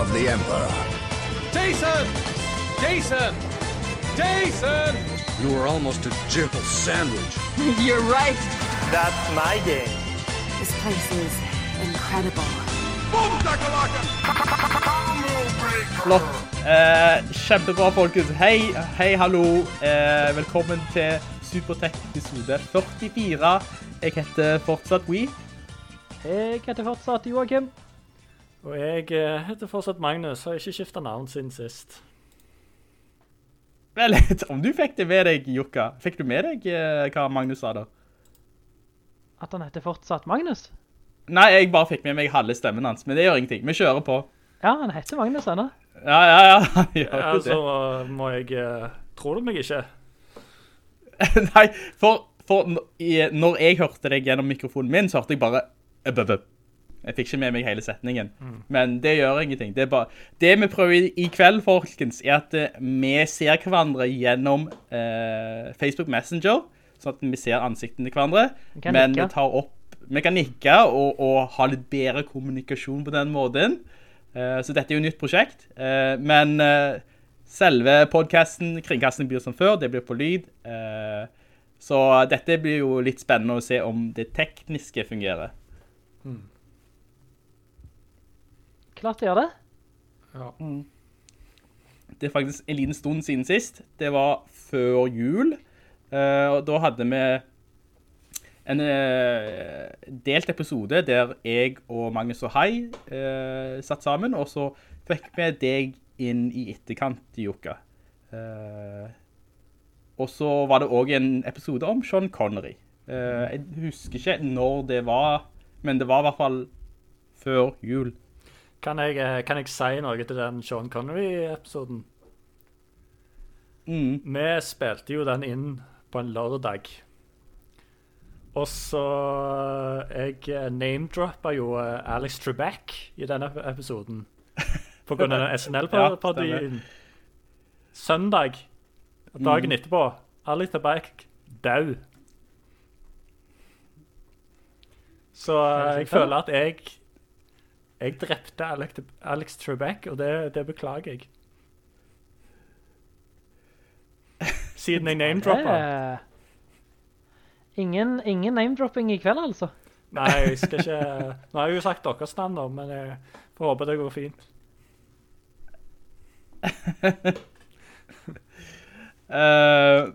of the Emperor. Jason! Jason! Jason! You were almost a gentle sandwich. You're right. That's my game. This place is incredible. Flott. Eh, kjempebra, folkens. Hei, hei, hallo. Eh, velkommen til Supertech episode 44. Jeg heter fortsatt We. Jeg heter fortsatt Joakim. Og jeg eh, heter fortsatt Magnus, har ikke skifta navn siden sist. Vel, om du fikk det med deg, Jukka. Fikk du med deg eh, hva Magnus sa da? At han heter fortsatt Magnus. Nei, jeg bare fikk med meg halve stemmen hans, men det gjør ingenting. Vi kjører på. Ja, han heter Magnus ennå. Ja, ja, ja. han gjør Ja, jo så det. eh, må jeg eh, Tror du meg ikke? Nei, for, for når jeg hørte deg gjennom mikrofonen min, så hørte jeg bare. Jeg fikk ikke med meg hele setningen. Men det gjør ingenting. Det, bare, det vi prøver i, kveld, folkens, er at eh, vi ser hverandre gjennom eh, Facebook Messenger, sånn at vi ser ansiktene til hverandre. Vi Men nikke. vi tar opp Vi kan nikke og, og ha litt bedre kommunikasjon på den måten. Eh, så dette er jo et nytt prosjekt. Eh, men eh, selve podcasten, kringkastingen blir som før, det blir på lyd. Eh, så dette blir jo litt spennende å se om det tekniske fungerer. Klart det gjør det. Ja. Det er faktisk en liten stund siden sist. Det var før jul. Eh, og da hadde vi en eh, delt episode der jeg og Magnus og Hai eh, satt sammen, og så fikk vi deg inn i etterkant, Jukka. Eh, og så var det også en episode om Sean Connery. Eh, jeg husker ikke når det var, men det var i hvert fall før jul. Kan jeg, eh, kan jeg si noe til den Sean Connery-episoden? Mm. Vi spilte jo den inn på en lørdag. Og så eh, Jeg name-droppa jo eh, Alex Trebek i denne episoden. På grunn av den Ja, SNL-parodien. Søndag, dagen etterpå, Alex Trebek dau. Så eh, jeg føler at jeg Jeg drepte Alex, Alex Trebek, og det, det beklager jeg. Siden jeg name-droppa. er ingen, ingen name-dropping i kveld, altså. Nei, jeg skal ikke Nå har jeg jo sagt deres navn, men jeg får håpe det går fint. uh,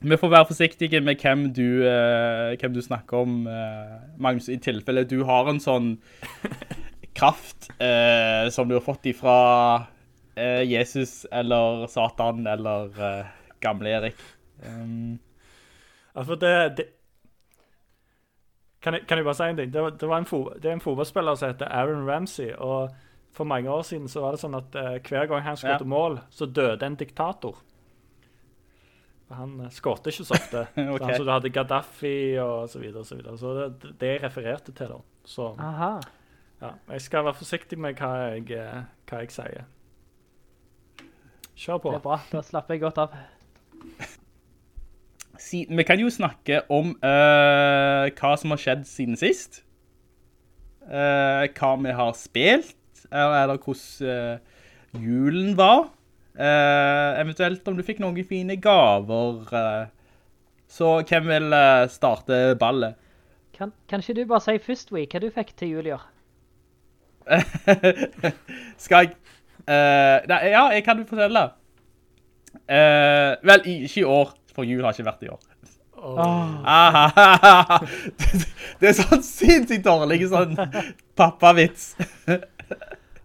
vi får være forsiktige med hvem du, uh, hvem du snakker om, uh, Magnus, i tilfelle du har en sånn kraft eh, som du har fått ifra eh, Jesus eller Satan eller eh, gamle Erik. Um, altså, det, det kan, jeg, kan jeg bare si en ting? Det, var, det, var en fo, det er en fotballspiller som heter Aaron Ramsey. og For mange år siden så var det sånn at eh, hver gang han skåret Ja. mål, så døde en diktator. Han uh, skåret ikke så ofte. okay. så, han, så du hadde Gaddafi og så videre. og Så, videre. så det, det jeg refererte til, da. Så Aha. Ja, jeg skal være forsiktig med hva jeg, eh, hva jeg sier. Kjør på. Det er bra. Da slapper jeg godt av. si, vi kan jo snakke om uh, hva som har skjedd siden sist. Uh, hva vi har spilt, eller, eller hvordan uh, julen var. Eh, eventuelt om du fikk noen fine gaver. så hvem vil starte ballet? Kan, kan ikke du bare si først, Wee, hva du fikk til jul i år? Skal jeg Uh, nei, Ja, jeg kan fortelle. Uh, vel, ikke i år, for jul har ikke vært i år. Aha, det er sånn sinnssykt dårlig sånn pappavits. Det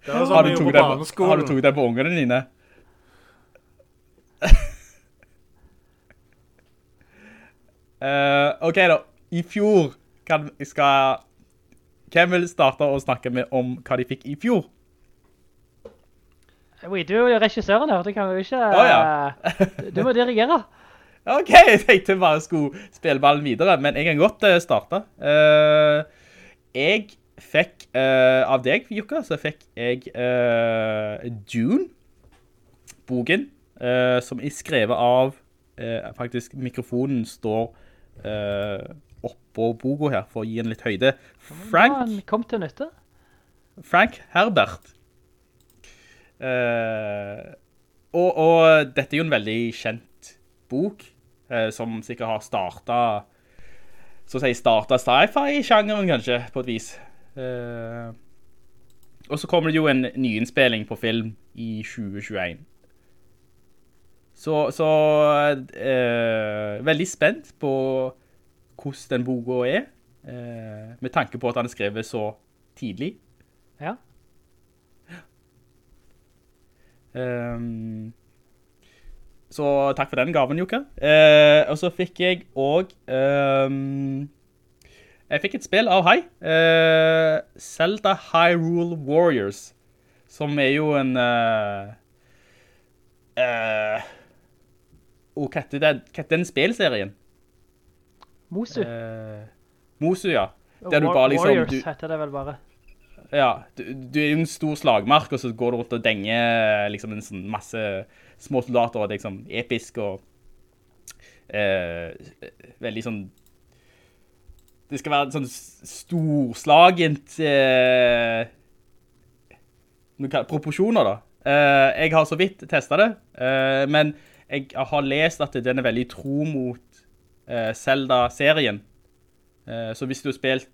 Har sånn du den, har du tog den på ungene dine? uh, ok da, i fjor kan, skal... Hvem vil starte å snakke med om hva de fikk i fjor? Du er jo regissøren her, du kan jo ikke... Oh, ja. eh, du må dirigere. Ok, jeg tenkte bare skulle spille ballen videre, men jeg kan godt uh, starte. Eh, jeg fikk, eh, av deg, Jukka, så fikk jeg eh, Dune, boken, eh, som er skrevet av, eh, faktisk mikrofonen står oppå boka her, for å gi en litt høyde. Frank, kom til nytte. Frank Herbert. Eh, og, og dette er jo en veldig kjent bok, eh, som sikkert har startet, så å si startet sci-fi-sjangeren kanskje, på et vis. Eh, og så kommer det jo en nyinnspilling på film i 2021. Så, så eh, veldig spent på hvordan den boka er, eh, med tanke på at han er skrevet så tidlig. Ja. Um, så takk for den gaven, Jukka. Eh, og så fikk jeg også... Um, jeg fikk et spill av Hei. eh, Zelda Hyrule Warriors, som er jo en... Uh, og heter den, hva heter den spilserien? Mosu. Eh, Mosu, ja. Der du bare liksom... Warriors Du, heter det vel bare. ja, du, du er jo en stor slagmark, og så går du rundt og denger liksom en sånn masse små soldater, og det er liksom episk og eh, veldig sånn det skal være sånn storslagent eh, proporsjoner da. Eh, jeg har så vidt testet det, eh, men jeg har lest at den er veldig tro mot eh, Zelda-serien. Eh, så hvis du har spilt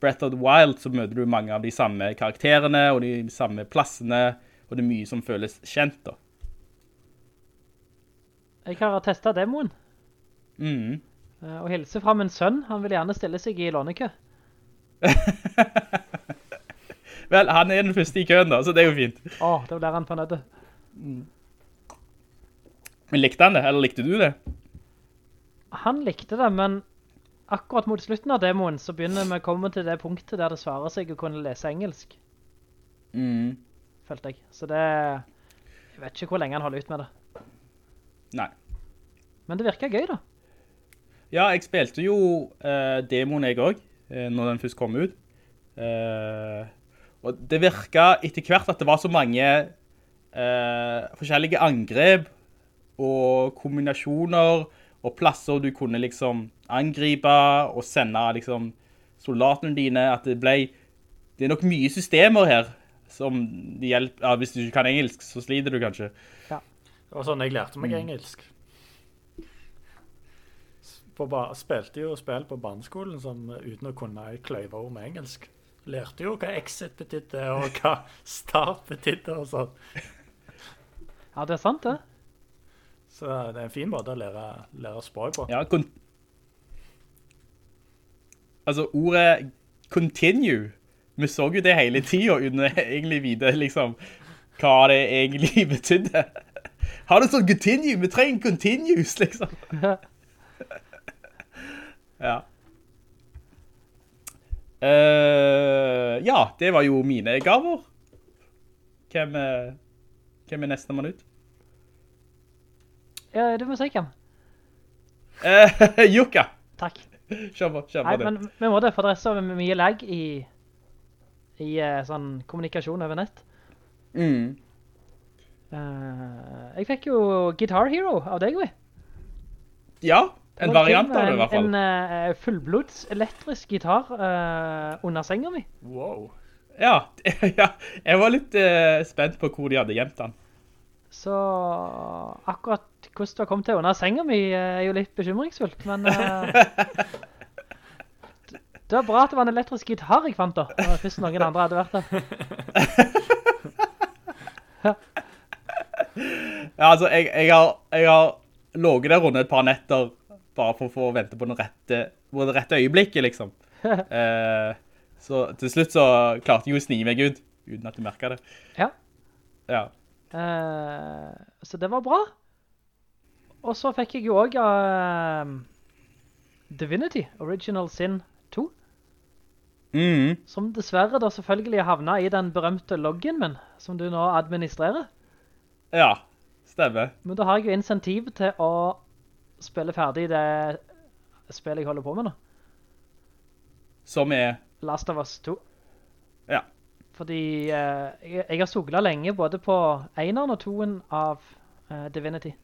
Breath of the Wild, så møter du mange av de samme karakterene, og de samme plassene, og det er mye som føles kjent da. Jeg har testet demoen. Mhm. eh, Og hilser fra min sønn. Han vil gjerne stille seg i lånekø. Vel, han er den første i køen da, så det er jo fint. Åh, da blir han fornøyd. Men likte han det, eller likte du det? Han likte det, men akkurat mot slutten av demoen så begynner vi å komme til det punktet der det svarer seg å kunne lese engelsk, Mm. følte jeg. Så det... Jeg vet ikke hvor lenge han holder ut med det. Nei. Men det virker gøy da. Ja, jeg spilte jo eh, demoen jeg også, eh, når den først kom ut. Eh, og det virket etter hvert at det var så mange eh, forskjellige angrep og kombinasjoner og plasser du kunne liksom angripe og sende liksom soldatene dine, at det ble, det er nok mye systemer her som hjelper, ja, hvis du ikke kan engelsk så sliter du kanskje. Det var sånn jeg lærte meg engelsk. For ba, spilte jo spill på barneskolen som, uten å kunne kløyve ord med engelsk. Lærte jo hva exit betydde, og hva start betydde og sånn. Ja, det er sant det. Så det er en fin måte å lære, lære språk på. Ja, altså ordet continue, vi så jo det hele tiden uten egentlig vite liksom hva det egentlig betydde. Har du sånn continue? Vi trenger continues, liksom. ja. Uh, ja, det var jo mine gaver. Hvem, er- hvem er neste mann ut? Ja, du må si hvem. Uh, Jukka. Takk. Kjør på, kjør på Nei, det. men vi må det, for det er så mye lag i, i eh, sånn kommunikasjon over nett. Mm. Uh, jeg fikk jo Guitar Hero av deg, vi. Ja, en variant av det i hvert fall. En, en uh, fullblods elektrisk gitar uh, under senga mi. Wow. Ja, ja, jeg var litt eh, spent på hvor de hadde gjemt den. Så akkurat hvordan du har kommet til under senga mi eh, er jo litt bekymringsfullt, men eh, det var bra at det var en elektrisk gitar jeg fant da, hvis noen andre hadde vært der. Ja, altså, jeg, jeg har, jeg har låget der rundt et par netter bare for å få vente på rette, på det rette øyeblikket, liksom. Eh, så til slutt så klarte jeg jo å snige meg ut, uten at jeg merket det. Ja. Ja. Eh, så det var bra. Og så fikk jeg jo også uh, Divinity, Original Sin 2, Mm. som dessverre da selvfølgelig havnet i den berømte loggen min, som du nå administrerer. Ja, stemmer. Men da har jeg jo insentiv til å spille ferdig det spillet jeg holder på med nå. Som er Last of Us 2. Ja. Fordi eh, jeg, jeg har suglet lenge både på eneren og toen av eh, Divinity.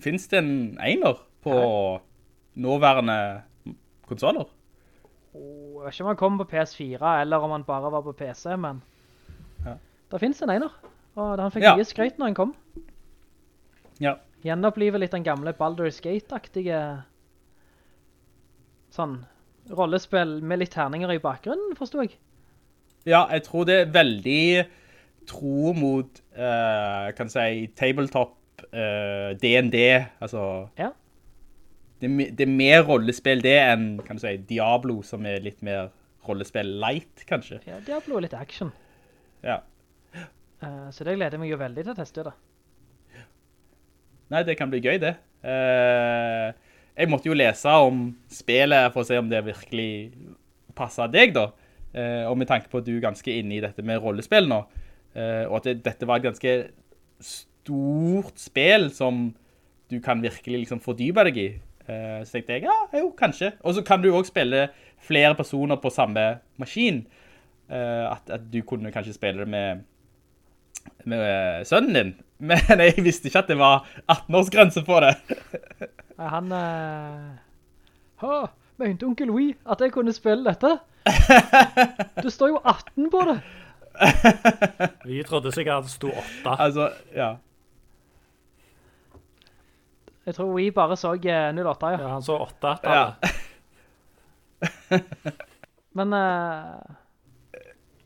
Finnes det en einer på nåværende konsoler? Jeg vet ikke om han kom på PS4 eller om han bare var på PC, men Ja. det finnes en einer. Og han fikk Ja. mye skrøyt når han kom. Ja. Gjenopplivet litt den gamle Baldur's Gate-aktige sånn rollespill med litt terninger i bakgrunnen, forstod jeg. Ja, jeg tror det er veldig tro mot, uh, kan si, tabletop, eh, D&D, altså... Ja. Det det er mer rollespill det enn, kan du si, Diablo, som er litt mer rollespill light, kanskje. Ja, Diablo er litt action. Ja. Uh, så det gleder meg jo veldig til å teste det. Nei, det kan bli gøy, det. Uh, jeg måtte jo lese om spillet for å se om det virkelig passet deg, da. Uh, og med tanke på at du er ganske inne i dette med rollespill nå, og at det, dette var et ganske stort spill som du kan virkelig liksom fordype deg i. Eh, så tenkte jeg, ja, jo, kanskje. Og så kan du også spille flere personer på samme maskin. Eh, at, at du kunne kanskje spille det med, med eh, sønnen din. Men jeg visste ikke at det var 18-årsgrense på det. Han... Uh, ha, mente onkel Wii at jeg kunne spille dette? Det står jo 18 på det. Vi trodde sikkert at det sto 8. Altså, ja. Jeg tror Wii bare så eh, 08, ja. Ja, han så 8. ja. Men uh...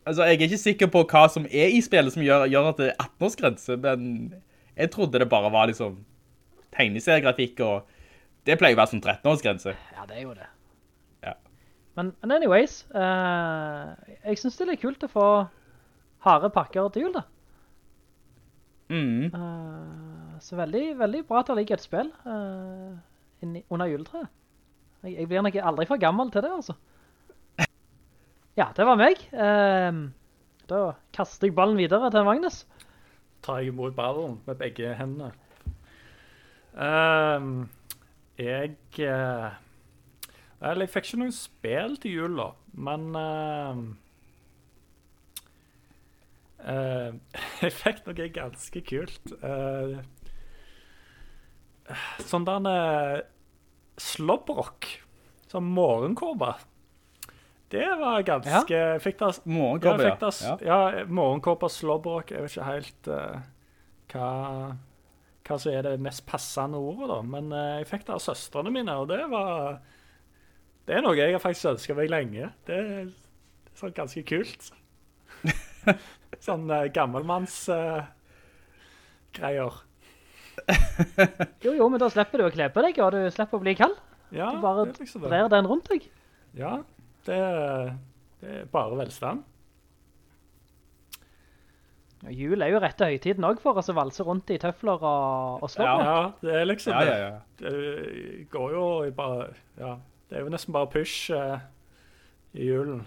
Altså, jeg er ikke sikker på hva som er i spillet som gjør, gjør at det er 18-årsgrense, men jeg trodde det bare var liksom tegneseriegrafikk, og det pleier å være som 13-årsgrense. ja, det er jo det. Ja. Men, men anyways, uh, jeg synes det er litt kult å få harde pakker til jul da. Mm. Eh, så veldig, veldig bra at det ligger et spill uh, inni, under juletreet. Jeg, jeg blir nok aldri for gammel til det, altså. Ja, det var meg. Uh, da kaster jeg ballen videre til Magnus. tar jeg imot ballen med begge hendene. Ehm, jeg uh, Eller, jeg fikk ikke noen spill til jul, da, men uh, Jeg fikk noe ganske kult. Eh, sånn der uh, slåbrok. Sånn morgenkåpe. Det var ganske Jeg fikk det Morgenkåpe, ja. ja. Ja. ja morgenkåpe, slåbrok. Jeg vet ikke helt uh, hva, hva som er det mest passende ordet, da. Men uh, jeg fikk det av søstrene mine, og det var Det er noe jeg har faktisk ønska meg lenge. Det er sånn ganske kult. sånn uh, gammelmanns Uh, greier. Jo, jo, men da slipper du å kle på deg, og du slipper å bli kald. Ja, Du bare det liksom brer den rundt deg. Ja, det, det er bare velstand. Og Jul er jo rette høytiden også for oss å valse rundt i tøfler og, og Ja. Ja, det er liksom Ja, det. ja, ja. Det går jo i bare Ja, det er jo nesten bare push eh, i julen.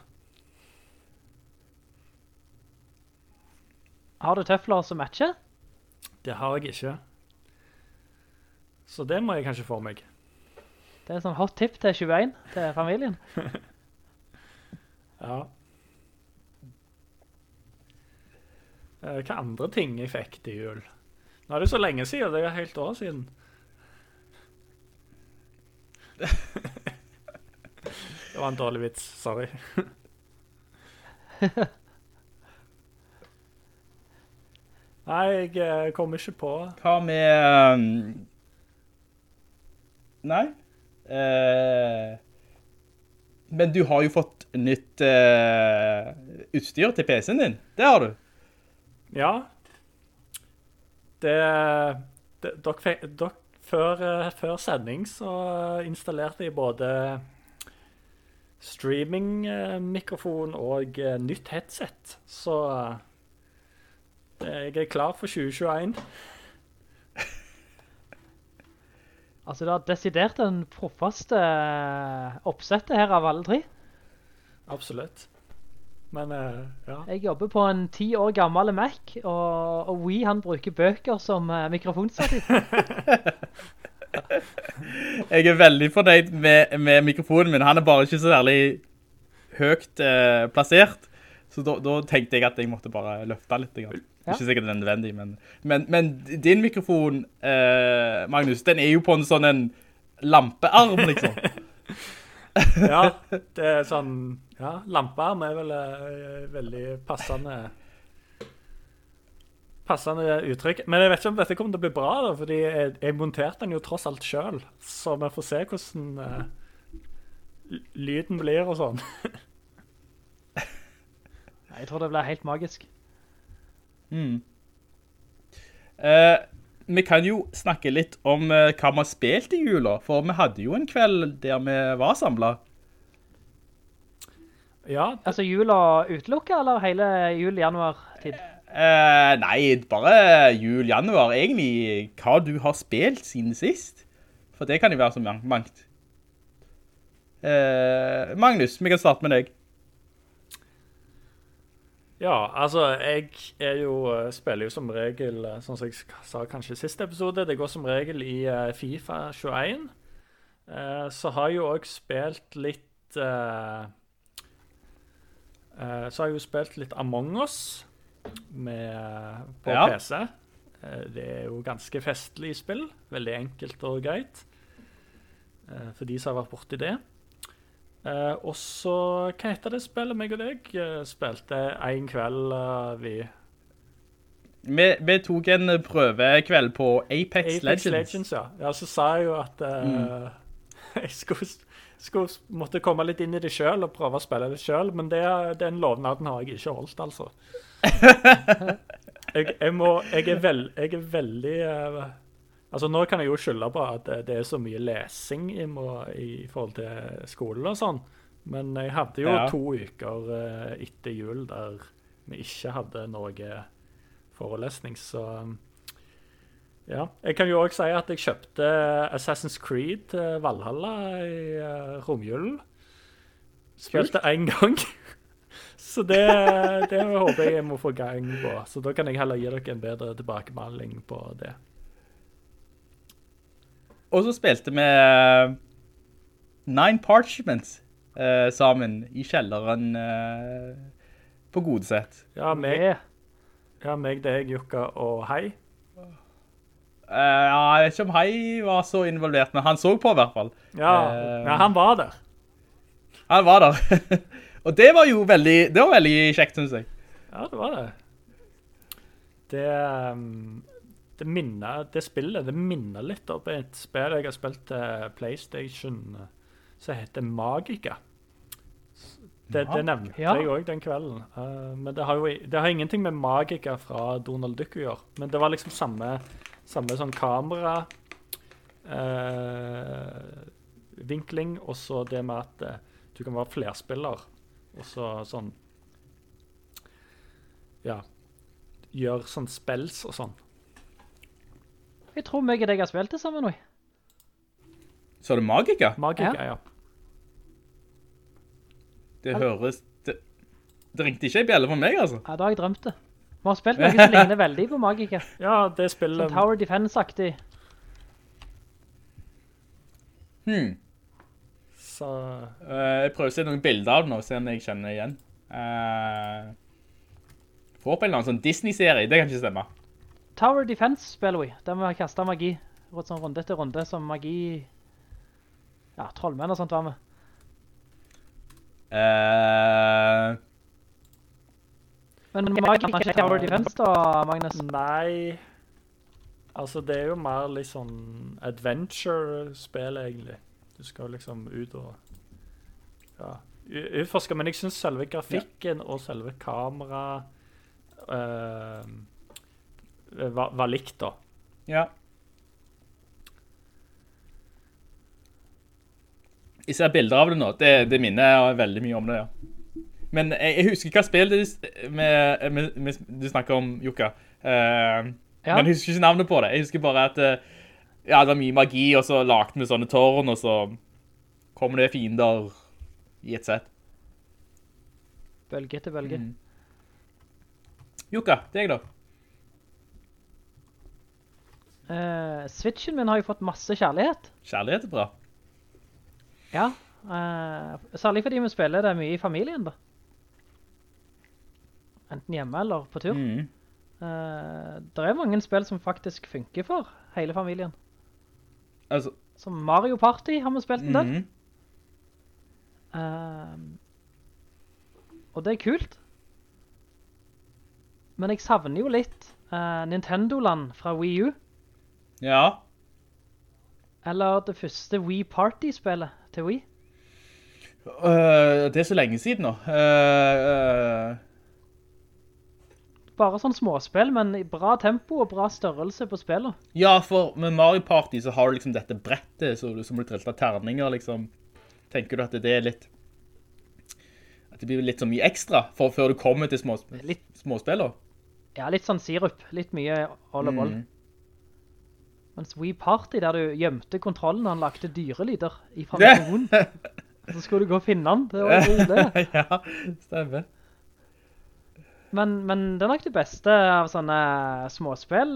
Har du tøfler som matcher? Det har jeg ikke. Så det må jeg kanskje få meg. Det er en sånn hot tip til 21 til familien. Ja. Eh, Hva andre ting jeg fikk til jul? Nå er det så lenge siden, det er helt år siden. det var en dårlig vits, sorry. Nei, jeg eh, kommer ikke på. Hva med... um, Nei. Eh, men du har jo fått nytt eh, utstyr til PC-en din. Det har du. Ja. Det, det dere, dere, før, eh, før sending så installerte jeg både streaming-mikrofon og eh, nytt headset. Så eh, jeg er klar for 2021. Altså, du har desidert den proffeste eh, oppsettet her av alle tre. Absolutt. Men uh, ja. Jeg jobber på en 10 år gammel Mac, og, og Wii han bruker bøker som uh, mikrofonstativ. Jeg er veldig fornøyd med, med mikrofonen min. Han er bare ikke så særlig høyt uh, plassert. Så da, da tenkte jeg at jeg måtte bare løfte litt. Ja. Ikke sikkert det er nødvendig, men, men, men din mikrofon, eh, Magnus, den er jo på en sånn en lampearm, liksom. ja, det er sånn Ja, lampearm er vel eh, veldig passende Passende uttrykk. Men jeg vet ikke om dette kommer til å bli bra, da, fordi jeg, jeg monterte den jo tross alt sjøl. Så vi får se hvordan eh, lyden blir og sånn. Jeg tror det blir helt magisk. Mm. Eh, vi kan jo snakke litt om eh, hva vi har spilt i jula, for vi hadde jo en kveld der vi var samlet. Ja, Altså jula utelukket, eller hele jul-januar-tid? Eh, nei, bare jul, januar, egentlig hva du har spilt siden sist. For det kan jo være så mangt. Eh, Magnus, vi kan starte med deg. Ja, altså, jeg er jo, eh, spiller jo som regel, eh, sånn som jeg sa kanskje i siste episode, det går som regel i eh, FIFA 21. Eh, Så har jeg jo også spilt litt eh, eh, Så har jeg jo spilt litt Among Us med, på Ja. PC. Det er jo ganske festlig spill. Veldig enkelt og greit. For de som har vært borti det. Eh, og så, hva heter det spillet meg og deg eh, spilte en kveld uh, vi Vi, vi tok en prøvekveld på Apex, Apex Legends. Legends. ja. ja. Så sa jeg jo at eh, jeg skulle, skulle måtte komme litt inn i det sjøl og prøve å spille det sjøl, men det, den lovnaden har jeg ikke holdt, altså. jeg, jeg, må, jeg, er vel, jeg er veldig eh, Altså Nå kan jeg jo skylde på at det, er så mye lesing i, i forhold til skolen og sånn, men jeg hadde jo Ja. to uker eh, etter jul der vi ikke hadde noe forelesning, så ja. Jeg kan jo òg si at jeg kjøpte Assassin's Creed til Valhalla i uh, romjulen. Spilte én gang. Så det, det håper jeg jeg må få gang på. Så da kan jeg heller gi dere en bedre tilbakemelding på det. Og så spilte vi eh, Nine Parchments eh, sammen i kjelleren eh, på Godset. Ja, meg, ja, meg deg, Jukka og Hei. Uh, ja, jeg vet ikke om Hei var så involvert, men han så på i hvert fall. Ja, uh, ja, han var der. Han var der. Og det var jo veldig, det var veldig kjekt, synes jeg. Ja, det var det. Det, um, det minner, det spillet det minner litt om et spill jeg har spilt til PlayStation eh, som heter Magica. Det, det nevnte Ja. jeg òg den kvelden. Uh, men det har jo det har ingenting med Magica fra Donald Duck å gjøre. Men det var liksom samme, samme sånn kamera uh, vinkling, og så det med at uh, du kan være flerspiller. Og så sånn Ja. Gjøre sånn spells og sånn. Jeg tror meg og deg har spilt det sammen nå. Så er det Magica? Magica, Ja. ja. Det høres... Det, det ringte ikke i bjelle for meg, altså. Ja, da har jeg drømt det. Vi har spilt noe som ligner veldig på Magica. Ja, det spiller... Sånn Tower Defense-aktig. Hmm. Så Uh, jeg prøver å se noen bilder av den nå, se om jeg kjenner igjen. Uh, får en sånn Disney-serie, det kan ikke stemme. Tower Defense spiller vi, der vi har kastet magi. Rått sånn runde etter runde som magi... Ja, trollmenn og sånt var med. Uh... Men magi er ikke Tower Defense da, Magnus? Nei Altså, det er jo mer litt sånn adventure-spill, egentlig. Du skal liksom ut og Ja. Utforske. Men jeg synes selve grafikken og selve kamera eh, var, var likt, da. ja. Jeg ser bilder av det nå. Det, det minner veldig mye om det, ja. Men jeg, jeg husker hva spill det er med, med, med, du snakker om, Jukka. Uh, Ja. Men jeg husker ikke navnet på det. Jeg husker bare at uh, ja, det var mye magi, og så lagde vi sånne tårn, og så kommer det fiender i et sett. bølge etter bølge. Mm. Jukka, deg da? Eh, Switchen min har jo fått masse kjærlighet. Kjærlighet er bra. Ja, uh, særlig fordi vi spiller det mye i familien da. Enten hjemme eller på tur. Mm. Uh, det er mange spill som faktisk funker for hele familien. Altså, Som Mario Party har vi spilt en del. Mm. Uh, og det er kult. Men jeg savner jo litt uh, Nintendo-land fra Wii U. Ja. Eller det første Wii Party-spillet til Wii. Uh, det er så lenge siden nå. Uh, uh. Bare sånn småspill, men i bra tempo og bra størrelse på spillet. ja, for med Mario Party så har du liksom dette brettet så, som blir trillet av terninger, liksom. Tenker du at det er litt... At det blir litt så mye ekstra for, før du kommer til småspill, Litt, ja, litt sånn sirup. Litt mye all og boll. Mhm. Mens Wii Party, der du gjemte kontrollen han lagte dyrelyder i familien. så skulle du gå og finne han. Det var jo det. ja, stemmer. Men, men det er nok det beste av sånne småspill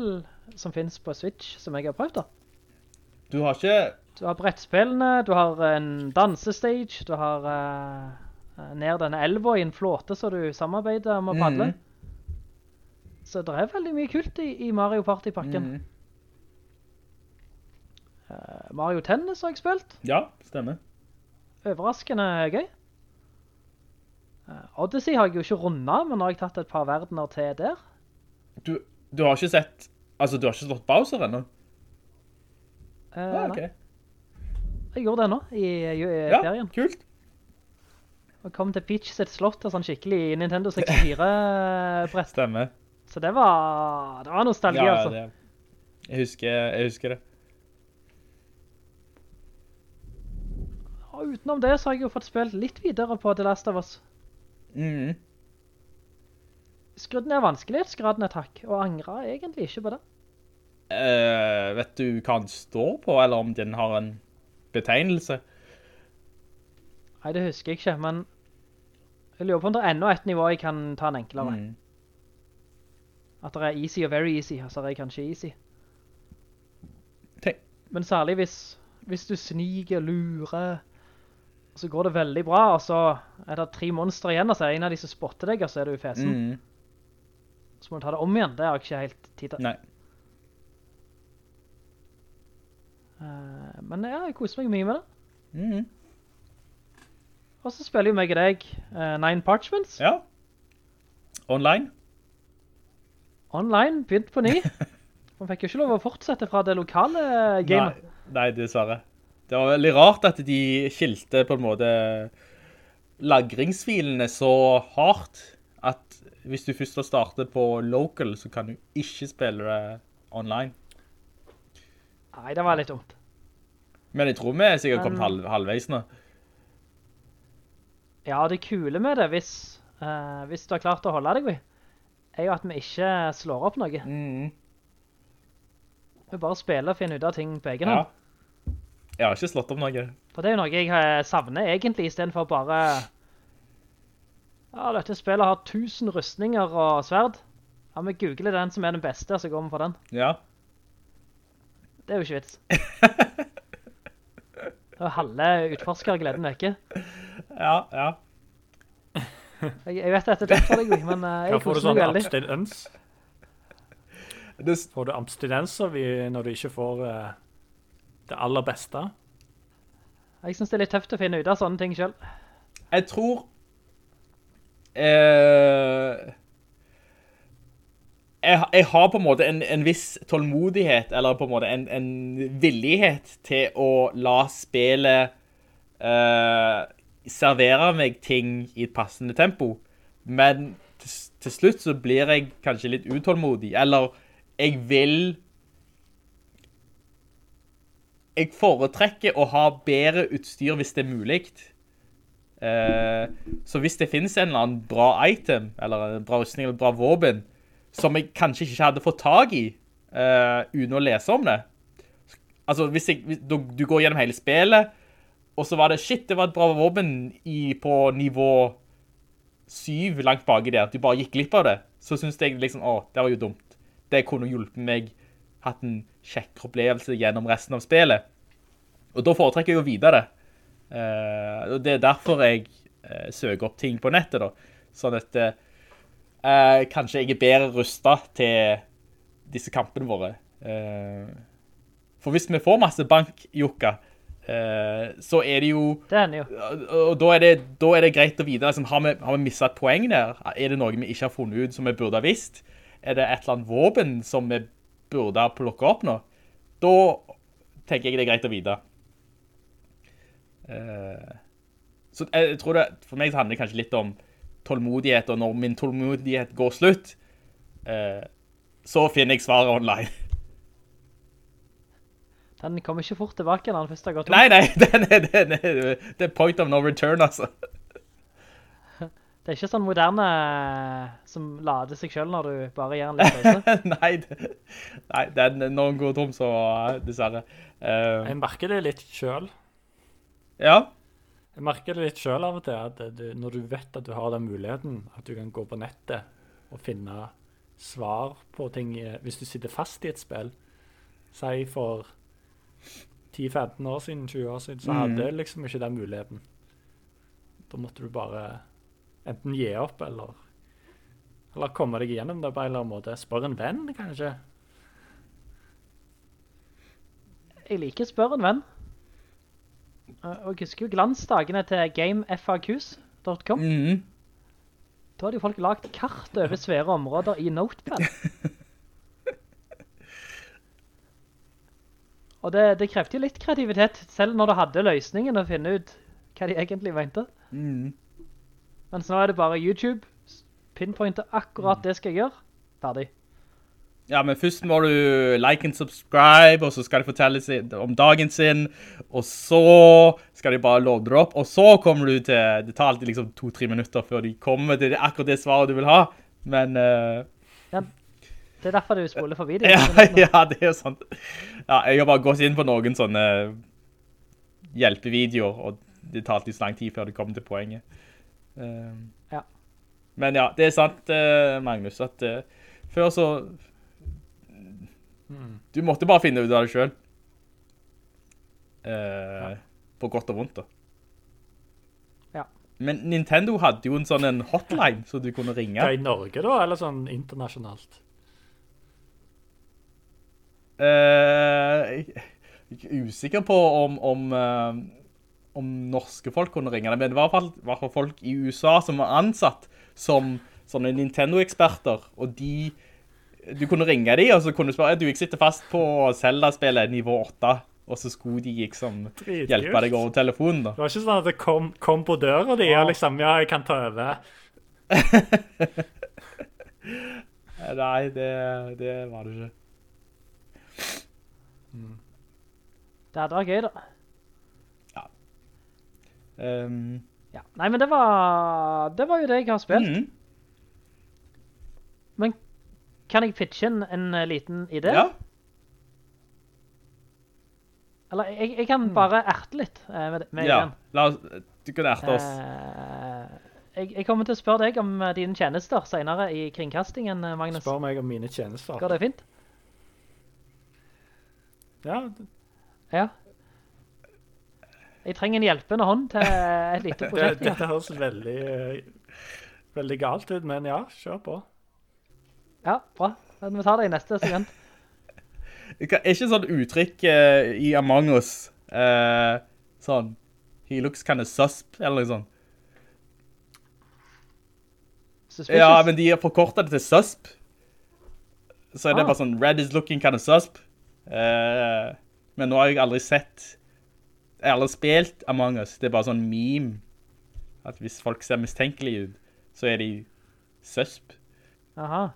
som finnes på Switch, som jeg har prøvd da. Du har ikke... Du har brettspillene, du har en dansestage, du har uh, ned denne elva i en flåte så du samarbeider om å padle. Mm. Så det er veldig mye kult i, i Mario Party-pakken. Mhm. Eh, Mario Tennis har jeg spilt. Ja, stemmer. Overraskende gøy. Eh, Odyssey har jeg jo ikke rundet, men nå har jeg tatt et par verdener til der. Du, du har ikke sett... Altså, du har ikke slått Bowser ennå? Eh, Ja, nei, ok. Jeg gjorde det nå i, i, i Ja, ferien. kult. Og kom til Peach sitt slott og sånn skikkelig Nintendo 64-brett. Stemmer. Så det var, det var nostalgi, Ja, altså. det, jeg, husker, jeg husker det. Og utenom det så har jeg jo fått spilt litt videre på The Last of Us. Mm. Skrudd ned vanskelighetsgraden et hakk, og angrer egentlig ikke på det. Uh, vet du hva den står på, eller om den har en betegnelse? Nei, det husker jeg ikke, men jeg lurer på om det er enda et nivå jeg kan ta en enklere. Mm. At det er easy og very easy, altså det er kanskje easy. Tenk. Men særlig hvis, hvis du sniker, lurer, så går det veldig bra, og så er det tre monster igjen, og så er en av de som spotter deg, og så er du i fesen. Mm. Så må du ta det om igjen, det har jeg ikke helt tid til. Nei. Eh, men ja, jeg koser meg mye med det. Mm. Og så spiller jo meg og deg uh, Nine Parchments. Ja. Online? Online, begynt på ny. Man fikk jo ikke lov å fortsette fra det lokale Nei, gamet. nei, dessverre. Det var veldig rart at de skilte på en måte lagringsfilene så hardt at hvis du først har startet på local, så kan du ikke spille det online. Nei, det var litt dumt. Men jeg tror vi er sikkert kommet halv, halvveis nå. Ja, det kule med det, hvis, uh, hvis du har klart å holde deg, er jo at vi ikke slår opp noe. Mm. Vi bare spiller og finner ut av ting på egen Ja. Jeg har ikke slått opp noe. For det er jo noe jeg eh, savner egentlig, i stedet for bare... Ja, dette spillet har tusen rustninger og sverd. Ja, vi googler den som er den beste, så går vi for den. Ja. Det er jo ikke vits. Det er halve utforskergleden ikke? Ja, ja. Jeg, jeg vet dette er tøft for deg, men veldig. Hva jeg får du koser sånn meg veldig. abstinens? Får du abstinenser når du ikke får eh, det aller beste? Jeg synes det er litt tøft å finne ut av sånne ting selv. jeg tror... Eh, jeg, jeg har på en måte en, en viss tålmodighet, eller på en måte en, en villighet til å la spillet eh, servere meg ting i et passende tempo. Men til, til slutt så blir jeg kanskje litt utålmodig, eller jeg vil... Jeg foretrekker å ha bedre utstyr hvis det er mulig. Eh, så hvis det finnes en eller annen bra item, eller en bra rustning, eller bra våpen, som jeg kanskje ikke hadde fått tag i, eh, uten å lese om det. Altså, hvis, jeg, du, du går gjennom hele spillet, og så var det, shit, det var et bra våpen på nivå syv langt baki der, at du bare gikk glipp av det, så syns jeg liksom, å, det var jo dumt. Det kunne hjulpet meg hatt en kjekk opplevelse gjennom resten av spillet. Og da foretrekker jeg å vite det. Eh, og det er derfor jeg uh, søker opp ting på nettet da. Sånn at uh, kanskje jeg er bedre rustet til disse kampene våre. For hvis vi får masse bankjukka, så er det jo... Det er den jo. Og da er det, da er det greit å vite, liksom, har, vi, har vi misset et poeng der? Er det noe vi ikke har funnet ut som vi burde ha visst? Er det et eller annet våpen som vi burde plukke opp nå? Da tenker jeg det er greit å vite. Eh, så jeg, tror det, for meg så handler det kanskje litt om tålmodighet, og når min tålmodighet går slutt, eh, så finner jeg svaret online. Den kommer ikke fort tilbake når den først har gått opp. Nei, nei, den er, den er, det er point of no return, altså. Det er ikke sånn moderne som lader seg selv når du bare gjør en litt pause. nei, det, nei det er noen går tom, så dessverre. Uh, Jeg merker det litt selv. ja, Jeg merker det litt selv av og til, at du, når du vet at du har den muligheten, at du kan gå på nettet og finne svar på ting, eh, hvis du sitter fast i et spill. Si for 10-15 år siden, 20 år siden, så hadde jeg liksom ikke den muligheten. Da måtte du bare enten gi opp, eller, eller komme deg gjennom det på en eller annen måte. Spør en venn, kanskje. Jeg liker spør en venn. Eh, Og jeg husker jo glansdagene til gamefaqs.com. mhm. Da hadde jo folk lagt kart over svære områder i Notepad. Og det, det krevde jo litt kreativitet, selv når du hadde løsningen å finne ut hva de egentlig mente. Mhm. Mens nå er det bare YouTube, pinpointer akkurat det skal jeg gjøre, ferdig. Ja, men først må du like and subscribe, og så skal de fortelle om dagen sin, og så skal de bare låde det opp, og så kommer du til, det tar alltid liksom to-tre minutter før de kommer til akkurat det svaret du vil ha, men Uh... Ja, det er derfor du spoler for videoen. ja, ja, det er jo sant. Ja, jeg har bare gått inn på noen sånne hjelpevideoer, og det tar alltid så lang tid før det kommer til poenget. Eh, Ja. Men ja, det er sant, eh, Magnus, at eh, før så Du måtte bare finne ut av det selv. Ja. På godt og vondt, da. Ja. Men Nintendo hadde jo en sånn en hotline, så du kunne ringe. Hva, I Norge da, eller sånn internasjonalt? Uh, jeg er usikker på om, om, eh, om norske folk kunne ringe det, men det var i hvert fall, folk i USA som var ansatt som sånne Nintendo-eksperter, og de, du kunne ringe dem, og så kunne du spørre, du, jeg sitter fast på Zelda-spillet nivå 8, og så skulle de liksom Dritkult. hjelpe deg over telefonen da. Det var ikke sånn at det kom, kom på døra de, og liksom, ja, jeg kan ta over. Nei, det, det var det ikke. Det hadde vært gøy da. Um, Ja. Nei, men det var, det var jo det jeg har spilt. mhm, Men kan jeg pitche en, en eh, liten idé? ja, Eller jeg, jeg kan bare erte litt eh, med, med ja. igjen. Ja, du kan erte oss. Uh, jeg, jeg kommer til å spørre deg om dine tjenester senere i kringkastingen, Magnus. Spør meg om mine tjenester. Går det fint? Ja, Ja. Jeg trenger en hjelpende hånd til et lite det, prosjekt. dette høres veldig, eh, veldig galt ut, men ja, kjør på. ja, bra. Vi tar det i neste segment. Det er ikke sånn uttrykk uh, i Among Us, uh, sånn, he looks kind of susp, eller noe sånt. Suspicious. Ja, men de har forkortet det til susp. Så er det Ah. bare sånn, red is looking kind of susp. Uh, men nå har jeg aldri sett, jeg har aldri spilt Among Us. Det er bare sånn meme, at hvis folk ser mistenkelige ut, så er de søsp. Aha.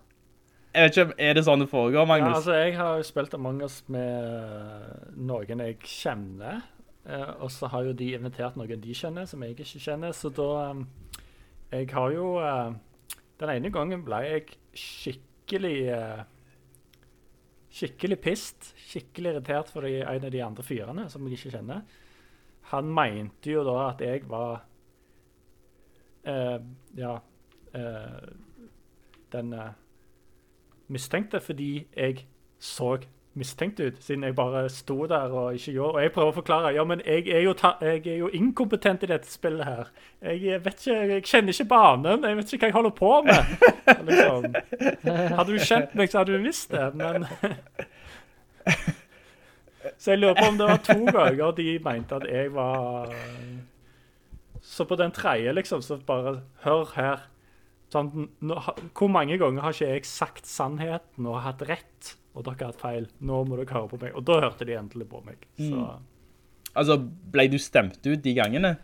Jeg vet ikke, om- er det sånn det foregår, Magnus? Ja, altså, jeg har jo spilt Among Us med eh, noen jeg kjenner, eh, og så har jo de invitert noen de kjenner, som jeg ikke kjenner, så da eh, Jeg har jo Den ene gangen ble jeg skikkelig Skikkelig pissed, skikkelig irritert for en av de andre fyrene som jeg ikke kjenner. Han mente jo da at jeg var eh, Ja, eh, den eh, mistenkte, fordi jeg så mistenkt ut, siden jeg bare sto der og ikke gjorde, og jeg prøver å forklare, ja, men jeg er jo, jeg er jo inkompetent i dette spillet her. Jeg vet ikke, jeg kjenner ikke banen, jeg vet ikke hva jeg holder på med. Liksom. Hadde du kjent meg, så hadde du visst det, men... Så jeg lurer på om det var to ganger de mente at jeg var... Så på den tredje, liksom, så bare, hør her. Sånn, nå, hvor mange ganger har ikke jeg sagt sannheten og hatt rett, og dere har hatt feil? Nå må dere høre på meg. Og da hørte de endelig på meg. Så Altså, ble du stemt ut de gangene?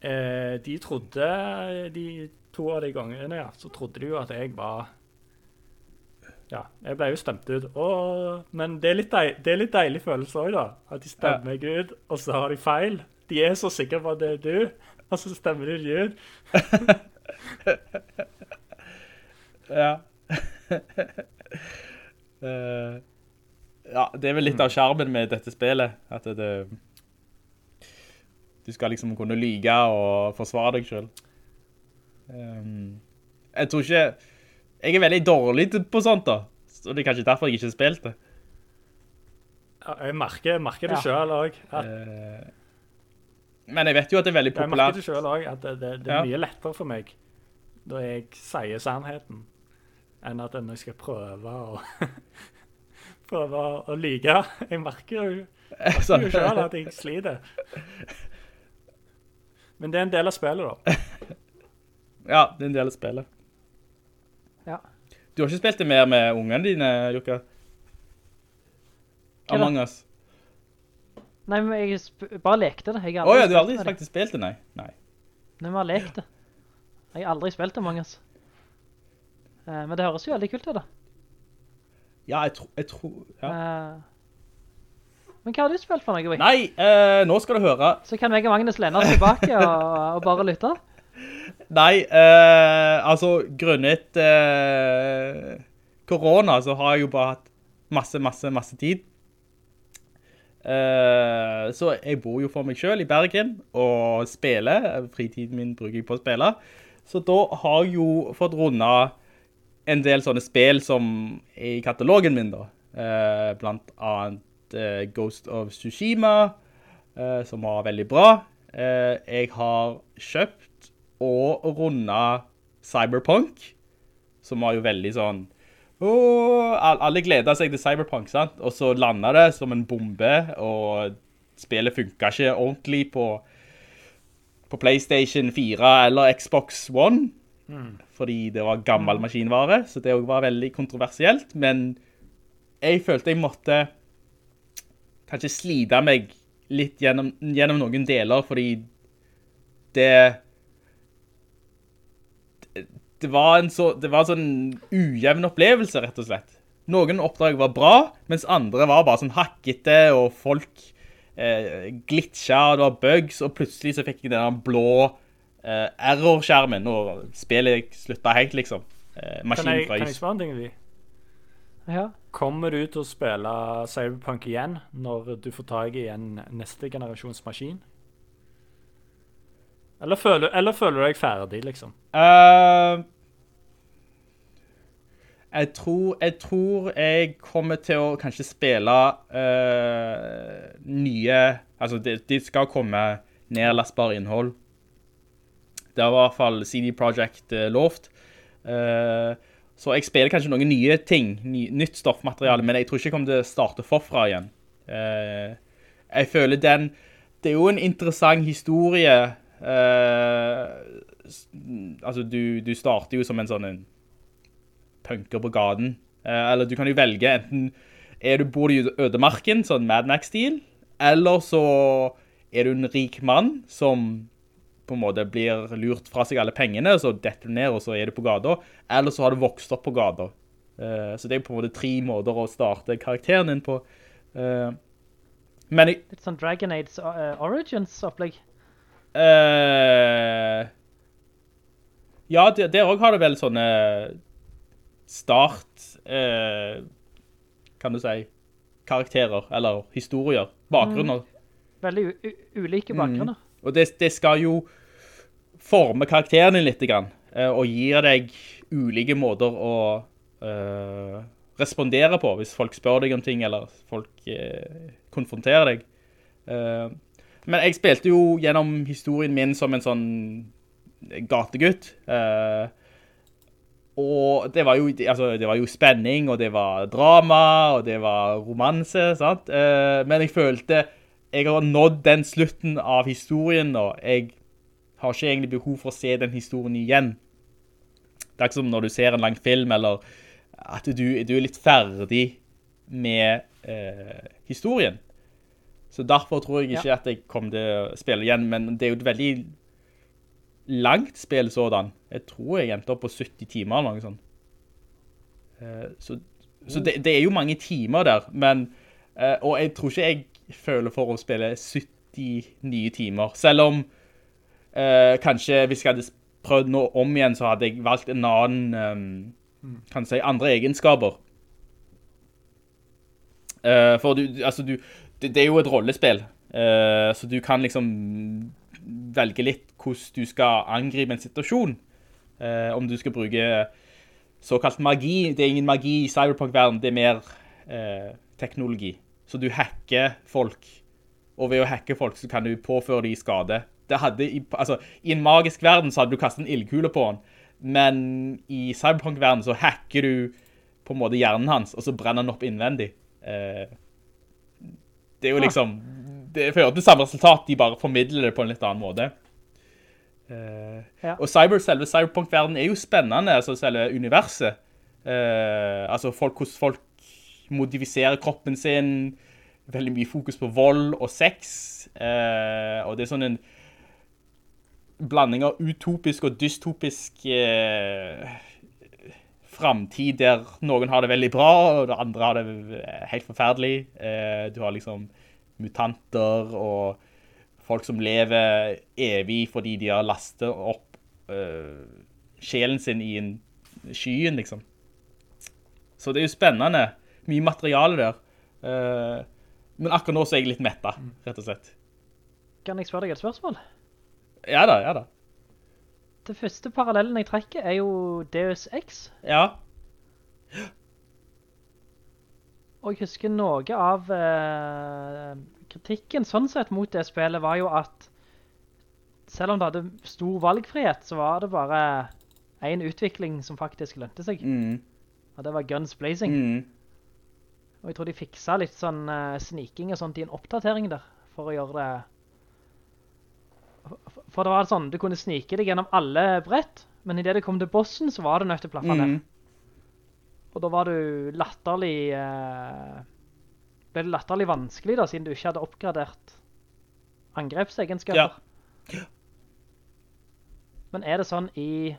eh, de trodde, de to av de gangene, ja, så trodde de jo at jeg var Ja, jeg ble jo stemt ut. Åh, men det er, litt deil, det er litt deilig følelse òg, da. At de stemmer Ja. ut, og så har de feil. De er så sikre på at det er du, og så stemmer de deg ut. Ja. Eh, ja, det er vel litt av skjermen med dette spillet, at det, du skal liksom kunne lyge og forsvare deg selv. Um, jeg tror ikke, jeg er veldig dårlig på sånt da, så det er kanskje derfor jeg ikke har spilt det. Jeg merker, merker det Ja. sjøl òg. Eh, men jeg vet jo at det er veldig populært. Jeg merker det selv også, at det, det, det er Ja. mye lettere for meg når jeg sier sannheten, enn at jeg skal prøve å prøve å, å lyge. Jeg merker jo merker jo selv at jeg sliter. Men det er en del av spillet, da. Ja, det er en del av spillet. Ja. Du har ikke spilt det mer med ungene dine, Jukka? Among Us. Nei, men jeg bare lekte det. Jeg oh, Åja, du har aldri faktisk spilt det, nei. Nei. Nei, jeg har lekt det. Jeg har aldri spilt det, Us. Eh, men det høres jo veldig kult ut, da. Ja, jeg tror, jeg tror, ja. Eh, men hva har du spilt for noe, Vic? Nei, eh, nå skal du høre. Så kan jeg og Magnus lene oss tilbake og, og bare lytte. Nei, eh, altså, grunnet eh, korona, så har jeg jo bare hatt masse, masse, masse tid. Eh, så jeg bor jo for meg selv i Bergen, og spiller. Fritiden min bruker jeg på å spille. Så da har jeg jo fått rundet en del sånne spill som er i katalogen min da. Eh, blant annet eh, Ghost of Tsushima, eh, som var veldig bra. Jeg har kjøpt og runde Cyberpunk, som var jo veldig sånn Åh, alle gledet seg til Cyberpunk, sant? Og så landet det som en bombe, og spillet funket ikke ordentlig på, på PlayStation 4 eller Xbox One, fordi det var gammel maskinvare, så det òg var veldig kontroversielt, men jeg følte jeg måtte kanskje slite meg litt gjennom, gjennom noen deler, fordi det det var en så, det var en sånn ujevn opplevelse, rett og slett. Noen oppdrag var bra, mens andre var bare sånn hakkete, og folk eh, glitcha, og det var bugs, og plutselig så fikk jeg denne blå eh, error-skjermen, og spillet sluttet helt, liksom. Eh, Kan jeg, kan jeg svare en ting, Vi? Ja. Kommer du til å spille Cyberpunk igjen når du får tag i en neste generasjons maskin? Eller føler, eller føler du deg ferdig, liksom? Uh, jeg, tror, jeg tror jeg kommer til å kanskje spille uh, nye Altså, det, de skal komme nedlastbare innhold. Det har i hvert fall CD Projekt uh, lovt. Så jeg spiller kanskje noen nye ting, ny, nytt stoffmateriale, men jeg tror ikke jeg kommer til å starte forfra igjen. Jeg føler den Det er jo en interessant historie. Eh, altså, du, du starter jo som en sånn en punker på gaten. Eh, eller du kan jo velge enten er du, bor i ødemarken, sånn Mad Max-stil, eller så er du en rik mann som på en måte blir lurt fra seg alle pengene, så detter du ned, og så er du på gata. Eller så har du vokst opp på gata. Eh, så det er på en måte tre måter å starte karakteren din på. Men Litt sånn Dragon uh, Origins-opplegg. Eh, ja, der, der også har det vel sånne start, uh, kan du si, karakterer, eller historier, bakgrunner. Veldig u u ulike bakgrunner. Og det, det skal jo forme karakteren din litt, grann. uh, og gir deg ulike måter å respondere på hvis folk spør deg om ting, eller folk konfronterer deg. Men jeg spilte jo gjennom historien min som en sånn gategutt. Uh, og det var, jo, altså, det var jo spenning, og det var drama, og det var romanse, sant? Uh, men jeg følte jeg har nådd den slutten av historien, og jeg har ikke egentlig behov for å se den historien igjen. Det er ikke som når du ser en lang film, eller at du, du er litt ferdig med uh, historien. Så derfor tror jeg ikke Ja. at jeg kommer til å spille igjen, men det er jo et veldig langt spill sådan. Jeg tror jeg endte opp på 70 timer eller noe sånt. Eh, Så, så det, det er jo mange timer der, men, eh, og jeg tror ikke jeg føler for å spille 70 nye timer, selv om eh, kanskje hvis jeg hadde prøvd noe om igjen, så hadde jeg valgt en annen, eh, kan si, andre egenskaper. Eh, for du, altså du, det, det er jo et rollespill, uh, så du kan liksom velge litt hvordan du skal angripe en situasjon. Uh, om du skal bruke såkalt magi. Det er ingen magi i cyberpunk-verden, det er mer uh, teknologi. Så du hacker folk, og ved å hacke folk så kan du påføre dem skade. Hadde, altså, I en magisk verden så hadde du kastet en ildkule på han, men i cyberpunk-verden så hacker du på en måte hjernen hans, og så brenner han opp innvendig. Eh, det er jo liksom, det fører til samme resultat, de bare formidler det på en litt annen måte. Uh, Ja. Og cyber, selve cyberpunk-verdenen er jo spennende, altså selve universet. Uh, altså folk, hvordan folk modifiserer kroppen sin, veldig mye fokus på vold og sex, uh, og det er sånn en blanding av utopisk og dystopisk eh, fremtid der noen har det veldig bra, og andre har det helt forferdelig. Eh, du har liksom mutanter og folk som lever evig fordi de har lastet opp eh, sjelen sin i en skyen, liksom. Så det er jo spennende. Mye materiale der. Eh, men akkurat nå så er jeg litt mettet, rett og slett. Kan jeg spørre deg et spørsmål? Ja da, ja da. Det første parallellen jeg trekker er jo Deus Ex. Ja. Og jeg husker noe av eh, kritikken sånn sett mot det spillet var jo at selv om det hadde stor valgfrihet, så var det bare en utvikling som faktisk lønte seg. Mm. Og det var Guns Blazing. Mm. Og jeg tror de fiksa litt sånn eh, sniking og sånt i en oppdatering der, for å gjøre det... For, det var sånn, du kunne snike deg gjennom alle brett, men i det det kom til bossen, så var det nødt til å plaffe ned. Mm. Og da var du latterlig... Eh, ble det latterlig vanskelig da, siden du ikke hadde oppgradert angrepsegenskaper. Ja. Men er det sånn i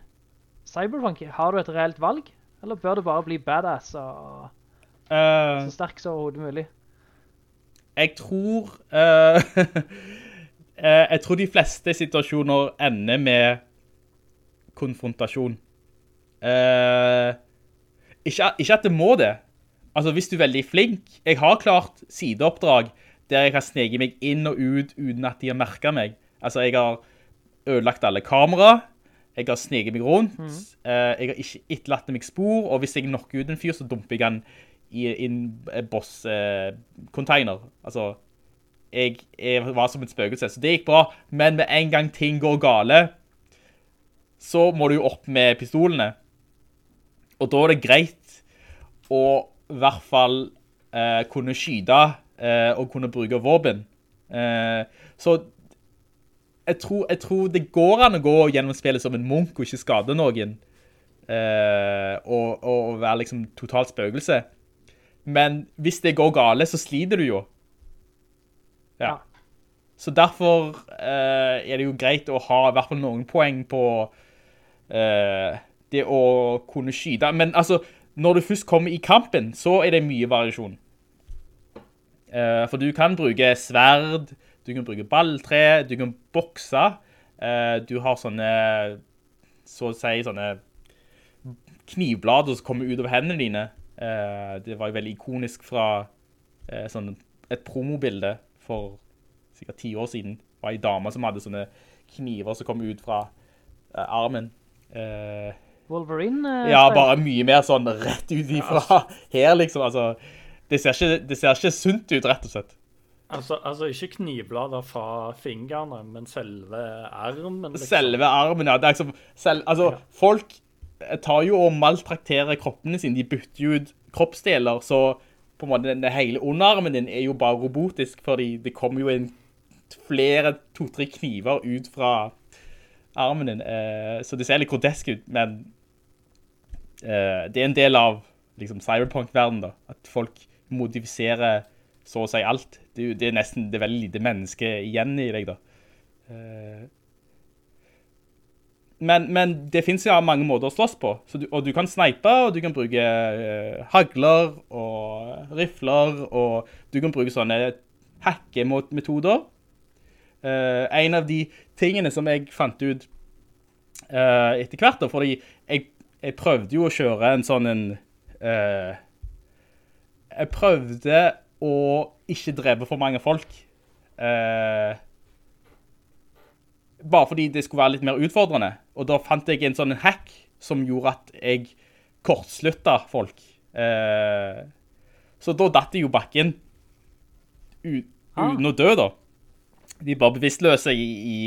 Cyberpunk, har du et reelt valg? Eller bør du bare bli badass og uh, så sterk som hodet mulig? jeg tror eh, Jeg tror de fleste situasjoner ender med konfrontasjon. Eh, ikke, ikke at det må det. Altså, hvis du er veldig flink Jeg har klart sideoppdrag der jeg har sneget meg inn og ut uten at de har merket meg. Altså, jeg har ødelagt alle kamera. Jeg har sneget meg rundt. eh, jeg har ikke etterlatt meg spor, og hvis jeg knocker ut en fyr, så dumper jeg han i en boss-container. altså, jeg, jeg var som et spøkelse, så det gikk bra. Men med en gang ting går gale, så må du jo opp med pistolene. Og da er det greit å i hvert fall eh, kunne skyte eh, og kunne bruke våpen. Eh, så jeg tror, jeg tror det går an å gå gjennom spillet som en munk og ikke skade noen. Eh, og, og være liksom totalt spøkelse. Men hvis det går gale, så sliter du jo. Ja. Så derfor eh, er det jo greit å ha i hvert fall noen poeng på eh, det å kunne skyte. Men altså, når du først kommer i kampen, så er det mye variasjon. Eh, for du kan bruke sverd, du kan bruke balltre, du kan bokse. Eh, du har sånne, så å si, sånne knivblader som kommer ut av hendene dine. Eh, det var jo veldig ikonisk fra eh, sånn, et promobilde for sikkert ti år siden. Var en dame som hadde sånne kniver som kom ut fra uh, armen. Uh, Wolverine? Uh, ja, bare mye mer sånn rett ut ifra her, liksom. Altså, det ser, ikke, det ser ikke sunt ut, rett og slett. Altså, altså ikke knivblader fra fingrene, men selve armen. Liksom. Selve armen, ja. Det er liksom, selv, altså, folk tar jo og maltrakterer kroppene sine. De bytter jo ut kroppsdeler, så på en måte den hele underarmen din er jo bare robotisk, fordi det kommer jo en flere, to-tre kniver ut fra armen din. Eh, så det ser litt grotesk ut, men eh, det er en del av liksom, cyberpunk-verden da, at folk modifiserer så å si alt. Det, det er nesten, det er veldig lite menneske igjen i deg da. Eh, men, men det finnes jo mange måter å slåss på, du, og du kan snipe, og du kan bruke uh, hagler og rifler, og du kan bruke sånne hackemetoder. Uh, en av de tingene som jeg fant ut uh, etter hvert, fordi jeg, jeg prøvde jo å kjøre en sånn en, eh, jeg prøvde å ikke dreve for mange folk. Eh, bare fordi det skulle være litt mer utfordrende. Og da fant jeg en sånn hack som gjorde at jeg kortslutta folk. Eh, så da datt de jo bakken ut, Ah. uten å dø, da. De var bevisstløse i, i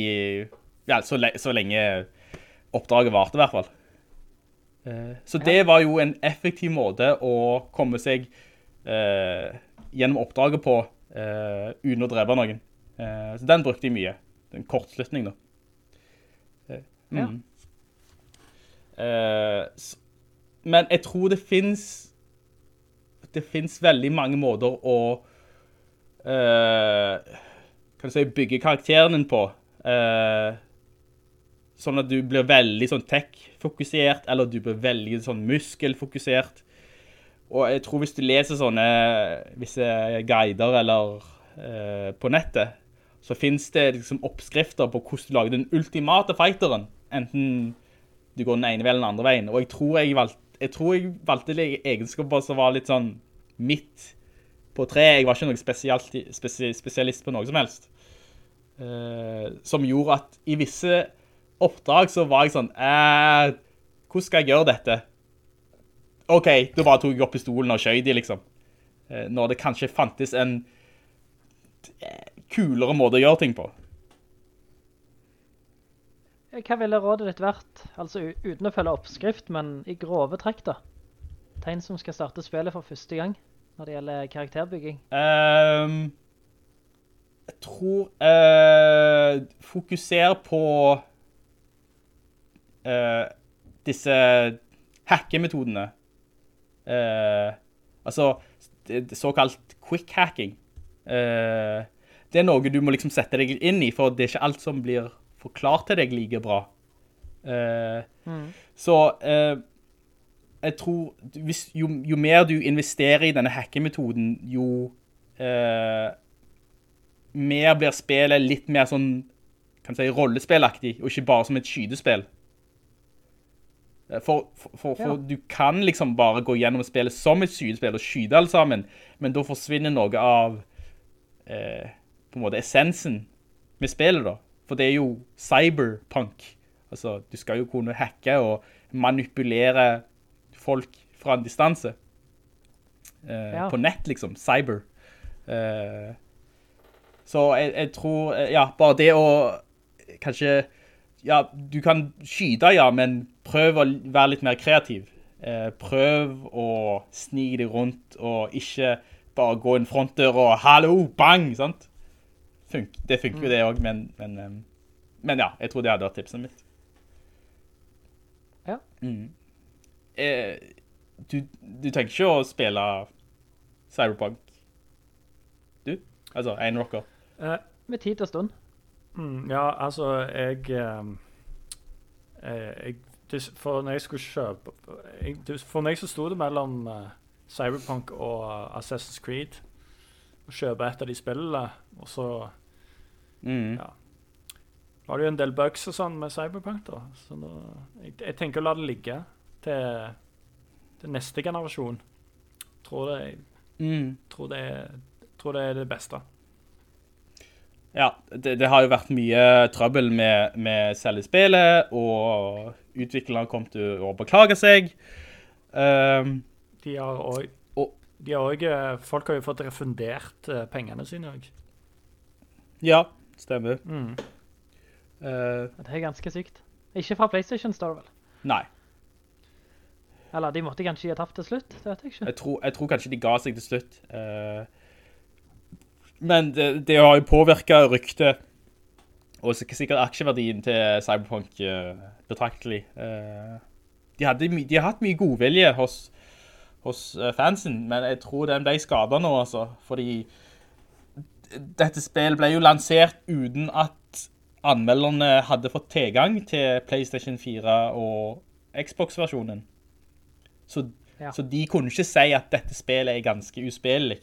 ja, så, le, så lenge oppdraget varte, i hvert fall. Eh, så det var jo en effektiv måte å komme seg eh, gjennom oppdraget på eh, uten å drepe noen. Eh, så den brukte jeg mye. En kortslutning, da. Eh, men jeg tror det finnes det finnes veldig mange måter å uh, kan du si, bygge karakteren din på. Uh, sånn at du blir veldig sånn tech-fokusert, eller du blir veldig sånn muskelfokusert. Og jeg tror hvis du leser sånne visse guider eller uh, på nettet, så finnes det liksom oppskrifter på hvordan du lager den ultimate fighteren. Enten du går den ene veien eller den andre veien. Og jeg tror jeg valgte, jeg tror jeg valgte egenskaper som var litt sånn midt på tre. Jeg var ikke noen spesialist på noe som helst. Uh, som gjorde at i visse oppdrag så var jeg sånn, eh, hvordan skal jeg gjøre dette? Ok, da bare tok jeg opp pistolen og skjøt de, liksom. Uh, når det kanskje fantes en kulere måte å gjøre ting på. Hva ville rådet ditt vært? Altså uten å følge oppskrift, men i grove trekk da. Tegn som skal starte spillet for første gang når det gjelder karakterbygging. Um, jeg tror uh, Fokuser på uh, disse hackemetodene. Uh, altså såkalt quick hacking. Uh, det er noe du må liksom sette deg inn i, for det er ikke alt som blir forklart til deg like bra. Eh, Så uh, jeg tror hvis, jo, jo mer du investerer i denne hackemetoden, jo uh, mer blir spillet litt mer sånn, kan si, rollespillaktig, og ikke bare som et skydespill. For, for, for, for Ja. du kan liksom bare gå gjennom spillet som et skydespill og skyde alle sammen, men da forsvinner noe av på en måte essensen med spillet da. For det er jo cyberpunk. Altså, du skal jo kunne hacke og manipulere folk fra en distanse. Eh, Ja. På nett, liksom. Cyber. Eh, så jeg, jeg tror, eh, ja, bare det å kanskje, ja, du kan skyde, ja, men prøv å være litt mer kreativ. Eh, prøv å snige deg rundt, og ikke bare gå inn frontdør og hallo, bang, sant? Funk, det funker jo det også, men, men, eh, men ja, jeg tror det hadde vært tipset mitt. Ja. Mm. Eh, du, du tenker ikke å spille Cyberpunk? Du? Altså, en rocker. Eh, Med tid og stund. mm, ja, altså, jeg, ehm, eh, jeg For når jeg skulle kjøpe jeg, For meg så sto det mellom eh, Cyberpunk og eh, Assassin's Creed. Å kjøpe et av de spillene, og så Mm. Ja. var det jo en del bugs og sånn med Cyberpunk, da. Så nå, jeg, jeg tenker å la det ligge til, til neste generasjon. Tror det, Mm. tror det, tror det er det beste. Ja, det, det har jo vært mye trøbbel med, med selve spillet, og utviklerne kom til å beklage seg. Um, De har òg Og- de har også, Folk har jo fått refundert eh, pengene sine òg. ja, stemmer. Mm. Uh, Det er ganske sykt. Ikke fra PlayStation, Store, vel. nei, Eller de måtte kanskje gi tapt til slutt, det vet jeg ikke. jeg tror, jeg tror kanskje de ga seg til slutt. Uh, men det, det har jo påvirket ryktet, og sikkert aksjeverdien til Cyberpunk uh, betraktelig. De, hadde, de har hatt mye godvilje hos, hos fansen, men jeg tror den ble skadet nå, altså. Fordi dette spillet ble jo lansert uten at anmelderne hadde fått tilgang til PlayStation 4 og Xbox-versjonen. Så, Ja. så de kunne ikke si at dette spillet er ganske uspillelig.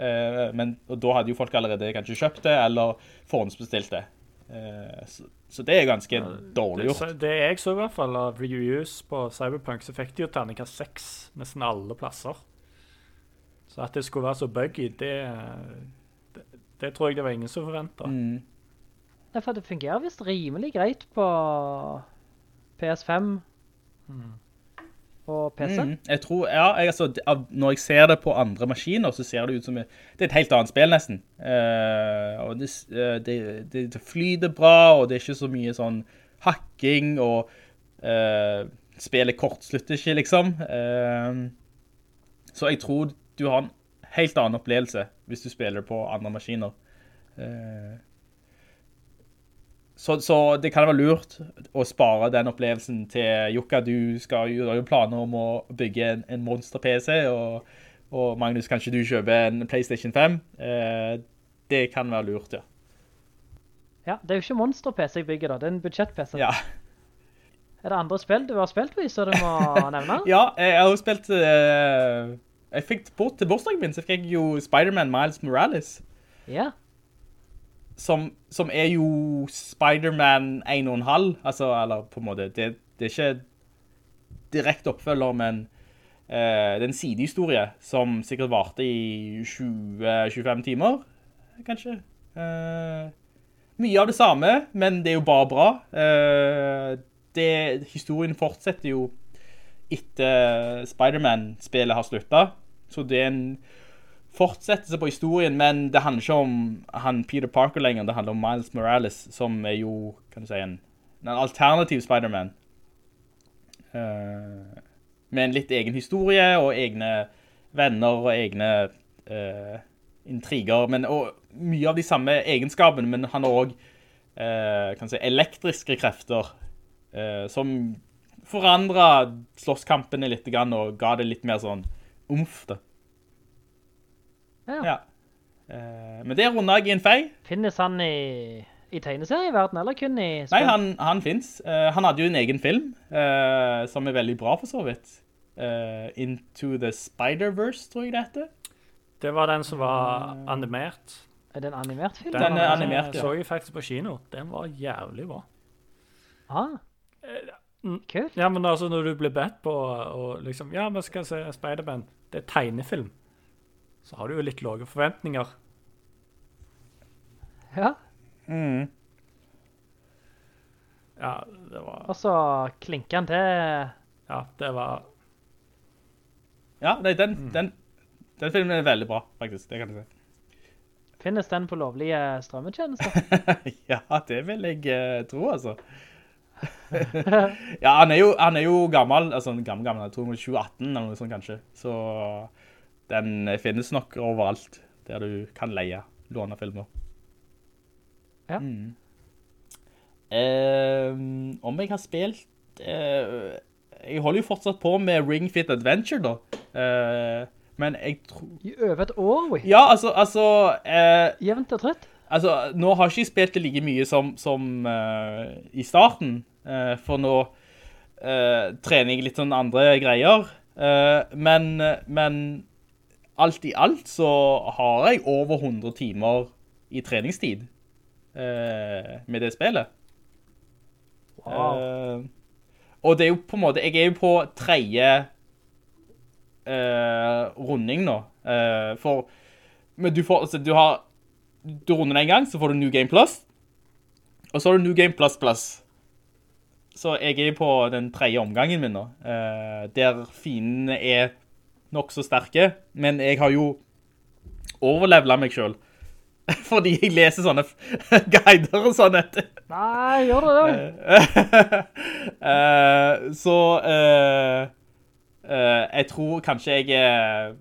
Uh, men og da hadde jo folk allerede kanskje kjøpt det, eller forhåndsbestilt det. Uh, så, så det er ganske dårlig gjort. Det, det jeg så i hvert fall av reviews på Cyberpunk, så fikk de jo terningkast 6 nesten alle plasser. Så at det skulle være så buggy, det, det, tror jeg det var ingen som forventa. Mm. For det fungerer visst rimelig greit på PS5 og PC. Mm, jeg tror, ja, jeg, altså, når jeg ser det på andre maskiner, så ser det ut som det er et helt annet spill nesten. Uh, og det, eh, det, det, det flyter bra, og det er ikke så mye sånn hakking, og uh, spillet kortslutter ikke, liksom. Uh, så jeg tror du har en helt annen opplevelse hvis du spiller på andre maskiner. Eh, så, så det kan være lurt å spare den opplevelsen til Jukka. Du skal jo, du har jo planer om å bygge en, en monster-PC, og, og Magnus, kanskje du kjøper en PlayStation 5. Eh, det kan være lurt, ja. Ja, det er jo ikke monster-PC jeg bygger da, det er en budsjett-PC. Ja, Er det andre spill du har spilt på, så du må nevne? ja jeg har jo spilt... eh, jeg fikk på, til bursdagen min, så fikk jeg jo Spider-Man Miles Morales. Ja. som, som er jo Spider-Man 1,5, altså, eller på en måte, det, det er ikke direkte oppfølger, men uh, det er en sidehistorie som sikkert varte i 20-25 timer, kanskje. Uh, mye av det samme, men det er jo bare bra. Uh, det, historien fortsetter jo etter Spider-Man-spillet har sluttet, så det er en fortsettelse på historien, men det handler ikke om han Peter Parker lenger, det handler om Miles Morales, som er jo, kan du si, en, en alternativ Spider-Man. Eh, med en litt egen historie, og egne venner, og egne uh, intriger, men og mye av de samme egenskapene, men han har også, eh, si, elektriske krefter, eh, som forandret slåsskampene litt, og ga det litt mer sånn umf da. Ja. Ja. Eh, men det runder jeg i en fei. Finnes han i, i tegneserieverden, eller kun i spill? Nei, han, han finnes. Eh, han hadde jo en egen film, eh, som er veldig bra for så vidt. Eh, Into the Spider-Verse, tror jeg det heter. Det var den som var animert. Er det en animert film? Den er animert, ja. så jeg faktisk på kino. Den var jævlig bra. Ah. Kult. Ja, men altså når du blir bedt på og liksom Ja, vi skal se Spider-Man. Det er tegnefilm. Så har du jo litt lave forventninger. Ja. Ja, det var Og så klinker han til Ja, det var Ja, nei, den, den, den filmen er veldig bra, faktisk. Det kan jeg si. Finnes den på lovlige strømmetjenester? ja, det vil jeg uh, tro, altså. ja, han er, jo, han er jo gammel, altså gammel, gammel, jeg tror han er 2018 eller noe sånt kanskje. Så den finnes nok overalt, der du kan leie, låne filmer. Ja. Mm. Eh, om jeg har spilt... eh, jeg holder jo fortsatt på med Ring Fit Adventure da. Eh, men jeg tror... I over et år, vi. Ja, altså, altså eh, Jevnt og trøtt. Altså, nå har jeg ikke spilt det like mye som, som i starten, for nå eh, trener jeg litt sånn andre greier. Eh, men, men alt i alt så har jeg over 100 timer i treningstid eh, med det spillet. Wow. Eh, og det er jo på en måte, jeg er jo på tredje eh, runding nå. Eh, for, men du får, altså du har, du runder den en gang, så får du New Game Plus. Og så har du New Game Plus Plus. Så jeg er på den tredje omgangen min nå, eh, der fiendene er nok så sterke, men jeg har jo overlevelet meg selv. Fordi jeg leser sånne guider og sånn etter. Nei, gjør det? Så eh, eh, jeg tror kanskje jeg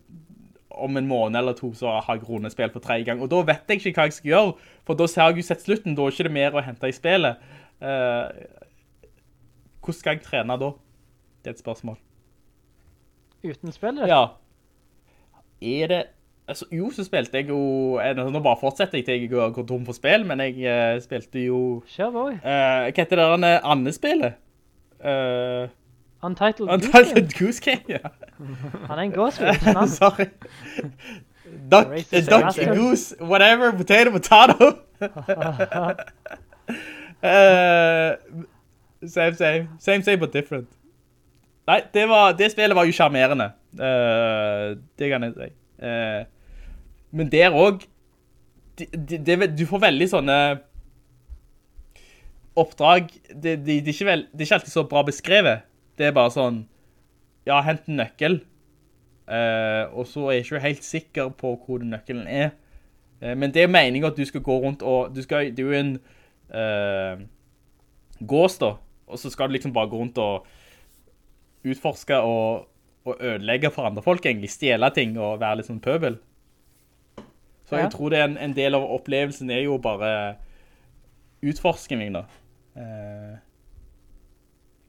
om en måned eller to så har jeg runespill for tredje gang. Og da vet jeg ikke hva jeg skal gjøre, for da har jeg jo sett slutten, da er ikke det mer å hente i spillet. Eh, hvordan skal jeg trene da? Det er et spørsmål. Uten spillet? Ja. Er det... Altså, jo, så spilte jeg jo... eh, Nå bare fortsetter jeg til jeg går, tom for spill, men jeg uh, spilte jo... Kjør på. Eh, hva heter det der andre-spillet? Eh, Untitled, Untitled Goose Game, ja. Han er en gåsvill, ikke sant? Sorry. Duck, duck, goose, whatever, potato, potato. Eh, same, same. Same, same, but different. Nei, det, var, det spillet var jo charmerende. Uh, det kan jeg si. Uh, men der også, det, de, de, du får veldig sånne oppdrag, det, er vel, det er ikke alltid så bra beskrevet. Det er bare sånn, ja, hent en nøkkel. Uh, og så er jeg ikke helt sikker på hvor nøkkelen er. Eh, men det er meningen at du skal gå rundt og, du skal, det er jo en eh, gås da, og så skal du liksom bare gå rundt og utforske og, og ødelegge for andre folk egentlig, stjele ting og være litt sånn pøbel. Så Ja. jeg tror det er en, en del av opplevelsen er jo bare utforskning, da. Eh,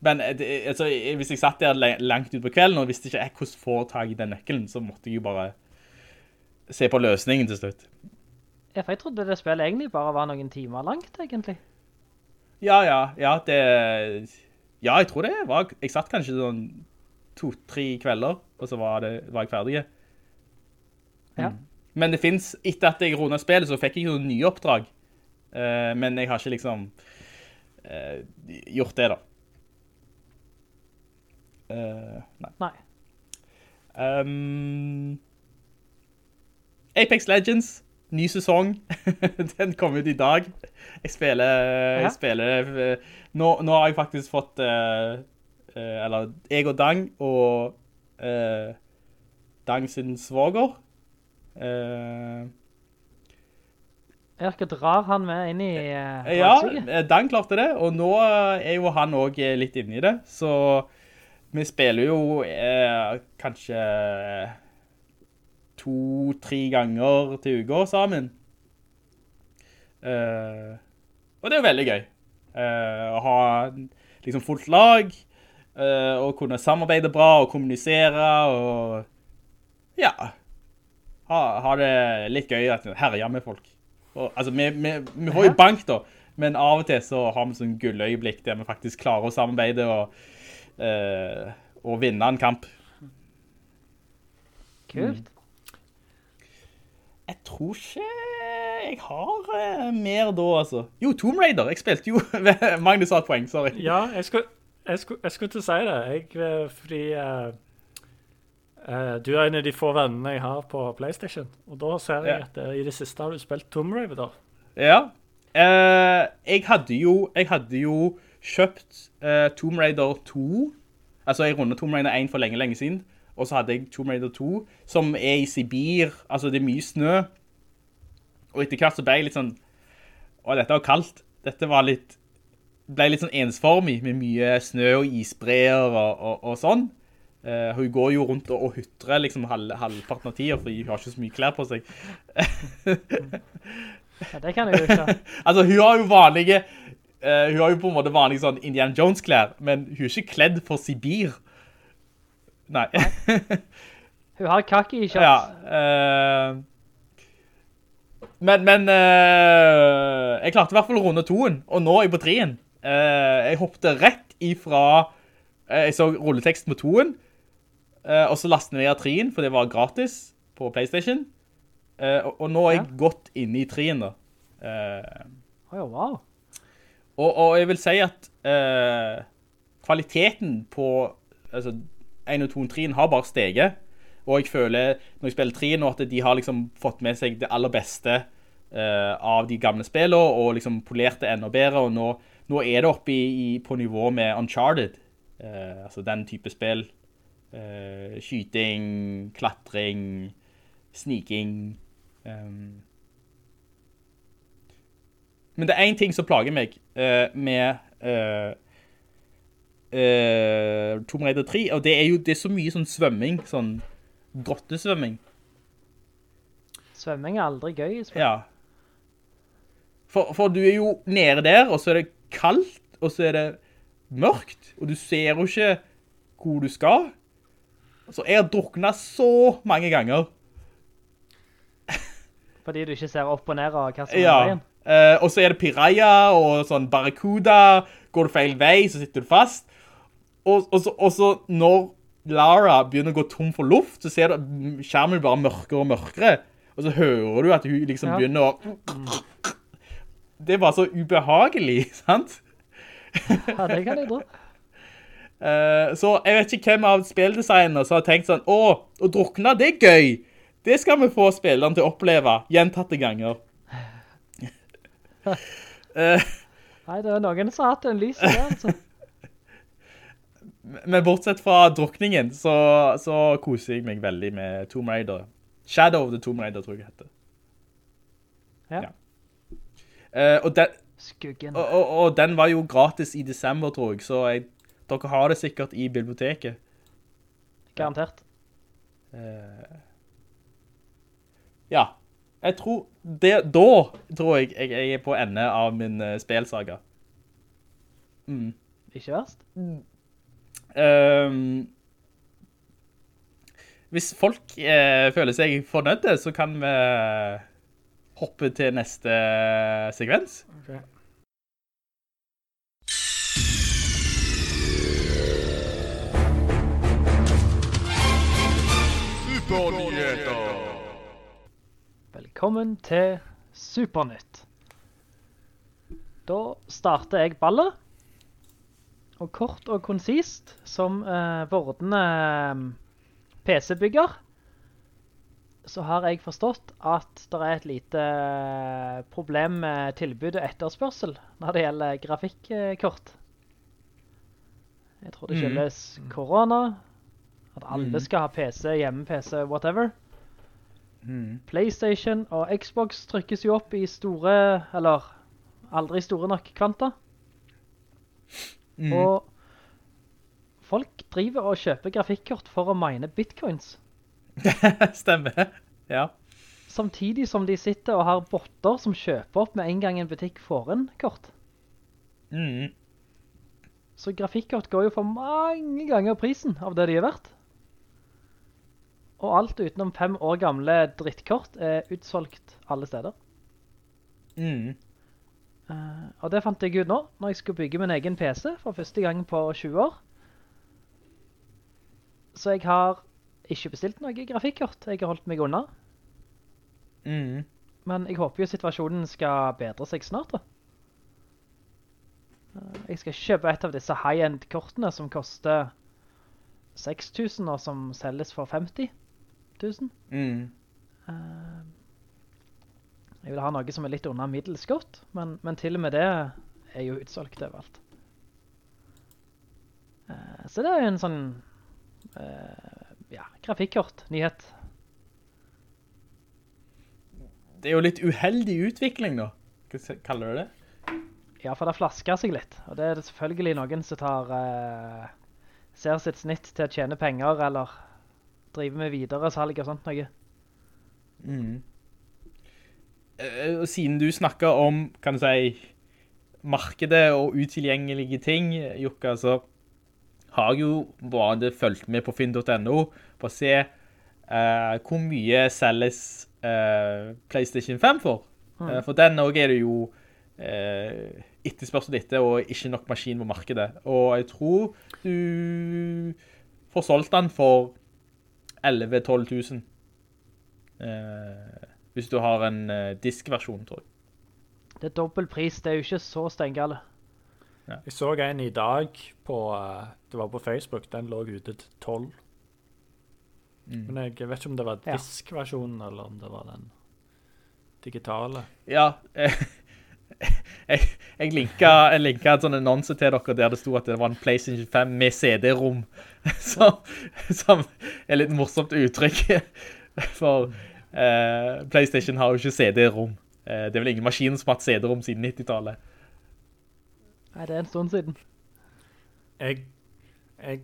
men eh, det, altså, hvis jeg satt der langt ut på kvelden og visste ikke jeg hvordan få tag i den nøkkelen, så måtte jeg jo bare se på løsningen til slutt. Ja, for jeg trodde det spillet egentlig bare var noen timer langt, egentlig. Ja, ja, ja, det... Ja, jeg tror det var... Jeg satt kanskje sånn to-tre kvelder, og så var, det, var jeg ferdig. Ja. Men det finnes, etter at jeg rundet spillet, så fikk jeg jo nye oppdrag. Uh, men jeg har ikke liksom uh, gjort det da. Uh, nei. Nei. Um, Apex Legends, ny sesong. Den kom ut i dag. Jeg spiller, jeg spiller eh, nå, nå har jeg faktisk fått Uh, eller jeg og Dang og uh, Dang sin svoger. Eh, Erke drar han med inn i ja, Dang klarte det, og nå er jo han også litt inne i det, så vi spiller jo kanskje to-tre ganger til uka sammen. Uh, og det er jo veldig gøy. Uh, å ha liksom fullt lag, uh, og kunne samarbeide bra, og kommunisere, og ja, ha, ha det litt gøy at herja med folk. Og, altså, vi, vi, vi får jo bank da, men av og til så har vi sånn gulløyeblikk der vi faktisk klarer å samarbeide og, og vinne en kamp. Kult. Jeg tror ikke jeg har eh, mer da, altså. Jo, Tomb Raider. Jeg spilte jo Magnus har et poeng, sorry. Ja, jeg skulle, jeg skulle, jeg skulle til å si det. Jeg, eh, fordi eh, eh, du er en av de få vennene jeg har på PlayStation. Og da ser jeg at eh, i det siste har du spilt Tomb Raider. Ja. Eh, jeg hadde jo, jeg hadde jo kjøpt Tomb Raider 2. Altså, jeg rundet Tomb Raider 1 for lenge, lenge siden. Og så hadde jeg Tomb Raider 2, som er i Sibir. Altså, det er mye snø. Og etter hvert så ble jeg litt sånn, å, dette var kaldt. Dette var litt, ble litt sånn ensformig, med mye snø og isbreer og, og, og sånn. Uh, hun går jo rundt og, og hutrer liksom halv, halvparten av tida, fordi hun har ikke så mye klær på seg. Ja, det kan jeg jo ikke. Altså, hun har jo vanlige, uh, hun har jo på en måte vanlige sånn Indiana Jones-klær, men hun er ikke kledd for Sibir. Nei. Hun har kaki i kjøtt. ja. Uh, men, men uh, jeg klarte i hvert fall å runde toen, og nå er jeg på treen. Uh, jeg hoppte rett ifra, eh, jeg så rulletekst med toen, eh, og så lastet jeg ned treen, for det var gratis på Playstation. Eh, og, og nå er jeg Ja. godt inne i treen da. Eh, oh, wow. Og, og jeg vil si at eh, kvaliteten på altså, 1 og 2 og 3 har bare steget. Og jeg føler, når jeg spiller 3 nå, at de har liksom fått med seg det aller beste uh, av de gamle spillene, og liksom polert det enda bedre, og nå, nå er det oppe i, i, på nivå med Uncharted, Uh, altså den type spill. Uh, skyting, klatring, sniking. Um. Men det er en ting som plager meg med eh, eh, Tomb Raider 3, og det er jo det er så mye sånn svømming, sånn grottesvømming. Svømming er aldri gøy spill. Ja. For, for du er jo nede der, og så er det kaldt, og så er det mørkt, og du ser jo ikke hvor du skal. Så jeg har druknet så mange ganger. Fordi du ikke ser opp og ned og hva som er Ja. veien. Eh, og så er det piraya og sånn barracuda. Går du feil vei, så sitter du fast. Og, og, så, og så når Lara begynner å gå tom for luft, så ser du skjermen bare mørkere og mørkere. Og så hører du at hun liksom Ja. begynner å... Det var så ubehagelig, sant? Ja, det kan jeg tro. Eh, så jeg vet ikke hvem av spilldesignerne som har tenkt sånn, å, å drukne, det er gøy. Det skal vi få spilleren til å oppleve gjentatte ganger. Nei, det er noen som har hatt en lys i det, altså. Men bortsett fra drukningen, så, så koser jeg meg veldig med Tomb Raider. Shadow of the Tomb Raider, tror jeg det heter. Ja. Ja. Uh, og, den, Skuggen. og, og, og den var jo gratis i desember, tror jeg, så jeg, dere har det sikkert i biblioteket. Garantert. Uh, ja, jeg tror det, da tror jeg jeg, jeg er på ende av min uh, spelsaga. Mm. Ikke verst. Ehm, hvis folk eh, føler seg fornøyde, så kan vi hoppe til neste sekvens. Supernyheter. Velkommen til Supernytt. Da starter jeg ballet. Og kort og konsist, som eh, vordende eh, PC-bygger, så har jeg forstått at det er et lite eh, problem med tilbud og etterspørsel når det gjelder grafikkort. Jeg tror det skyldes skyldes korona, at alle skal ha PC, hjemme-PC, whatever. PlayStation og Xbox trykkes jo opp i store, eller aldri store nok kvanta. Og folk driver og kjøper grafikkort for å mine bitcoins. Stemmer. Ja. Samtidig som de sitter og har botter som kjøper opp med en gang en butikk får en kort. Mm. Så grafikkort går jo for mange ganger prisen av det de er verdt. Og alt utenom fem år gamle drittkort er utsolgt alle steder. Mm. Eh, og det fant jeg ut nå, når jeg skulle bygge min egen PC for første gang på 20 år. Så jeg har ikke bestilt noe grafikkort, jeg har holdt meg unna. Mm. Men jeg håper jo situasjonen skal bedre seg snart da. Uh, Jeg skal kjøpe et av disse high-end kortene som koster 6000 og som selges for 50 000. Mm. Eh, Jeg vil ha noe som er litt under middels godt, men, men til og med det er jo utsolgt overalt. Eh, Så det er jo en sånn, eh, ja, grafikkort, nyhet. Det er jo litt uheldig utvikling da. Hva kaller du det? Ja, for det flasker seg litt, og det er det selvfølgelig noen som tar, eh, ser sitt snitt til å tjene penger, eller drive med videre salg og sånt noe. Mm. Eh, siden du snakker om, kan du si, markedet og utilgjengelige ting, Jukka, så har jeg jo bare fulgt med på finn.no på å se uh, hvor mye selges uh, PlayStation 5 for. Eh, for den også er det jo uh, etterspørsel etter og ikke nok maskin på markedet. Og jeg tror du får solgt den for 11-12 000. Hvis du har en uh, diskversjon, tror jeg. Det er dobbelt pris, det er jo ikke så stengale. Jeg så en i dag på uh, Det var på Facebook. Den lå ute til 12. Men jeg vet ikke om det var Ja. diskversjonen, eller om det var den digitale. Ja, eh, jeg, jeg linka, jeg linka en sånn annonse til dere der det sto at det var en PlayStation 5 med CD-rom, som, som er litt morsomt uttrykk, for eh, PlayStation har jo ikke CD-rom. Eh, det er vel ingen maskin som har hatt CD-rom siden 90-tallet. Nei, det er en stund siden. Jeg, jeg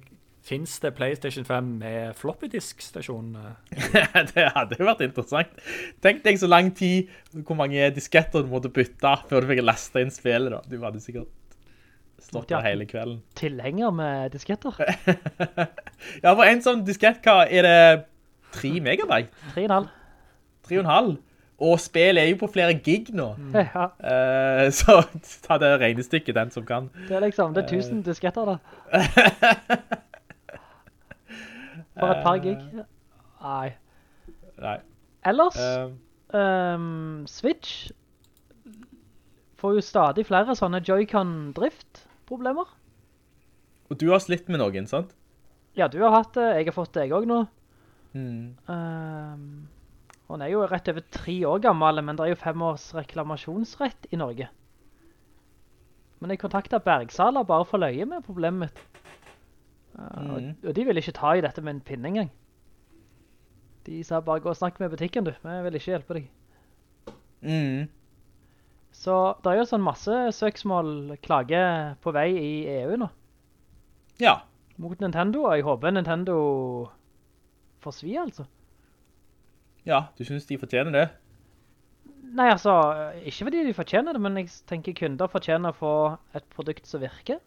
Finnes det PlayStation 5 med floppy disk-stasjon? det hadde jo vært interessant. Tenk deg så lang tid, hvor mange disketter du måtte bytte før du fikk lasta inn spillet da. Du hadde sikkert stått der hele kvelden. Tilhenger med disketter? ja, for en sånn diskett, hva er det? 3 megabyte? 3,5. 3,5? Og spillet er jo på flere gig nå. Mm. Ja. Uh, så ta det regnestykket, den som kan. Det er liksom, det er 1000 disketter da. For et par gig. Nei. Nei. Ellers, uh, um, Switch får jo stadig flere sånne Joy-Con-drift-problemer. Og du har slitt med noen, sant? Ja, du har hatt det. Jeg har fått det jeg også nå. Mm. Um, den er jo rett over tre år gammel, men det er jo fem års reklamasjonsrett i Norge. Men jeg kontaktet Bergsala bare for løye med problemet mitt. Mm. Og, og, de vil ikke ta i dette med en pinne engang. De sa bare gå og snakke med butikken du, men jeg vil ikke hjelpe deg. Mm. Så det er jo sånn masse søksmål, klage på vei i EU nå. Ja. Mot Nintendo, og jeg håper Nintendo får svi altså. Ja, du synes de fortjener det? Nei, altså, ikke fordi de fortjener det, men jeg tenker kunder fortjener å få et produkt som virker.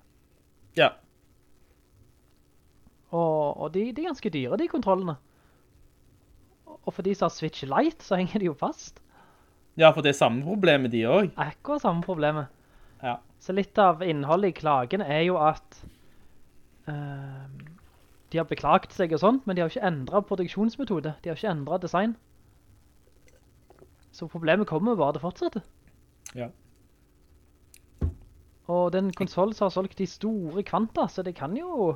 Ja. Og, og de, de, er ganske dyre, de kontrollene. Og for de som har Switch Lite, så henger de jo fast. Ja, for det er samme problemet de også. Akkurat samme problemet. Ja. Så litt av innholdet i klagen er jo at uh, de har beklagt seg og sånt, men de har ikke endret produksjonsmetode. De har ikke endret design. Så problemet kommer bare det fortsetter. Ja. Og den konsolen som har solgt de store kvanta, så det kan jo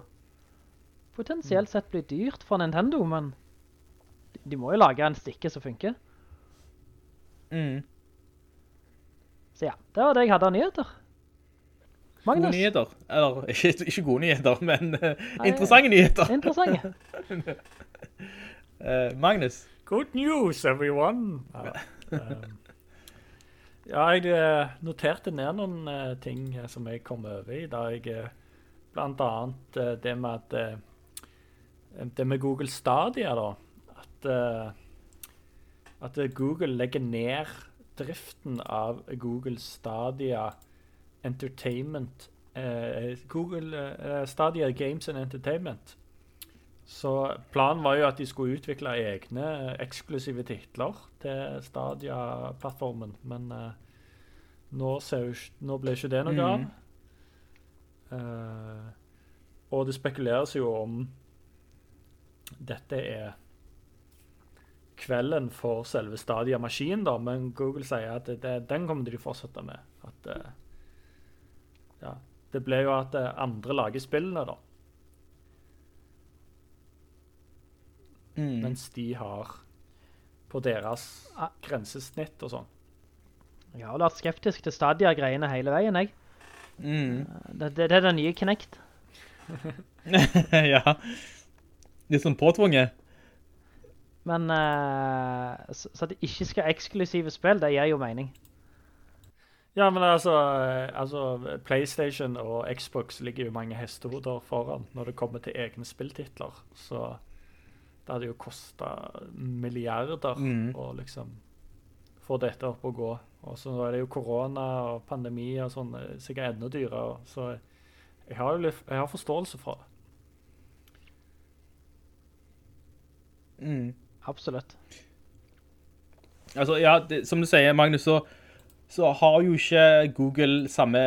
potensielt sett bli dyrt for Nintendo, men de må jo lage en stikke som funker. Mm. Så ja, det var det jeg hadde av nyheter. Magnus? Gode nyheter. Eller, ikke, ikke gode nyheter, men uh, interessante nyheter. Interessante. uh, Magnus? Good news, everyone! Ja, um, jeg uh, noterte ned noen ting som jeg kom over i, da jeg blant annet det med at det med Google Stadia, da At, at Google legger ned driften av Google Stadia Entertainment Google Stadia Games and Entertainment. Så planen var jo at de skulle utvikle egne eksklusive titler til Stadia-plattformen, men nå, nå, ble ikke det noe mm. Uh, og det spekuleres jo om dette er kvelden for selve Stadia-maskinen, da, men Google sier at det, den kommer de å fortsette med. At, uh, ja, det ble jo at uh, andre lager spillene, da. Mm. Mens de har på deres grensesnitt og sånn. Jeg har vært skeptisk til Stadia-greiene hele veien, jeg. Mm. Det, det, det, er den nye Kinect. ja. Litt sånn påtvunget. Men uh, så, så, at det ikke skal eksklusive spill, det gir jo mening. Ja, men altså, altså, PlayStation og Xbox ligger jo mange hestehoder foran når det kommer til egne spilltitler. Så det hadde jo kostet milliarder mm. å liksom få dette opp og gå. Og så er det jo korona og pandemi og sånn, sikkert enda dyrere. Så jeg har jo litt, jeg har forståelse for det. Mm. Absolutt. Altså, ja, det, som du sier, Magnus, så, så, har jo ikke Google samme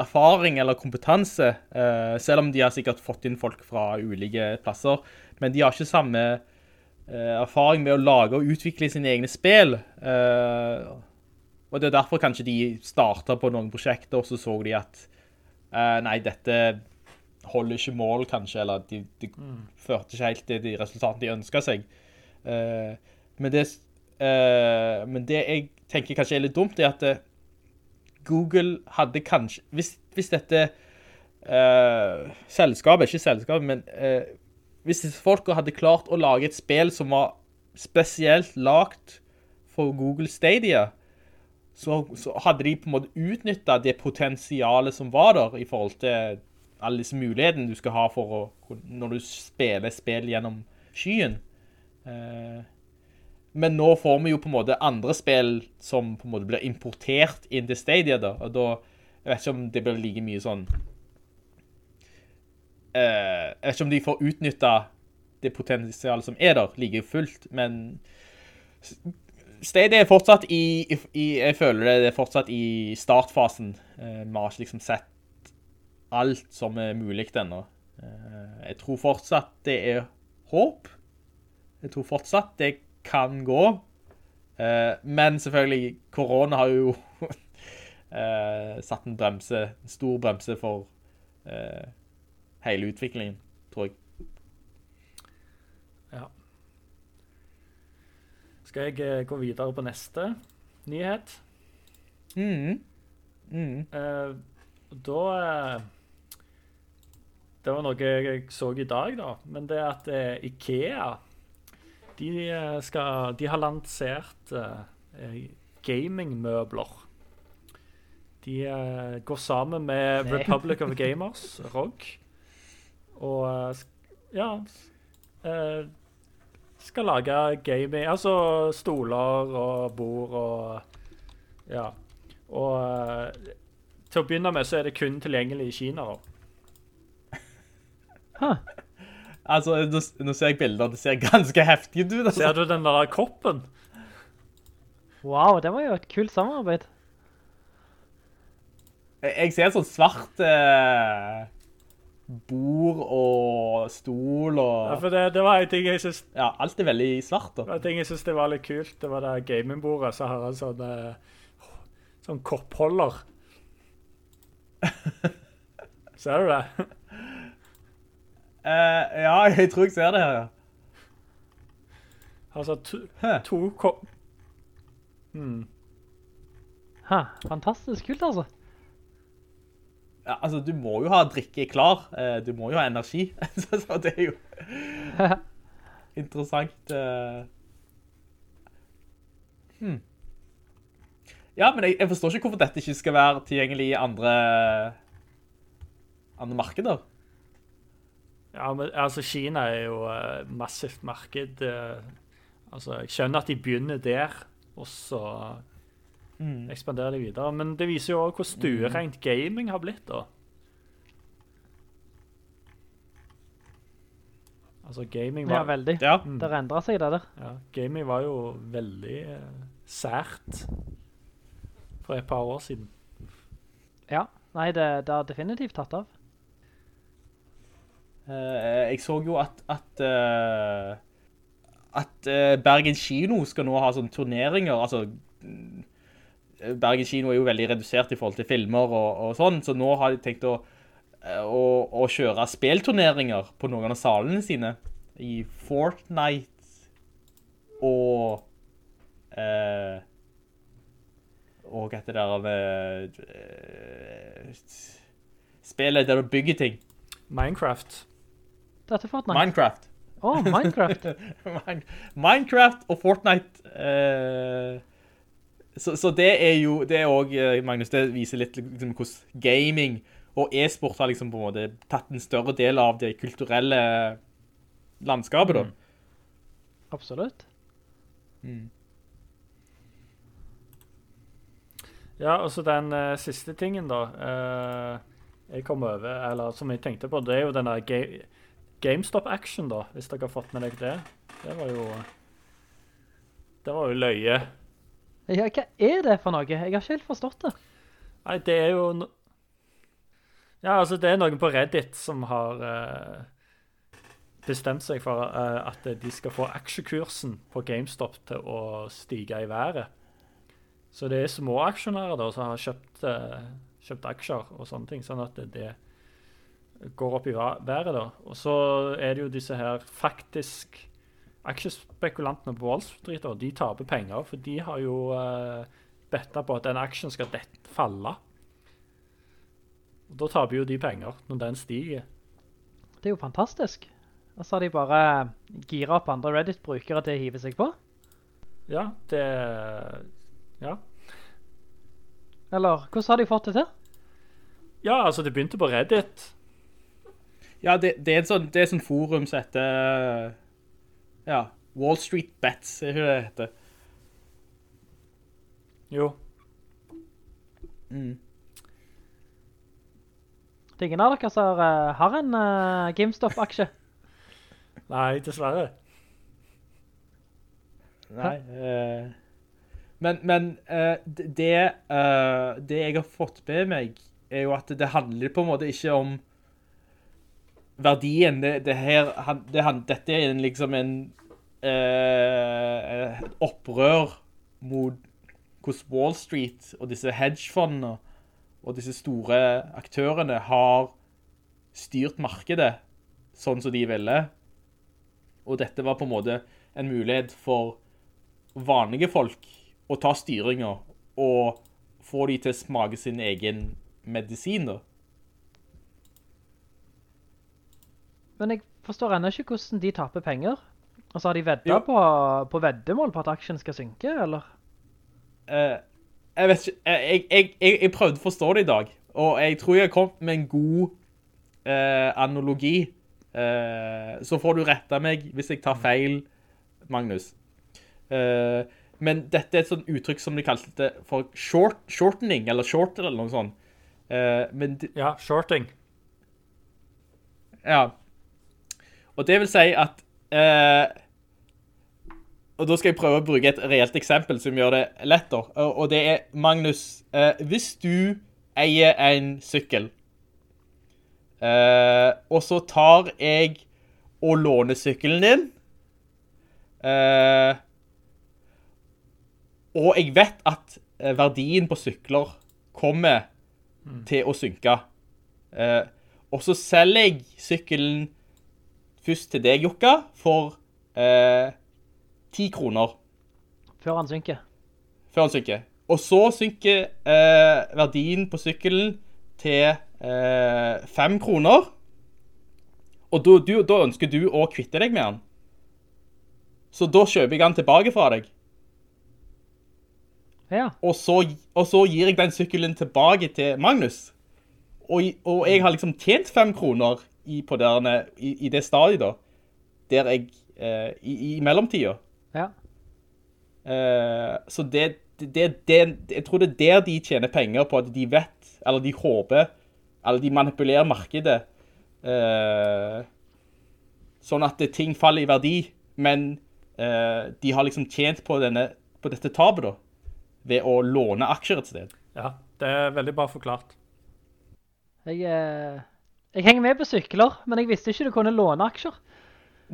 erfaring eller kompetanse, uh, selv om de har sikkert fått inn folk fra ulike plasser, men de har ikke samme uh, erfaring med å lage og utvikle sine egne spill. Uh, og det er derfor kanskje de startet på noen prosjekter, og så så de at nei, dette holder ikke mål, kanskje, eller de, de mm. førte ikke helt til de resultatene de ønsket seg. Uh, men, det, uh, men, det, jeg tenker kanskje er litt dumt, er at uh, Google hadde kanskje, hvis, hvis dette uh, selskapet, ikke selskapet, men eh, hvis disse folka hadde klart å lage et spill som var spesielt lagt for Google Stadia, så, så hadde de på en måte utnyttet det potensialet som var der i forhold til alle disse mulighetene du skal ha for å, når du spiller spill gjennom skyen. Eh, men nå får vi jo på en måte andre spill som på en måte blir importert inn til Stadia da, og da, jeg vet ikke om det blir like mye sånn, jeg vet ikke om de får utnytta det potensialet som er der, like fullt, men Stadia er fortsatt i, i, jeg føler det det er fortsatt i startfasen. Eh, vi har ikke liksom sett alt som er mulig ennå. Eh, jeg tror fortsatt det er håp. Jeg tror fortsatt det kan gå. Eh, men selvfølgelig, korona har jo eh, satt en bremse, en stor bremse for eh, hele utviklingen, tror jeg. Ja. Skal jeg eh, gå videre på neste nyhet? Mhm. Mm. Eh, da eh, Det var noe jeg så i dag, da. Men det er at Ikea de, skal, de har lansert gamingmøbler. De går sammen med. Republic of Gamers, ROG, og eh, ja eh, Skal lage gaming Altså stoler og bord og Ja. Og eh, til å begynne med så er det kun tilgjengelig i Kina. da. Huh. Altså, nå, nå ser jeg bilder, det ser ganske heftig ut. Altså. Ser du den der koppen? Wow, det var jo et kult samarbeid. Jeg jeg ser sånn svart eh, bord og stol og... Ja, for det, det var en ting jeg syns Ja, alt er veldig svart da. En ting jeg synes det var litt kult, det var det gamingbordet. Så har han sånn, eh, sånn koppholder. Ser du det? uh, ja, jeg tror jeg ser det her, ja. Altså to, Hæ. to kopp... Hmm. Ha, fantastisk kult, altså. Ja. Altså, du må jo ha drikke klar. Eh, du må jo ha energi. så, det er jo interessant. eh. Hmm. Ja, men jeg, jeg forstår ikke hvorfor dette ikke skal være tilgjengelig i andre, andre markeder. Ja, men altså Kina er jo et massivt marked. eh, altså, Jeg skjønner at de begynner der, og så Mm. Ekspandere de videre. Men det viser jo òg hvor stuereint gaming har blitt. da. Altså, gaming var Ja, veldig. Ja. Det har endret seg det der. ja, gaming var jo veldig eh, sært for et par år siden. Ja, nei, det, det har definitivt tatt av. Eh, jeg så jo at at, eh, at eh, Bergen Kino skal nå ha sånne turneringer, altså mm, Bergen Kino er jo veldig redusert i forhold til filmer og, og sånn, så nå har de tenkt å, å, å kjøre spelturneringer på noen av salene sine i Fortnite og eh, og etter det der eh, spillet der du bygger ting Minecraft. Dette er Fortnite. Minecraft. Åh, Minecraft. Minecraft og Fortnite. eh, så, så det er jo, det er også, eh, Magnus, det viser litt liksom, hvordan gaming og e-sport har liksom på en måte tatt en større del av det kulturelle landskapet da. Absolutt. Ja, og så den uh, siste tingen, da. uh, jeg kom over, eller som jeg tenkte på, det er jo den der ga GameStop-action, da. Hvis dere har fått med deg det. Det var jo Det var jo løye. Ja, hva er det for noe? Jeg har ikke helt forstått det. Nei, det er jo no Ja, altså, det er noen på Reddit som har uh, bestemt seg for uh, at de skal få aksjekursen på GameStop til å stige i været. Så det er små aksjonærer som har kjøpt, uh, kjøpt aksjer og sånne ting, sånn at det, det går opp i været. da. Og så er det jo disse her faktisk aksjespekulantene på Wall Street, da, de taper penger, for de har jo uh, bette på at den aksjen skal falle. Og da taper jo de penger når den stiger. Det er jo fantastisk. Og så har de bare gira opp andre Reddit-brukere til å hive seg på. Ja, det Ja. Eller, hvordan har de fått det til? Ja, altså, det begynte på Reddit. Ja, det, det er et sånn, det er et sånt forum som heter, ja, Wall Street Bets, er ikke det det heter? Jo. Det er ingen av dere som eh, har en uh, GameStop-aksje. Nei, dessverre. Nei. Uh, men men eh, det, det, det jeg har fått med meg, er jo at det handler på en måte ikke om verdien. Det, det her, det, dette er liksom en eh, opprør mot hvordan Wall Street og disse hedgefondene og disse store aktørene har styrt markedet sånn som de ville. Og dette var på en måte en mulighet for vanlige folk å ta styringa og få de til å smake sin egen medisin. da. Men jeg forstår ennå ikke hvordan de taper penger. Altså, har de vedda på, på veddemål på at aksjen skal synke, eller? Uh, jeg vet ikke, jeg, jeg, jeg, jeg prøvde å forstå det i dag, og jeg tror jeg kommet med en god uh, analogi. Uh, så får du rette meg hvis jeg tar feil, Magnus. Eh, men dette er et sånt uttrykk som de kalte det for short, shortening, eller short eller noe sånt. Eh, men Ja, shorting. Ja. Og det vil si at eh, Og da skal jeg prøve å bruke et reelt eksempel som gjør det lettere. Og, og det er, Magnus, eh, hvis du eier en sykkel, eh, og så tar jeg og låner sykkelen din, eh, og jeg vet at eh, verdien på sykler kommer til å synke, eh, og så selger jeg sykkelen først til deg, Jokka, for eh, 10 kroner Før han synker. før han synker. Og så synker eh, verdien på sykkelen til eh, 5 kroner. Og da, du, da ønsker du å kvitte deg med han. Så da kjøper jeg han tilbake fra deg. Ja. Og så, og så gir jeg den sykkelen tilbake til Magnus. Og, og jeg har liksom tjent fem kroner i, på derne, i, i det stadiet da. Der jeg, eh, i, i mellomtida. Ja. Eh, så det, det, det, det, jeg tror det er der de tjener penger på at de vet, eller de håper, eller de manipulerer markedet, eh, sånn at ting faller i verdi, men eh, de har liksom tjent på, denne, på dette tabet da, ved å låne aksjer et sted. Ja, det er veldig bra forklart. Jeg, eh, jeg henger med på sykler, men jeg visste ikke du kunne låne aksjer.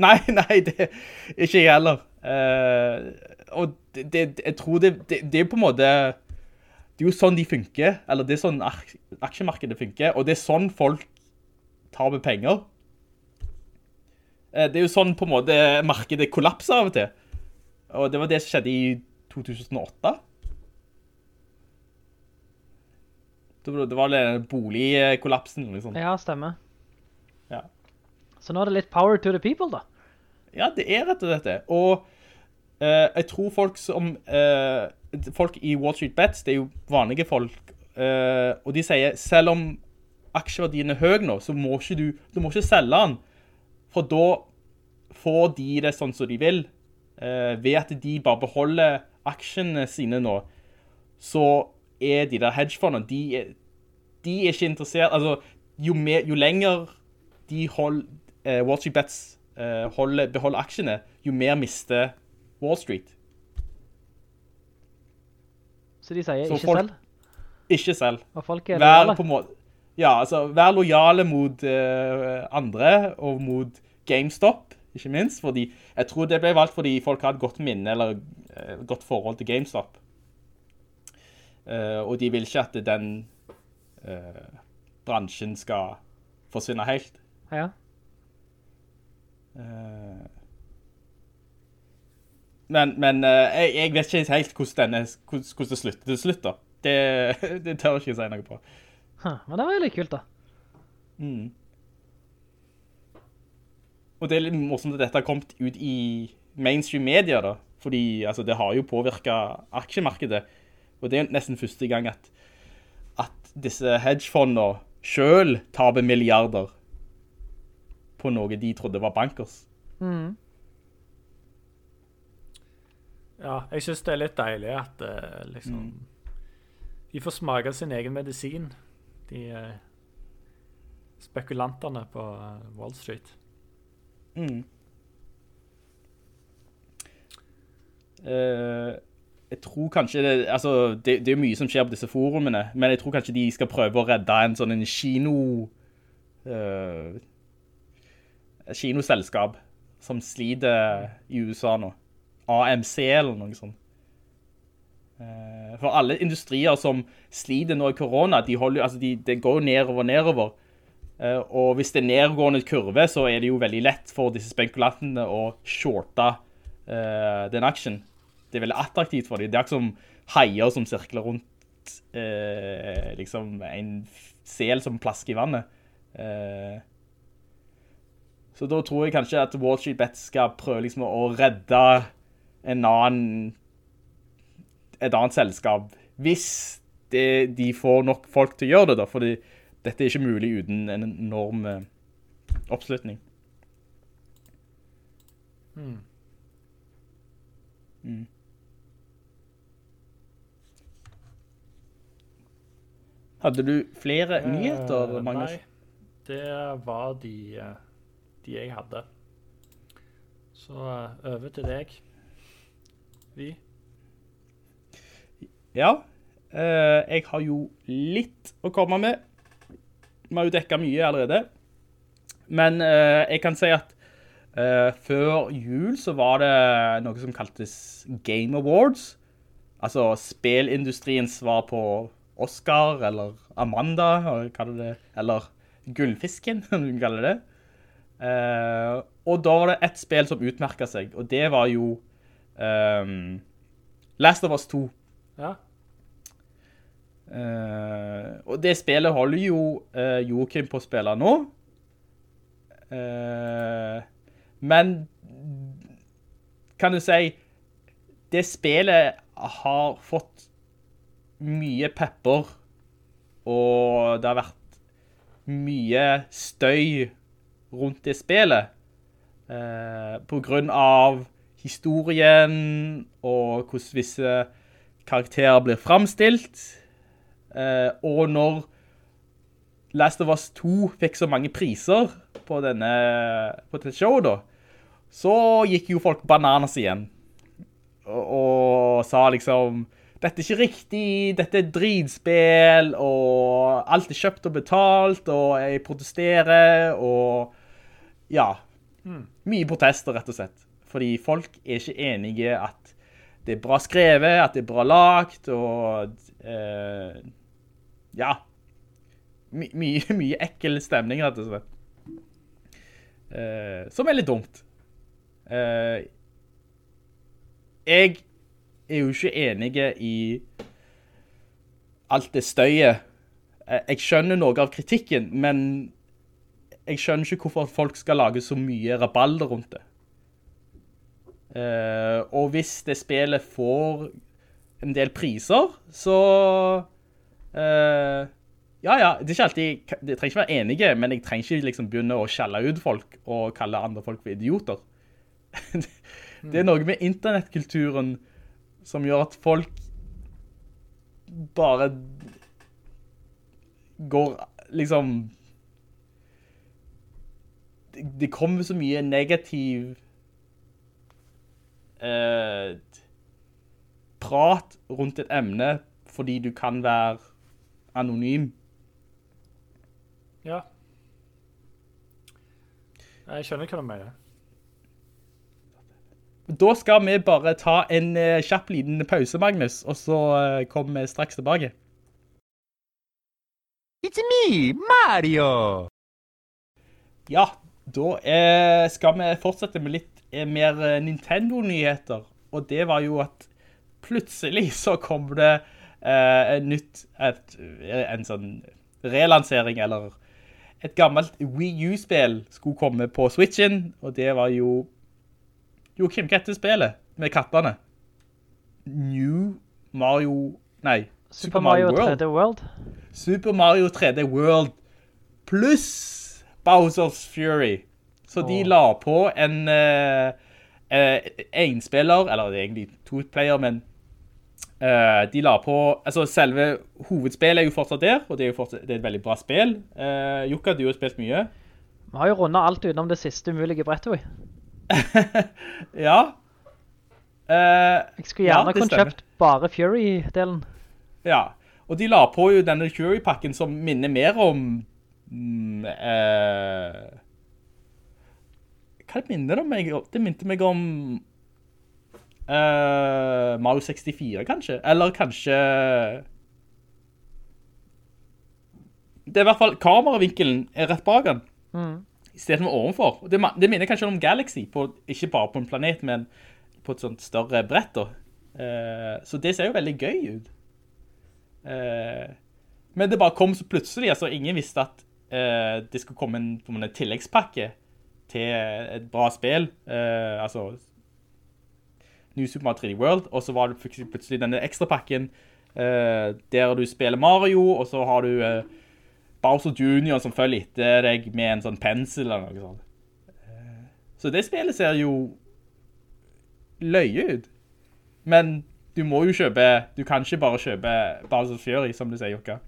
Nei, nei, det ikke jeg heller. Uh, og det, det, jeg tror det, det, er på en måte, det er jo sånn de funker, eller det er sånn aksjemarkedet funker, og det er sånn folk tar med penger. Uh, det er jo sånn på en måte markedet kollapser av og til. Og det var det som skjedde i 2008. Det var- den boligkollapsen, liksom. Ja, stemmer. Ja. Så nå er det litt power to the people, da. Ja, det er rett og slett det. Og eh, jeg tror folk som eh, Folk i Wall Street Bets, det er jo vanlige folk, eh, og de sier selv om aksjeverdien er høy nå, så må ikke du, du må ikke selge den. For da får de det sånn som de vil. Eh, ved at de bare beholder aksjene sine nå, så er de der hedgefondene, de er, de er ikke interessert, altså jo, mer, jo lenger de hold, eh, Wall Street Bets eh, holder, beholder aksjene, jo mer mister Wall Street. Så de sier Så ikke folk- selv. Ikke selv. Og folk er Vær måte, ja, altså, vær lojale mot eh, andre, og mot GameStop, ikke minst, fordi, jeg tror det ble valgt fordi folk har et godt minne, eller eh, et godt forhold til GameStop. Eh, og de vil ikke at den eh, bransjen skal forsvinne helt. Ja. Eh, Men, men jeg, jeg vet ikke helt hvordan, denne, hvordan, det slutter til slutt da. Det, det tør jeg ikke si noe på. Huh, men det var jo litt kult da. Og det er litt morsomt at dette har kommet ut i mainstream media da. Fordi altså, det har jo påvirket aksjemarkedet. Og det er nesten første gang at, at disse hedgefondene selv taper milliarder på noe de trodde var bankers. Ja, jeg synes det er litt deilig at uh, liksom De får smake sin egen medisin, de uh, spekulantene på eh, Wall Street. Eh, jeg tror kanskje det, altså, det, det er mye som skjer på disse forumene, men jeg tror kanskje de skal prøve å redde en sånn en kino, Uh, kinoselskap som sliter i USA nå. AMC eller noe sånt. Uh, for alle industrier som sliter nå i korona, de holder, altså de, det går jo nedover og nedover. Uh, og hvis det er nedgående kurve, så er det jo veldig lett for disse spekulantene å shorte den aksjen. Det er veldig attraktivt for dem. Det er ikke som haier som sirkler rundt eh, liksom en sel som plasker i vannet. Eh, så da tror jeg kanskje at Wall Street Bet skal prøve liksom å redde en annen, et annet selskap, hvis det, de får nok folk til å gjøre det da, fordi dette er ikke mulig uten en enorm oppslutning. oppslutning. Mm. Hadde du flere nyheter, Eh, Magnus? Nei, det var de, eh, de jeg hadde. Så eh, over til deg. Vi. Ja, uh, jeg har jo litt å komme med. Vi har jo dekket mye allerede. Men uh, jeg kan si at uh, før jul så var det noe som kaltes Game Awards. Altså spillindustriens svar på Oscar, eller Amanda, det er, eller Gullfisken, som du kaller det. Uh, og da var det et spill som utmerket seg, og det var jo um, Last of Us 2. Ja. Uh, og det spillet holder jo uh, Joachim på å spille nå. Uh, men kan du si det spillet har fått mye pepper og det har vært mye støy rundt det spillet eh, på grunn av historien og hvordan visse karakterer blir fremstilt. Eh, og når Last of Us 2 fikk så mange priser på denne på dette showet da, så gikk jo folk bananas igjen. Og, og sa liksom, dette er ikke riktig, dette er dritspill, og alt er kjøpt og betalt, og jeg protesterer, og ja, mye protester rett og slett. Fordi folk er ikke enige at det er bra skrevet, at det er bra lagt, og uh, ja, my, mye, mye ekkel stemning rett og slett. Uh, som er litt dumt. Uh, jeg er jo ikke enige i alt det støyet. Eh, Jeg skjønner noe av kritikken, men jeg skjønner ikke hvorfor folk skal lage så mye rabalder rundt det. Eh, og hvis det spillet får en del priser, så eh, ja, ja, det alltid, det trenger ikke være enige, men jeg trenger ikke liksom begynne å skjelle ut folk og kalle andre folk for idioter. det er noe med internettkulturen som gjør at folk bare går liksom det, kommer så mye negativ eh, prat rundt et emne fordi du kan være anonym. Ja. Jeg skjønner hva du mener. Da skal vi bare ta en eh, kjapp liten pause, Magnus, og så eh, kommer vi straks tilbake. It's me, Mario! Ja, da eh, skal vi fortsette med litt eh, mer eh, Nintendo-nyheter. og det var jo at plutselig så kom det eh, en nytt, et, en sånn relansering, eller et gammelt Wii U-spill skulle komme på Switchen, og det var jo Joachim heter spillet med kattene. New Mario, nei, Super Mario 3D World. Super Mario 3D World pluss Bowser's Fury. Så de la på en uh, enspiller, eller det er egentlig to player, men uh, de la på, altså selve hovedspillet er jo fortsatt der, og det er jo fortsatt, det er et veldig bra spill. Uh, Jukka, du har spilt mye. Vi har jo rundet alt utenom det siste umulige brettet, vi. Ja. Uh, Jeg skulle gjerne ja, kunne stemmer. kjøpt bare Fury-delen. Ja, og de la på jo denne Fury-pakken som minner mer om... Mm, uh, hva det minner det om meg? Det minte meg om... uh, Mario 64, kanskje? Eller kanskje... Det er i hvert fall kameravinkelen er rett bak den. I stedet for ovenfor. Det, det minner kanskje om Galaxy, på, ikke bare på en planet, men på et sånt større brett da. Eh, så det ser jo veldig gøy ut. Eh, men det bare kom så plutselig, altså ingen visste at eh, det skulle komme en, en tilleggspakke til et bra spill, eh, altså New Super Mario 3D World, og så var det plutselig- denne ekstra pakken eh, der du spiller Mario, og så har du Bowser Jr. som følger etter deg med en sånn pensel eller noe sånt. Så det spillet ser jo løye ut. Men du må jo kjøpe, du kan ikke bare kjøpe Bowser Fury, som du sier, Jokka.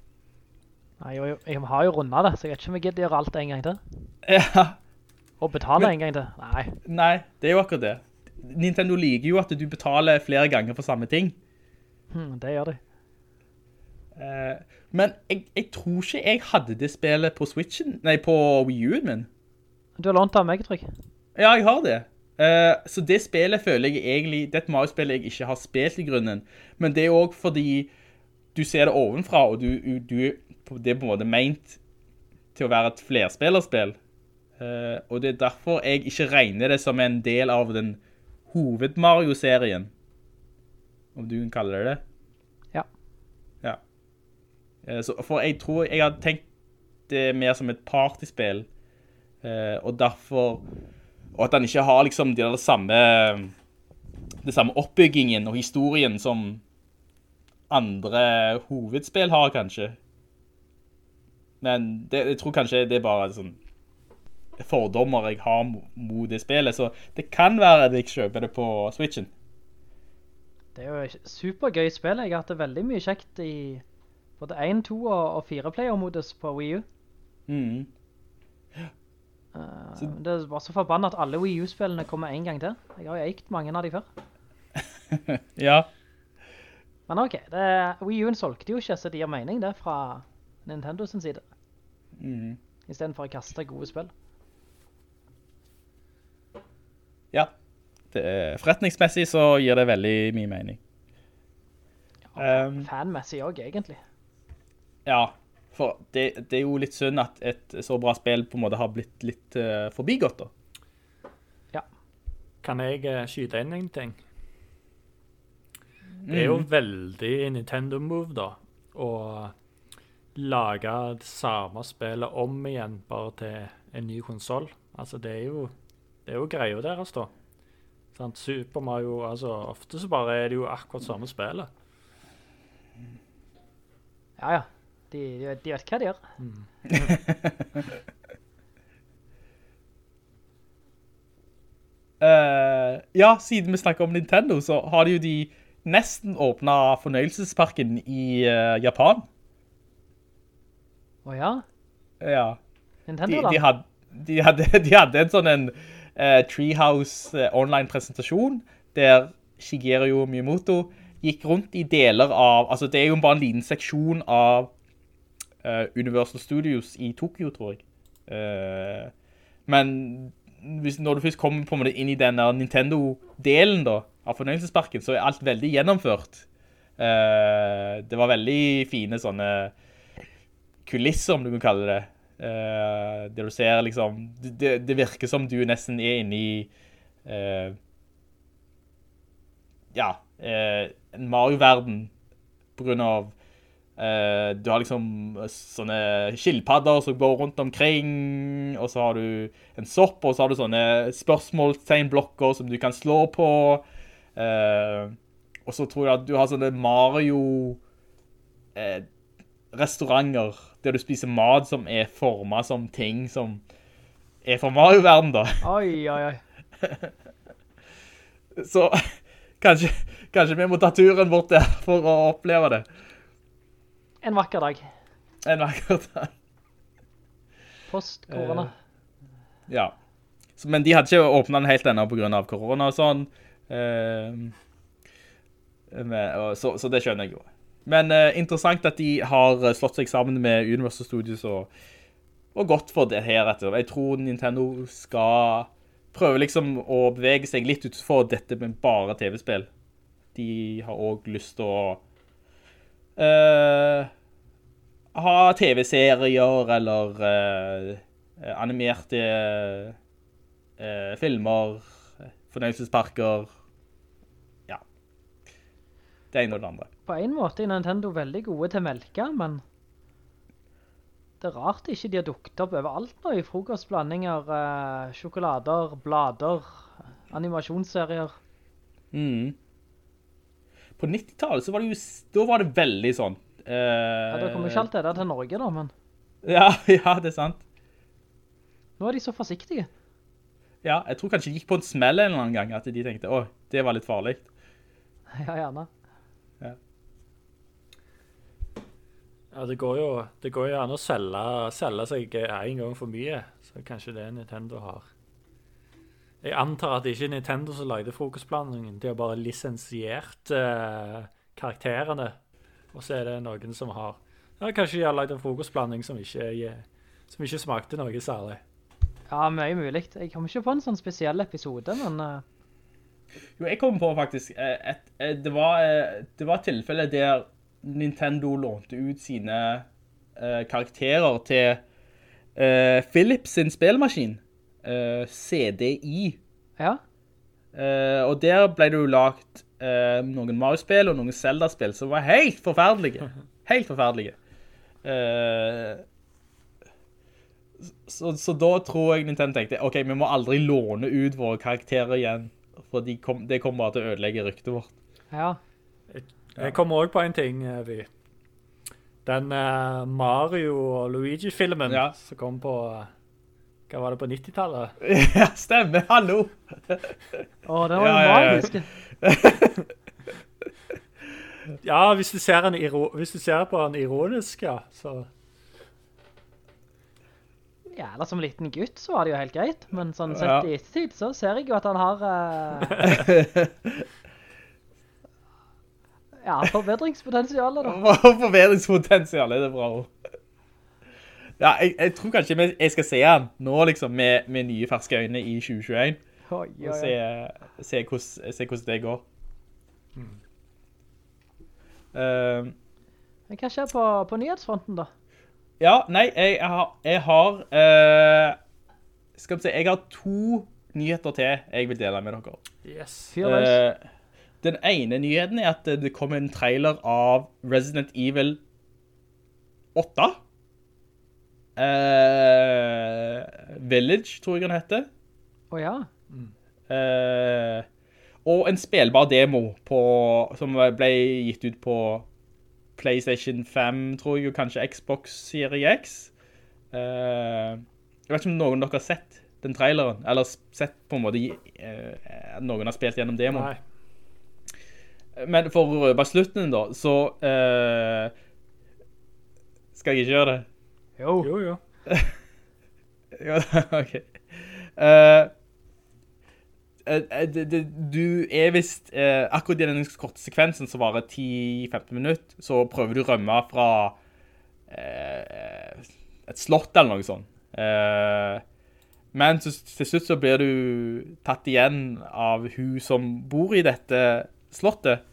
Nei, jeg, jeg har jo rundet det, så jeg vet ikke om jeg gidder gjøre alt en gang til. Ja, Og betale Men- en gang til. Nei. nei, det er jo akkurat det. Nintendo liker jo at du betaler flere ganger for samme ting. Hmm, det gjør de. Eh, men jeg, jeg tror ikke jeg hadde det spillet på Switchen, nei, på Wii U-en min. Du har lånt av meg, tror jeg. Ja, jeg har det. Uh, så det spillet føler jeg egentlig, det er et Mario-spill jeg ikke har spilt i grunnen, men det er også fordi du ser det ovenfra, og du, du, det er på en måte ment til å være et flerspillerspill. Uh, og det er derfor jeg ikke regner det som en del av den hoved-Mario-serien. Om du kan kalle det det. Eh, så, for jeg tror jeg hadde tenkt det mer som et partyspill, eh, og derfor og at han ikke har liksom de der samme det samme oppbyggingen og historien som andre hovedspill har, kanskje. Men det, jeg tror kanskje det er bare sånn fordommer jeg har mo- mot det spillet, så det kan være at jeg kjøper det på Switchen. Det er jo et supergøy spill. Jeg har hatt det veldig mye kjekt i både 1, 2 og, og 4-player-modus på Wii U. Mhm. Eh, det er bare så forbannet at alle Wii U-spillene kommer en gang til. Jeg har jo eikt mange av de før. Ja, Men ok, det, Wii U-en solgte jo ikke, så det gir mening det fra Nintendo sin side. Mm. I stedet for å kaste gode spill. ja. Det er, forretningsmessig så gir det veldig mye mening. Um, Fanmessig også, egentlig. Ja, for det, det er jo litt synd at et så bra spill på en måte har blitt litt uh, forbigått da. Ja. Kan jeg uh, skyte inn en ting? Det er jo veldig Nintendo-move, da, å lage det samme spillet om igjen bare til en ny konsol. Altså, det er jo, det er jo greia deres, da. Sant? Super Mario, altså, ofte så bare er det jo akkurat samme spillet. Ja, ja. De, de, vet- hva de gjør. uh, ja, siden vi snakker om Nintendo, så har de jo de nesten åpnet fornøyelsesparken i uh, Japan. Å ja, Ja, Nintendo de, da. de, had, de, hadde, de hadde en sånn en uh, Treehouse eh, online-presentasjon, der Shigeru Miyamoto gikk rundt i deler av, altså det er jo bare en liten seksjon av Universal Studios i Tokyo, tror jeg. Eh, men hvis, når du først kommer på inn i den Nintendo-delen av fornøyelsesparken, så er alt veldig gjennomført. Eh, det var veldig fine sånne kulisser, om du kan kalle det. det du ser liksom, det, det virker som du nesten er inne i eh, ja, eh, en Mario-verden på grunn av eh, du har liksom sånne skilpadder som går rundt omkring, og så har du en sopp, og så har du sånne spørsmålstegnblokker som du kan slå på. Eh, og så tror jeg at du har sånne Mario eh, restauranter der du spiser mat som er formet som ting som er fra Mario-verden da. Oi, oi, oi. Så kanskje, kanskje vi må ta turen bort der for å oppleve det. En vakker dag. En vakker dag. Post korona. Ja. Så, men de hadde ikke åpnet den helt ennå på grunn av korona og sånn. Uh, med, og, så, så det skjønner jeg jo. Men uh, interessant at de har eh, slått seg sammen med Universal Studios og, og gått for det her etter. Jeg tror Nintendo skal prøve liksom å bevege seg litt utenfor dette med bare TV-spill. De har også lyst til å eh, ha TV-serier eller uh, animerte uh, filmer, fornøyelsesparker. Ja. Det ene og det andre. På en måte er Nintendo veldig gode til melke, men det er rart ikke de har dukt opp overalt nå i frokostblandinger, sjokolader, blader, animasjonsserier. Mm. På 90-tallet så var det jo, da var det veldig sånn. eh, Ja, det kommer ikke alt det der til Norge da, men Ja, ja, det er sant. nå er de så forsiktige. Ja, jeg tror kanskje de gikk på en smell en eller annen gang, at de tenkte, åh, det var litt farlig. Ja, gjerne. Ja, det går jo, det går jo an å selge, selge seg en gang for mye, så kanskje det Nintendo har. Jeg antar at det ikke er Nintendo som lagde frokostblandingen, de har bare lisensiert uh, karakterene, og så er det noen som har, ja, kanskje de har lagd en frokostblanding som ikke, som ikke smakte noe særlig. Ja, mye mulig. Jeg kom ikke på en sånn spesiell episode, men uh... Jo, jeg kom på faktisk, et, et, eh, det, var, det var et tilfelle der Nintendo lånte ut sine uh, karakterer til Philips sin spillmaskin, eh, CDI. ja. Uh, og der ble det jo lagt uh, noen Mario-spill og noen Zelda-spill som var helt forferdelige. Helt forferdelige. Uh, så, så da tror jeg Nintendo tenkte, ok, vi må aldri låne ut våre karakterer igjen, for de kom, det kommer bare til å ødelegge ryktet vårt. Ja. Jeg kommer også på en ting, Vi. Den Mario og Luigi-filmen Ja. som kom på, hva var det på 90-tallet? ja, stemmer, hallo! Å, det var Ja, magisk. ja, ja. Ja, hvis du ser, en iro hvis du ser på han ironisk, ja, så... Ja, eller som liten gutt så var det jo helt greit, men sånn sett Ja. i ettertid så ser jeg jo at han har... Uh... ja, forbedringspotensialet da. Forbedringspotensialet, er det bra ord. Ja, jeg, jeg tror kanskje jeg, jeg skal se han nå liksom med, med nye ferske øyne i 2021. Oh, ja, ja. Og se, se, hvordan, se hvordan det går. Eh, Men hva skjer på, på nyhetsfronten da? ja, nei, jeg, jeg har, jeg har uh, skal vi se, jeg har to nyheter til jeg vil dele med dere. Yes. Eh, den ene nyheten er at det kommer en trailer av Resident Evil 8. Eh, Village, tror jeg den heter. Å ja. Uh, og en spelbar demo på, som ble gitt ut på PlayStation 5, tror jeg, og kanskje Xbox Series X. Uh, jeg vet ikke om noen av dere har sett den traileren, eller sett på en måte uh, noen har spilt gjennom demoen. Nei. Men for å røpe slutten da, så eh, skal jeg ikke gjøre det. Jo. Jo, jo. Ja, ok. Uh, du er visst, eh, akkurat i den korte sekvensen som varer 10-15 minutter, så prøver du å rømme fra eh, et slott eller noe sånt. Eh, men til, til slutt så blir du tatt igjen av hun som bor i dette slottet.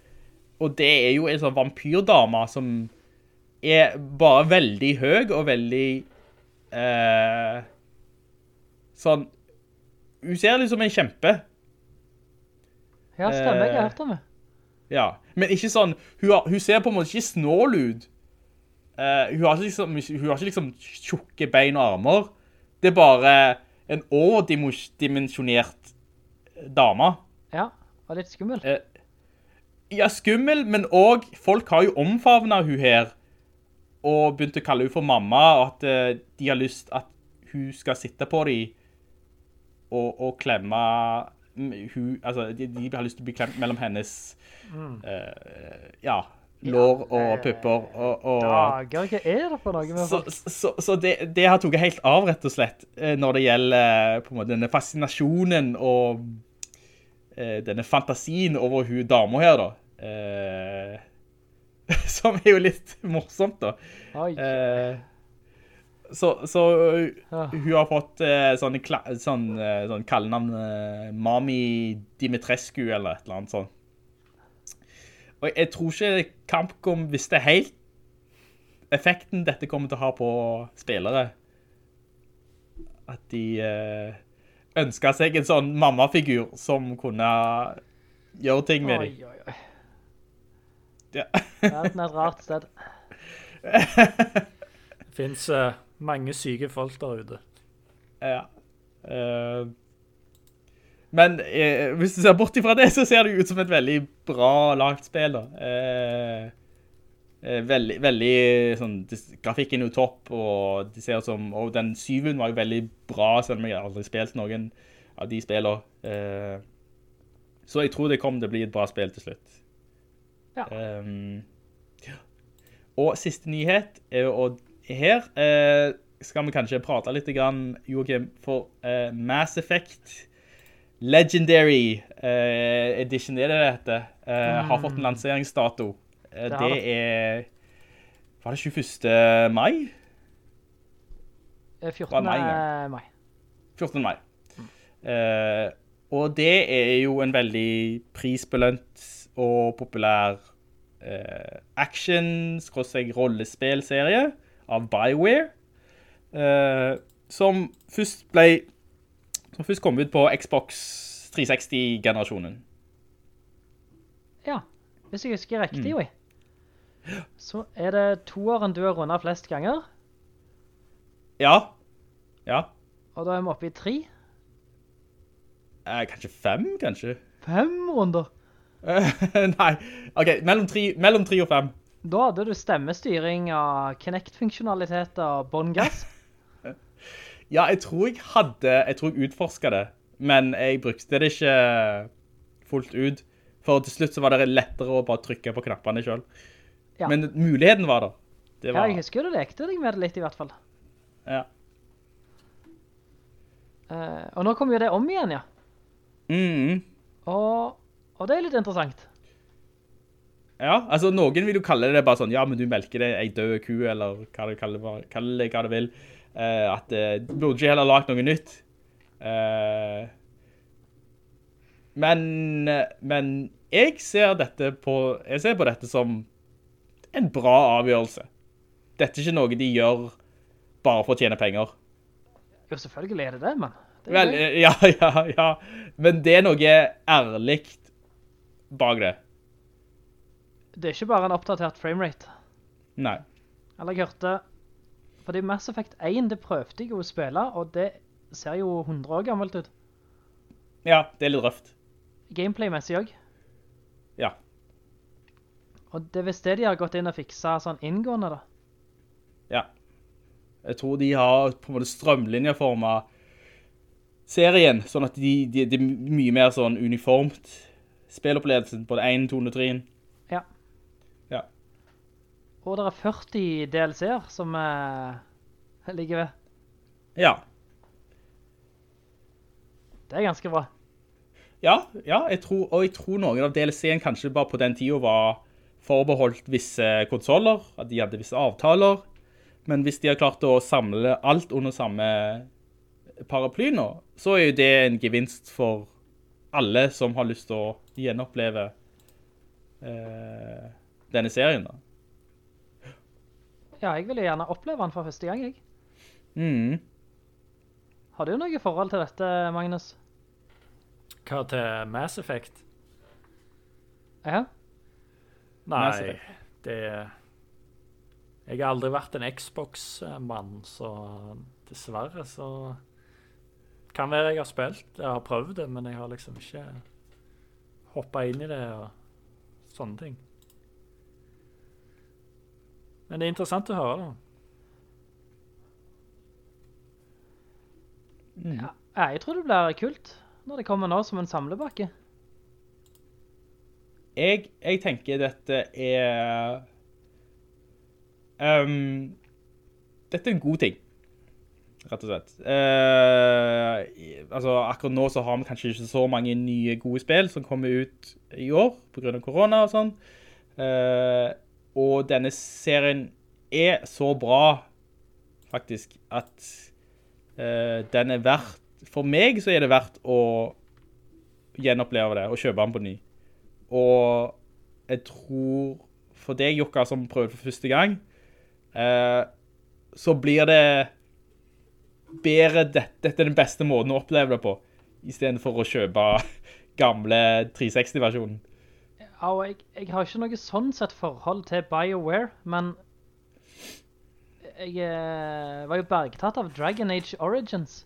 Og det er jo en sånn vampyrdame som er bare veldig høy og veldig eh, sånn Hun ser liksom en kjempe. Ja, stemmer, jeg har Eh, hørt om det. Ja, men ikke sånn, hun, har, hun ser på en måte ikke snål ut. Eh, hun, har ikke liksom, hun har ikke liksom tjukke bein og armer. Det er bare en overdimensjonert dame. Ja, og litt skummel. Eh, ja, skummel, men også, folk har jo omfavnet hun her, og begynte å kalle hun for mamma, og at eh, de har lyst at hun skal sitte på dem, og, og klemme mm, hun, altså, de, de har lyst til å bli klemt mellom hennes, uh, ja, lår og pupper, og, og Dager, hva er det for noe? Så, så, så det, det har tatt helt av, rett og slett, eh, når det gjelder på en måte, denne fascinasjonen og uh, denne fantasien over hun dama her, da. Eh, som er jo litt morsomt, da. Eh, så, så uh, hun har fått uh, sånn, sånn, eh, sånn kallenavn eh, Mami Dimitrescu eller et eller annet sånt. Og jeg tror ikke Kampkom visste helt effekten dette kommer til å ha på spillere. At de eh, ønsket seg en sånn mammafigur som kunne gjøre ting med Oi, dem. oi, oi. Ja. Verden er et rart sted. Det finnes uh, mange syke folk der ute. Ja. Uh, men uh, hvis du ser bort ifra det, så ser det ut som et veldig bra lagt spill, da. Eh, eh, veldig, veldig sånn, dis- grafikken er jo topp, og de ser ut som, og den syven var jo veldig bra, selv om jeg aldri spilt noen av de spillene. Eh, så jeg tror det kommer til å bli et bra spill til slutt. Ja. Um, ja. og siste nyhet er jo, her Uh, skal vi kanskje prate litt grann, Joachim, for uh, Mass Effect Legendary uh, Edition, er det det heter, mm. har fått en lanseringsdato. Eh, Det det er, var det 21. mai? Eh, 14. Hva er mai, mai. 14. mai. Eh, og det er jo en veldig prisbelønt og populær eh, action, skråstrek rollespillserie av BioWare, eh, som først ble, som først kom ut på Xbox 360-generasjonen. Ja, hvis jeg husker Mm. riktig, oi. Så er det toeren du har rundet flest ganger, Ja, ja, og da er vi oppe i tre. eh, kanskje fem, kanskje? Fem runder. Nei, ok, mellom tre, mellom tre og fem. Da hadde du stemmestyring av Kinect-funksjonalitet og bånn. Ja, jeg tror jeg hadde, jeg tror jeg utforsket det, men jeg brukte det ikke fullt ut. For til slutt så var det lettere å bare trykke på knappene selv. Ja. Men muligheten var der. Det Ja, jeg husker du lekte deg med det litt i hvert fall. ja. Uh, og nå kommer jo det om igjen, ja. Mm, Og, og det er litt interessant. ja, altså noen vil jo kalle det bare sånn, ja, men du melker det en død ku, eller hva det kaller, kaller det hva det vil. Eh, at eh, du burde ikke heller lagt noe nytt. Eh, men, men jeg ser på, jeg ser på dette som en bra avgjørelse. Dette er ikke noe de gjør bare for å tjene penger. Jo, selvfølgelig er det det, men... Det er Vel, eh, ja, ja, ja. Men det er noe ærligt bak det. det er ikke bare en oppdatert framerate. Nei. Eller jeg hørte... Fordi Mass Effect 1, det prøvde jeg jo å spille, og det ser jo 100 år gammelt ut. Ja, det er litt røft. Gameplay-messig også. Ja. Og det er visst det de har gått inn og fikset sånn inngående da. Ja. Jeg tror de har på en måte strømlinjeformet serien, sånn at de, de, det er mye mer sånn uniformt spillopplevelsen på det 1, 2 og 3. Ja. Ja. Og det er 40 DLC-er som uh, ligger ved. Ja. Det er ganske bra. Ja, ja jeg tror, og jeg tror noen av DLC-en kanskje bare på den tiden var forbeholdt visse konsoler, at de hadde visse avtaler, men hvis de har klart å samle alt under samme paraply nå, så er jo det en gevinst for alle som har lyst til å gjenoppleve eh, denne serien da. Ja, jeg vil jo gjerne oppleve den for første gang, jeg. Mm. Har du noe forhold til dette, Magnus? Hva til Mass Effect? Ja? Mass Nei, Effect. det Jeg har aldri vært en Xbox-mann, så dessverre så Kan være jeg har spilt, jeg har prøvd det, men jeg har liksom ikke hoppa inn i det og sånne ting. Men det er interessant å høre, da. Ja, jeg tror det blir kult når det kommer nå som en samlebakke. Jeg, jeg tenker dette er um, Dette er en god ting, rett og slett. Eh, altså, akkurat nå så har vi kanskje ikke så mange nye gode spill som kommer ut i år, på grunn av korona og sånn. Eh, og denne serien er så bra, faktisk, at eh, den er verdt, for meg så er det verdt å gjenoppleve det, og kjøpe den på ny. Og jeg tror for deg, Jokka, som prøvde for første gang, eh, så blir det bedre, dette, dette er den beste måten å oppleve det på, i stedet for å kjøpe gamle 360-versjonen. Ja, og jeg, jeg har ikke noe sånn sett forhold til BioWare, men jeg eh, var jo bergtatt av Dragon Age Origins,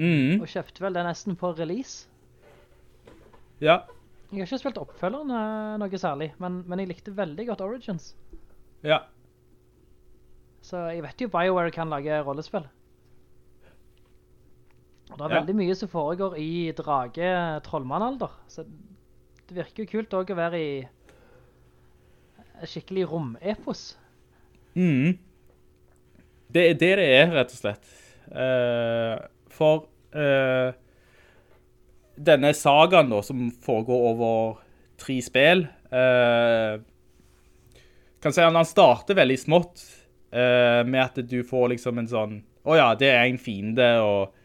Mm, og kjøpte vel det nesten på release. ja, Jeg har ikke spilt oppfølgeren eh, noe særlig, men, men jeg likte veldig godt Origins. ja. Så jeg vet jo BioWare kan lage rollespill. Og det er veldig mye som foregår i drage-trollmannalder, så det virker jo kult også å være i skikkelig rom-epos. Mm. Det er det det er, rett og slett. Uh, for uh, denne sagaen da, som foregår over tre spill, uh, kan si at han starter veldig smått, med at du får liksom en sånn, åja, det er en fiende, og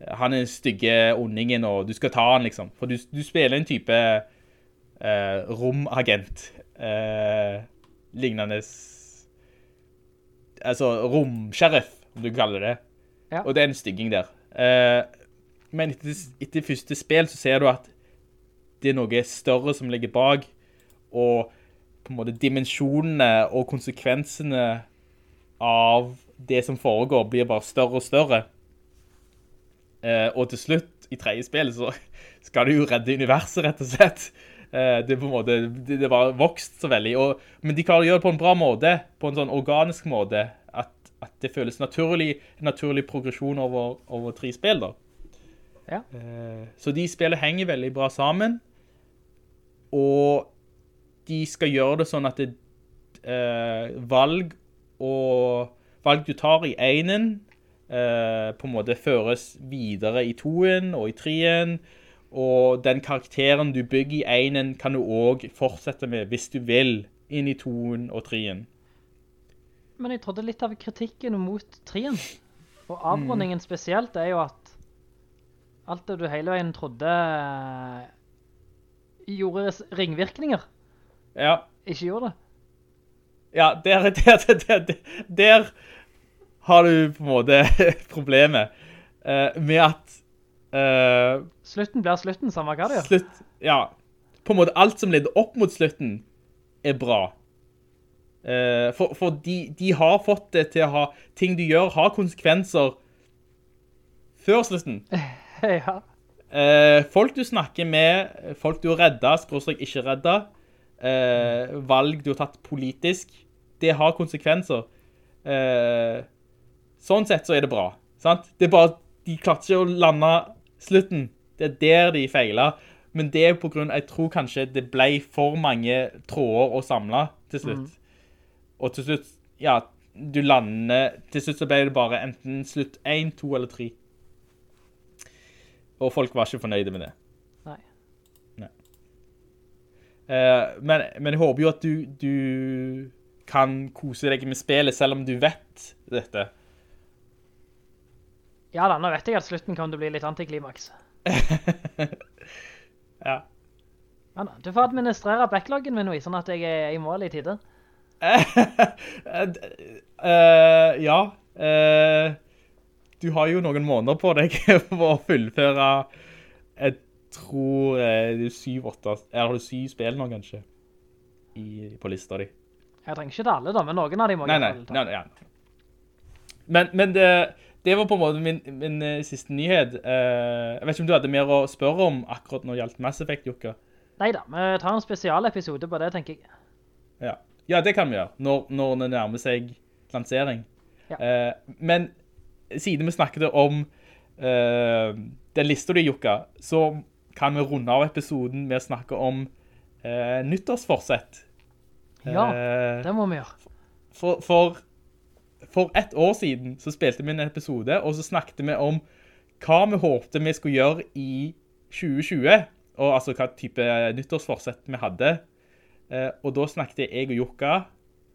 han er stygge ondingen, og du skal ta han liksom. For du, du spiller en type eh, romagent, eh, lignende altså romsheriff, om du kaller det. Ja. Og det er en stygging der. Eh, men etter, etter første spill så ser du at det er noe større som ligger bak, og på en måte dimensjonene og konsekvensene av det som foregår blir bare større og større. Eh, og til slutt, i tredje spill, så skal du jo redde universet, rett og slett. Eh, det er på en måte, det, det var vokst så veldig. Og, men de klarer å gjøre det på en bra måte, på en sånn organisk måte, at, at det føles naturlig, naturlig progresjon over, over tre spill da. Ja. Eh, så de spillene henger veldig bra sammen, og de skal gjøre det sånn at det, eh, valg og valg du tar i enen, eh, på en måte føres videre i toen og i treen, og den karakteren du bygger i enen kan du også fortsette med hvis du vil inn i toen og treen. Men jeg trodde litt av kritikken mot treen, og avrundingen spesielt, er jo at alt det du hele veien trodde eh, gjorde ringvirkninger, Ja, ikke gjorde det. ja der, der, der, der har du på en måte problemet uh, med at uh, Slutten blir slutten, samme hva det gjør. slutt, ja, på en måte alt som leder opp mot slutten er bra. Uh, for for de, de har fått det til å ha, ting du gjør har konsekvenser før slutten. ja. Folk du snakker med, folk du har reddet, skråstrek ikke reddet, eh, valg du har tatt politisk, det har konsekvenser. Eh, sånn sett så er det bra, sant? Det er bare, de klarte ikke å lande slutten. Det er der de feilet. Men det er på grunn, jeg tror kanskje det ble for mange tråder å samle til slutt. Og til slutt, ja, du lander, til slutt så ble det bare enten slutt 1, 2 eller 3. Og folk var ikke fornøyde med det. Nei. Eh, men, men jeg håper jo at du, du kan kose deg med spillet, selv om du vet dette. Ja da, nå vet jeg at slutten kommer til å bli litt antiklimaks. Ja. Ja, da, du får administrere backloggen min, sånn at jeg er i mål i tide. uh, ja. Uh, du har jo noen måneder på deg for å fullføre Jeg tror det er syv, åtte Eller har du syv spill nå, kanskje? i, på lista di. Jeg trenger ikke det alle da, men noen av dem må Nei, jeg nei, nei, nei, ja. Men, men det, det var på en måte min, min uh, siste nyhet. Uh, jeg vet ikke om du hadde mer å spørre om akkurat når det gjaldt Mass Effect, Jukka? Neida, vi tar en spesialepisode på det, tenker jeg. Ja. ja, det kan vi gjøre, når, når det nærmer seg lansering. Ja. Uh, men siden vi snakket om den lista du, Jukka, så kan vi runde av episoden med å snakke om nyttårsforsett. Ja, det må vi gjøre. for, for, for ett år siden så spilte vi en episode, og så snakket vi om hva vi håpte vi skulle gjøre i 2020, og altså hva type nyttårsforsett vi hadde. Eh, og da snakket jeg og Jukka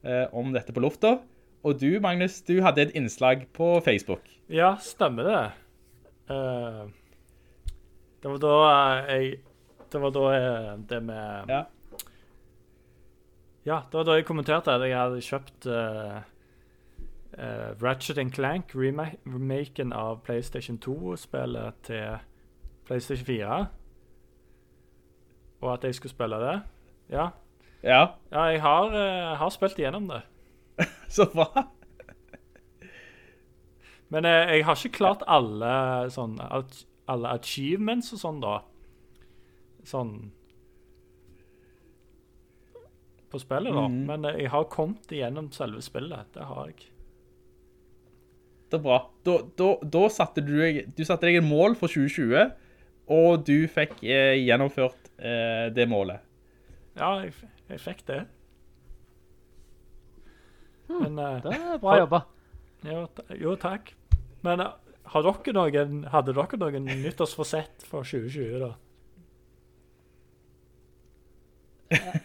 eh, om dette på lufta, og du, Magnus, du hadde et innslag på Facebook. Ja, stemmer det. Eh, det var da jeg Det var da det med Ja. Ja, det var da jeg kommenterte at jeg hadde kjøpt uh, Ratchet Clank, rema- remaken av PlayStation 2-spillet til PlayStation 4. Og at jeg skulle spille det. Ja, Ja, ja jeg har, uh, har spilt igjennom det. så bra. Men uh, jeg har ikke klart alle sånn alle achievements og sånn, da. Sånn På spillet, da. Mm. Men jeg har kommet igjennom selve spillet. Det har jeg. Det er. Da, da, da satte du, du satte deg en mål for 2020, og du fikk eh, gjennomført eh, det målet. Ja, jeg, jeg fikk det. Men eh, Det er bra jobba. jo, jo, takk. Men eh, har dere noen, hadde dere noen nyttårsforsett for 2020, da?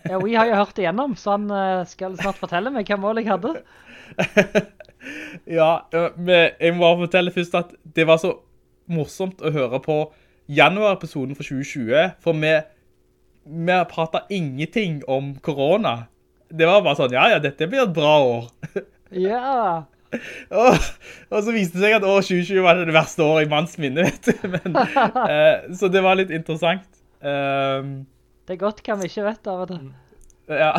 Ja, vi har jo hørt igjennom, så han eh, skal snart fortelle meg hva mål jeg hadde. Ja, øh, men jeg må bare fortelle først at det var så morsomt å høre på januar-episoden for 2020, for vi, vi pratet ingenting om korona. Det var bare sånn, ja, ja, dette blir et bra år. Ja, og, og så viste det seg at år 2020 var det verste året i manns minne, vet du. Men, eh, så det var litt interessant. Um, det er godt hva vi ikke vet av til. Ja.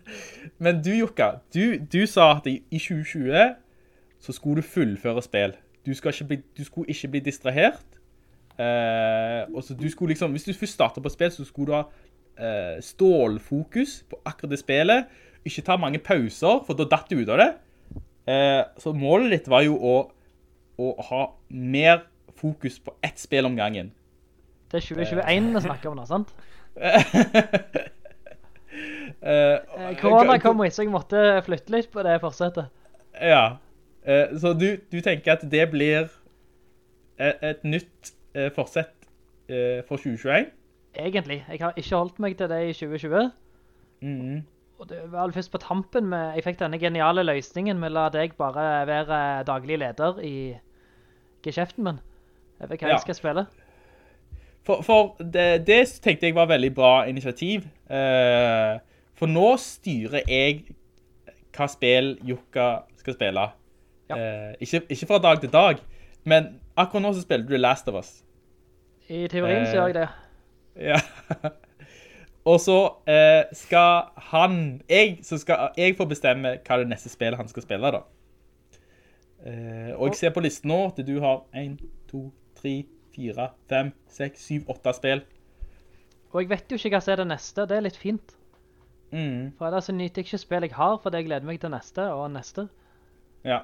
Men du, Jukka, du, du sa at i 2020 så skulle du fullføre spill. Du, ikke bli, du skulle ikke bli distrahert. Eh, og så du skulle liksom, hvis du først starter på spill, så skulle du ha eh, stålfokus på akkurat det spillet. Ikke ta mange pauser, for da datt du ut av det. Eh, så målet ditt var jo å, å ha mer fokus på ett spill om gangen. Det er 2021 vi snakker om nå, sant? Eh, Eh, Korona kom jo, så jeg måtte flytte litt på det forsettet. Ja. Eh, så du, du tenker at det blir et, et nytt eh, forsett eh, for 2021? Egentlig. Jeg har ikke holdt meg til det i 2020. Mhm. Og det var først på tampen med, jeg fikk denne geniale løsningen med å la deg bare være daglig leder i geskjeften min. Jeg vet hva Ja. jeg skal spille. For, for det, det tenkte jeg var veldig bra initiativ. Eh, for nå styrer jeg hva spill Jukka skal spille. Ja. Eh, ikke, ikke fra dag til dag, men akkurat nå så spiller du Last of Us. I teorien så Eh. gjør jeg det. Ja. Og så eh, skal han, jeg, så skal jeg få bestemme hva det neste spillet han skal spille da. Eh, og jeg ser på listen nå at du har 1, 2, 3, 4, 5, 6, 7, 8 spill. Og jeg vet jo ikke hva som er det neste, det er litt fint. Mm, For ellers nyter jeg ikke spill jeg har, for jeg gleder meg til neste og neste. ja.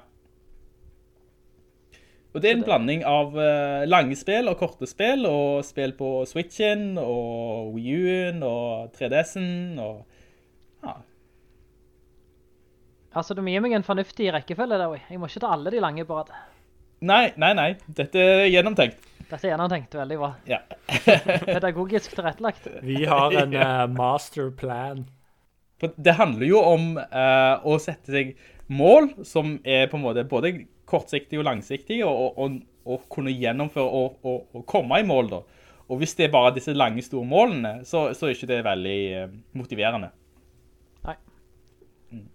Og det er en blanding av eh, lange spill og korte spill, og spill på Switchen, og Wii U-en, og 3DS'en, og ja, Altså, du må gi meg en fornuftig rekkefølge der. Jeg må ikke ta alle de lange på rad. Nei, nei, nei, dette er gjennomtenkt. Dette er gjennomtenkt veldig bra. Ja. Pedagogisk tilrettelagt. Vi har en eh, masterplan. For det handler jo om uh, å sette seg mål som er på en måte både kortsiktige og langsiktig, og, og, og kunne gjennomføre og, komme i mål da. Og hvis det er bare disse lange, store målene, så, så er ikke det veldig eh, motiverende. Nei. Mm.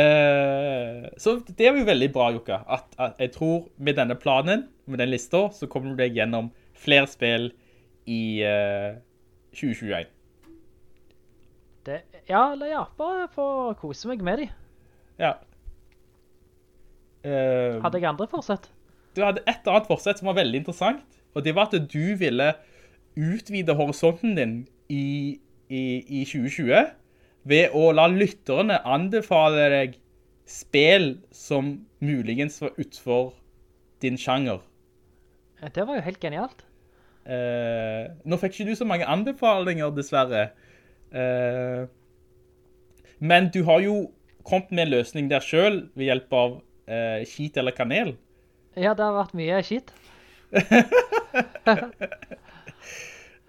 Eh, så det er jo veldig bra, Jukka, at, at jeg tror med denne planen, med den lista, så kommer du deg gjennom flere spill i eh, 2021. Det, ja, eller ja, bare få kose meg med de. Ja. Eh, Hadde jeg andre forsett? du hadde et annet forsett som var veldig interessant, og det var at du ville utvide horisonten din i, i, i 2020 ved å la lytterne anbefale deg spill som muligens var utfor din sjanger. Eh, Det var jo helt genialt. Uh, nå fikk ikke du så mange anbefalinger, dessverre. Uh, men du har jo kommet med en løsning der selv ved hjelp av eh, skit eller kanel. Ja, det har vært mye skit. uh,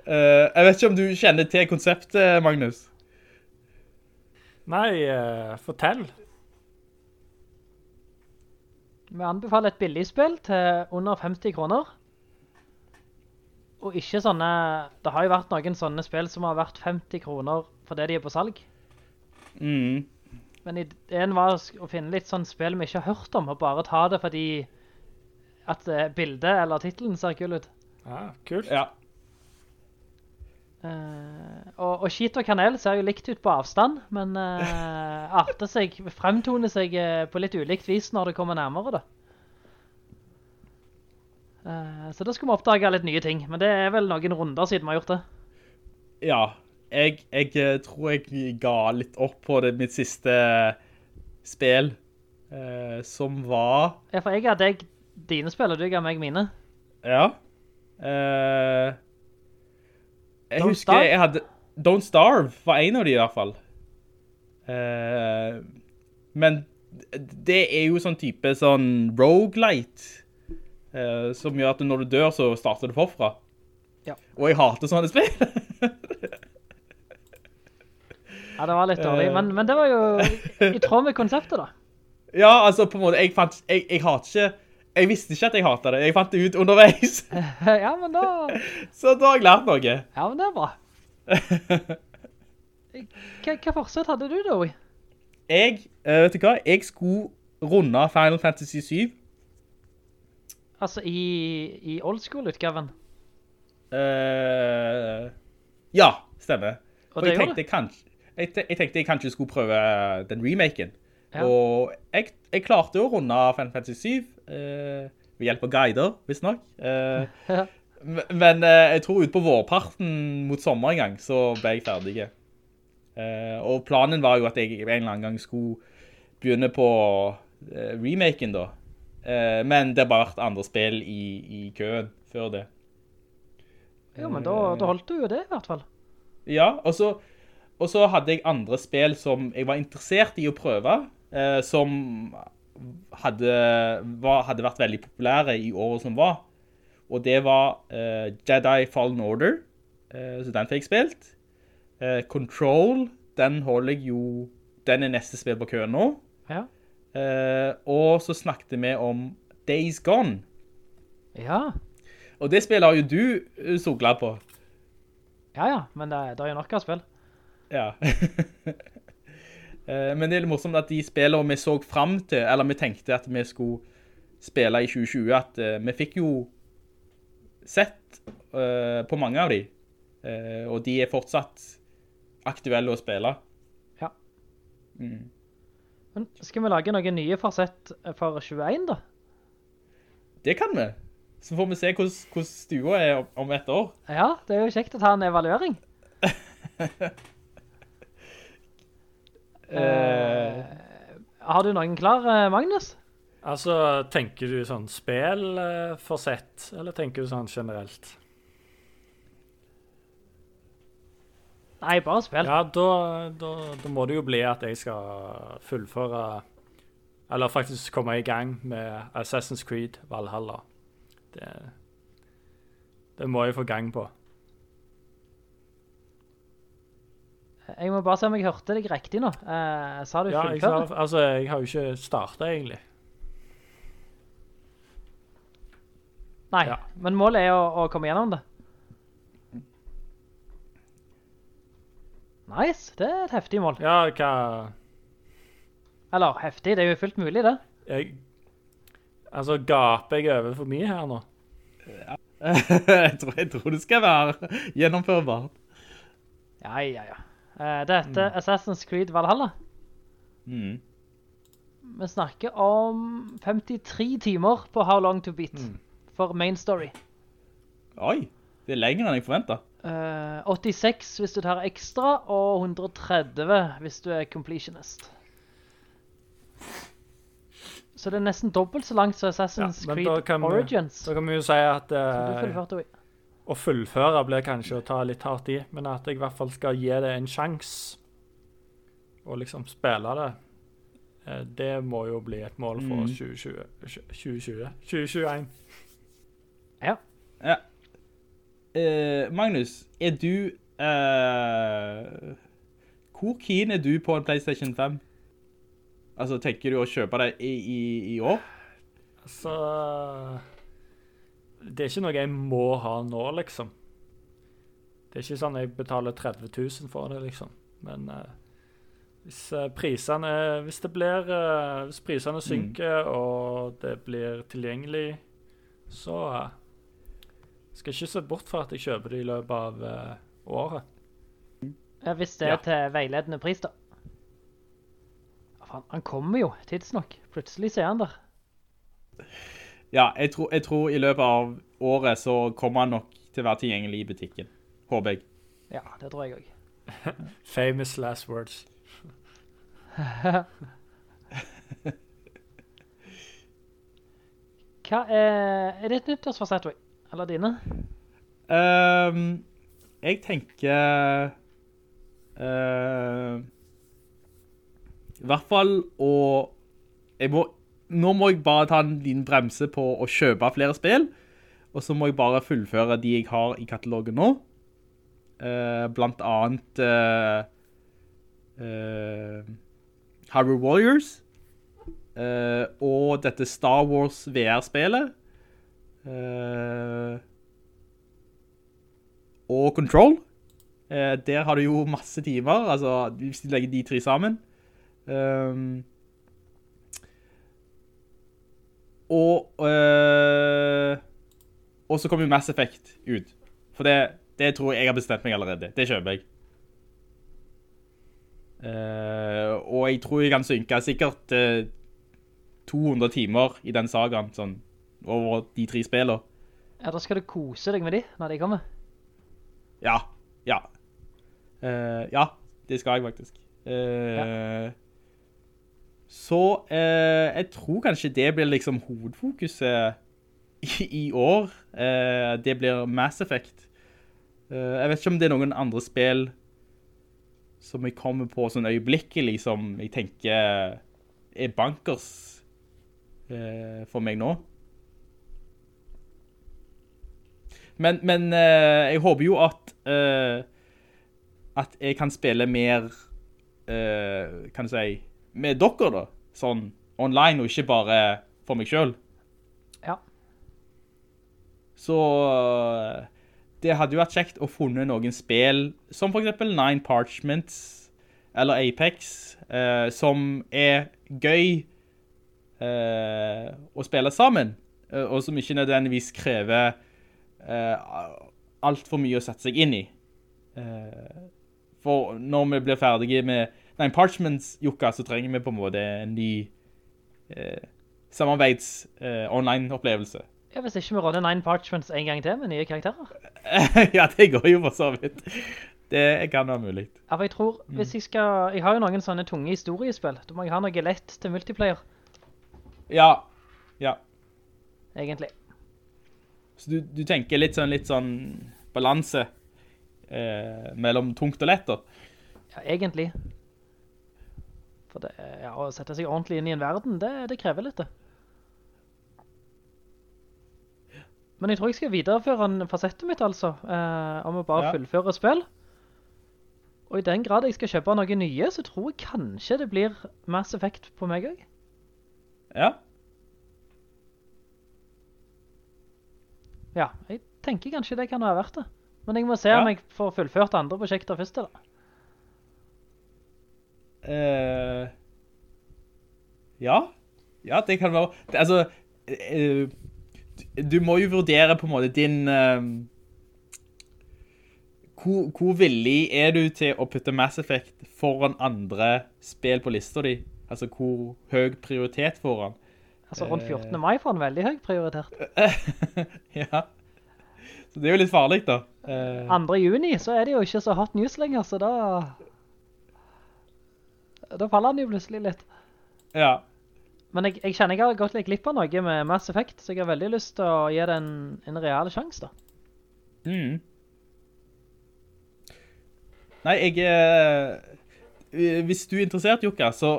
jeg vet ikke om du kjenner til konseptet, Magnus? Nei, uh, fortell. Vi anbefaler et billigspill til under 50 kroner. Og ikke sånne... Det har jo vært noen sånne spill som har vært 50 kroner fordi de er på salg. Mm. Men ideen var å finne litt sånn spill vi ikke har hørt om, og bare ta det fordi at eh, bildet eller titelen ser kul ut. Ja, kult. Ja. Uh, og, og skit og kanel ser jo likt ut på avstand, men uh, arter seg, fremtoner seg uh, på litt ulikt vis når det kommer nærmere da. Uh, så da skulle vi oppdage litt nye ting, men det er vel noen runder siden vi har gjort det. Ja, jeg, jeg eh, tror jeg ga litt opp på det mitt siste spill, eh, som var... Ja, for jeg ga deg dine spill, og du ga meg mine. Ja. Eh, jeg Don't husker Starve? jeg hadde... Don't Starve var en av de i hvert fall. Eh, men det er jo sånn type sånn roguelite, eh, som gjør at når du dør så starter du forfra. Ja. Og jeg hater sånne spill. Ja, det var litt dårlig, men, men det var jo i tråd med konseptet da. Ja, altså på en måte, jeg fant, jeg, jeg hater ikke, jeg visste ikke at jeg hatet det, jeg fant det ut underveis, Ja, men da... så da har jeg lært noe. Ja, men det er bra. Hva, forsett hadde du da? Jeg, eh, vet du hva, jeg skulle runde Final Fantasy 7, Altså, i, i old school-utgaven. Uh, ja, stemmer. Og Og det jeg tenkte, kanskje, jeg, jeg tenkte jeg kanskje skulle prøve den remaken. Ja. Og jeg, jeg klarte å runde Final Fantasy 7, eh, ved hjelp av guider, hvis nok. Eh, Ja. men eh, jeg tror ut på vårparten mot sommer en gang, så ble jeg ferdig. Eh, og planen var jo at jeg en eller annen gang skulle begynne på eh, remaken da. Eh, men det har bare vært andre spill i, i køen før det. Jo, men da, da holdt du jo det i hvert fall. Ja, og så, og så hadde jeg andre spill som jeg var interessert i å prøve, eh, som hadde, var, hadde vært veldig populære i året som var. Og det var eh, Jedi Fallen Order, eh, så den fikk jeg spilt. Eh, Control, den holder jeg jo, den er neste spill på køen nå. Ja. Eh, og så snakket vi om Days Gone. Ja, Og det spillet har jo du eh, så glad på. ja, ja men det, det er jo nok av spill. Ja. Eh, Men det er litt morsomt at de spillene vi så frem til, eller vi tenkte at vi skulle spille i 2020, at eh, vi fikk jo sett eh, på mange av de, og de er fortsatt aktuelle å spille. Ja. Men skal vi lage noen nye forsett for 21 da? Det kan vi. Så får vi se hvordan, hvordan stua er om, om et år. Ja, det er jo kjekt å ta en evaluering. Eh, Har du noen klar, eh, Magnus? Altså, tenker du sånn spill eh, for sett, eller tenker du sånn generelt? Nei, bare spill. Ja, da, da, da må det jo bli at jeg skal fullføre Eller faktisk komme i gang med Assassin's Creed Valhalla. Det, det må jeg få gang på. Jeg må bare se om jeg hørte deg riktig nå. Eh, sa du Ja, jeg, sa- altså, jeg har jo ikke starta, egentlig. Nei, ja. men målet er å, å komme gjennom det. Nice, det er et heftig mål. Ja, hva Eller heftig, det er jo fullt mulig det. jeg, Altså, gaper jeg over for mye her nå? jeg, tror, jeg tror det skal være gjennomførbart. Ja, ja, ja. Eh, Det heter Assassin's Creed Valhalla. Mm. Vi snakker om 53 timer på How Long To Beat for main story. Oi, det er lenger enn jeg forventet. Uh, 86 hvis du tar ekstra, og 130 hvis du er completionist. Så det er nesten dobbelt så langt som Assassin's ja, Creed Origins. Da kan vi jo si at eh, jo. Å fullføre blir kanskje å ta litt hardt i, men at jeg i hvert fall skal gi det en sjanse og liksom spille det, eh, det må jo bli et mål for Mm. 2020 2020 2021. Ja. Ja. Uh, Magnus, er du... uh, hvor keen er du på en PlayStation 5? Altså, tenker du å kjøpe det i, i, i år? Så Det er ikke noe jeg må ha nå, liksom. Det er ikke sånn jeg betaler 30 000 for det, liksom. Men uh, hvis uh, prisene Hvis det blir uh, Hvis prisene synker, og det blir tilgjengelig, så skal jeg ikke se bort fra at jeg kjøper det i løpet av året. Ja, hvis det er Ja. til veiledende pris, da. Faen, han kommer jo tidsnok. Plutselig så er han der. Ja, jeg tror, jeg tror i løpet av året så kommer han nok til å være tilgjengelig i butikken. Håper jeg. Ja, det tror jeg òg. Famous last words. Hva er Er det et nyttårsforsett? Eller dine? Um, jeg tenker Uh, I hvert fall å jeg må, Nå må jeg bare ta en liten bremse på å kjøpe flere spill, og så må jeg bare fullføre de jeg har i katalogen nå. Uh, blant annet uh, Hyrule Warriors eh, og dette Star Wars VR-spillet. Eh, og Control. Eh, der har du jo masse timer, altså hvis du legger de tre sammen. Um, og øh, og så kommer jo Mass Effect ut. For det, det tror jeg jeg har bestemt meg allerede. Det kjøper jeg. Uh, og jeg tror jeg kan synke sikkert uh, 200 timer i den sagaen, sånn, over de tre spillene. Ja, da skal du kose deg med de når de kommer. Ja, ja. Uh, ja, det skal jeg faktisk. Eh, Så eh, jeg tror kanskje det blir liksom hovedfokuset i, i år. Eh, det blir Mass Effect. Eh, jeg vet ikke om det er noen andre spill som jeg kommer på sånn øyeblikkelig som jeg tenker er bankers eh, for meg nå. Men, men eh, jeg håper jo at eh, at jeg kan spille mer kan du si med dere da, sånn online og ikke bare for meg selv. Ja. Så eh, det hadde jo vært kjekt å funne noen spill, som for eksempel Nine Parchments eller Apex, eh, som er gøy eh, å spille sammen, eh, og som ikke nødvendigvis krever eh, alt for mye å sette seg inn i. Eh, for når vi blir ferdige med Nine Parchments, Jukka, så trenger vi på en måte en ny eh, samarbeids eh. Ja, hvis ikke vi råder Nine Parchments en gang til med nye karakterer. ja, det går jo for så vidt. Det kan være mulig. Ja, for jeg tror, hvis jeg skal... Jeg har jo noen sånne tunge historiespill. Da må jeg ha noe lett til multiplayer, Ja, ja. egentlig. Så du, du tenker litt sånn, litt sånn balanse eh, mellom tungt og lett da? Ja, egentlig. For det, ja, å sette seg ordentlig inn i en verden, det, det krever litt det. Men jeg tror jeg skal videreføre en fasettet mitt, altså, eh, om å bare Ja. fullføre spill. Og i den grad jeg skal kjøpe noe nye, så tror jeg kanskje det blir Mass Effect på meg også. Ja. Ja, jeg tenker kanskje det kan være verdt det. Men jeg må se Ja. om jeg får fullført andre prosjekter først, da. Eh, ja. Ja, det kan være... Det, altså, uh, du må jo vurdere på en måte din... Uh, hvor, hvor villig er du til å putte Mass Effect foran andre spill på lista di? Altså, hvor høy prioritet får han? Altså rundt 14. mai får han veldig høy prioritert. ja. Så det er jo litt farlig, da. Eh, 2. juni så er det jo ikke så hot news lenger, så da... Da faller han jo plutselig litt. ja. Men jeg, jeg kjenner jeg har gått litt glipp av noe med Mass Effect, så jeg har veldig lyst til å gi det en, en real sjans da. Mm. Nei, jeg... eh, hvis du er interessert, Jukka, så...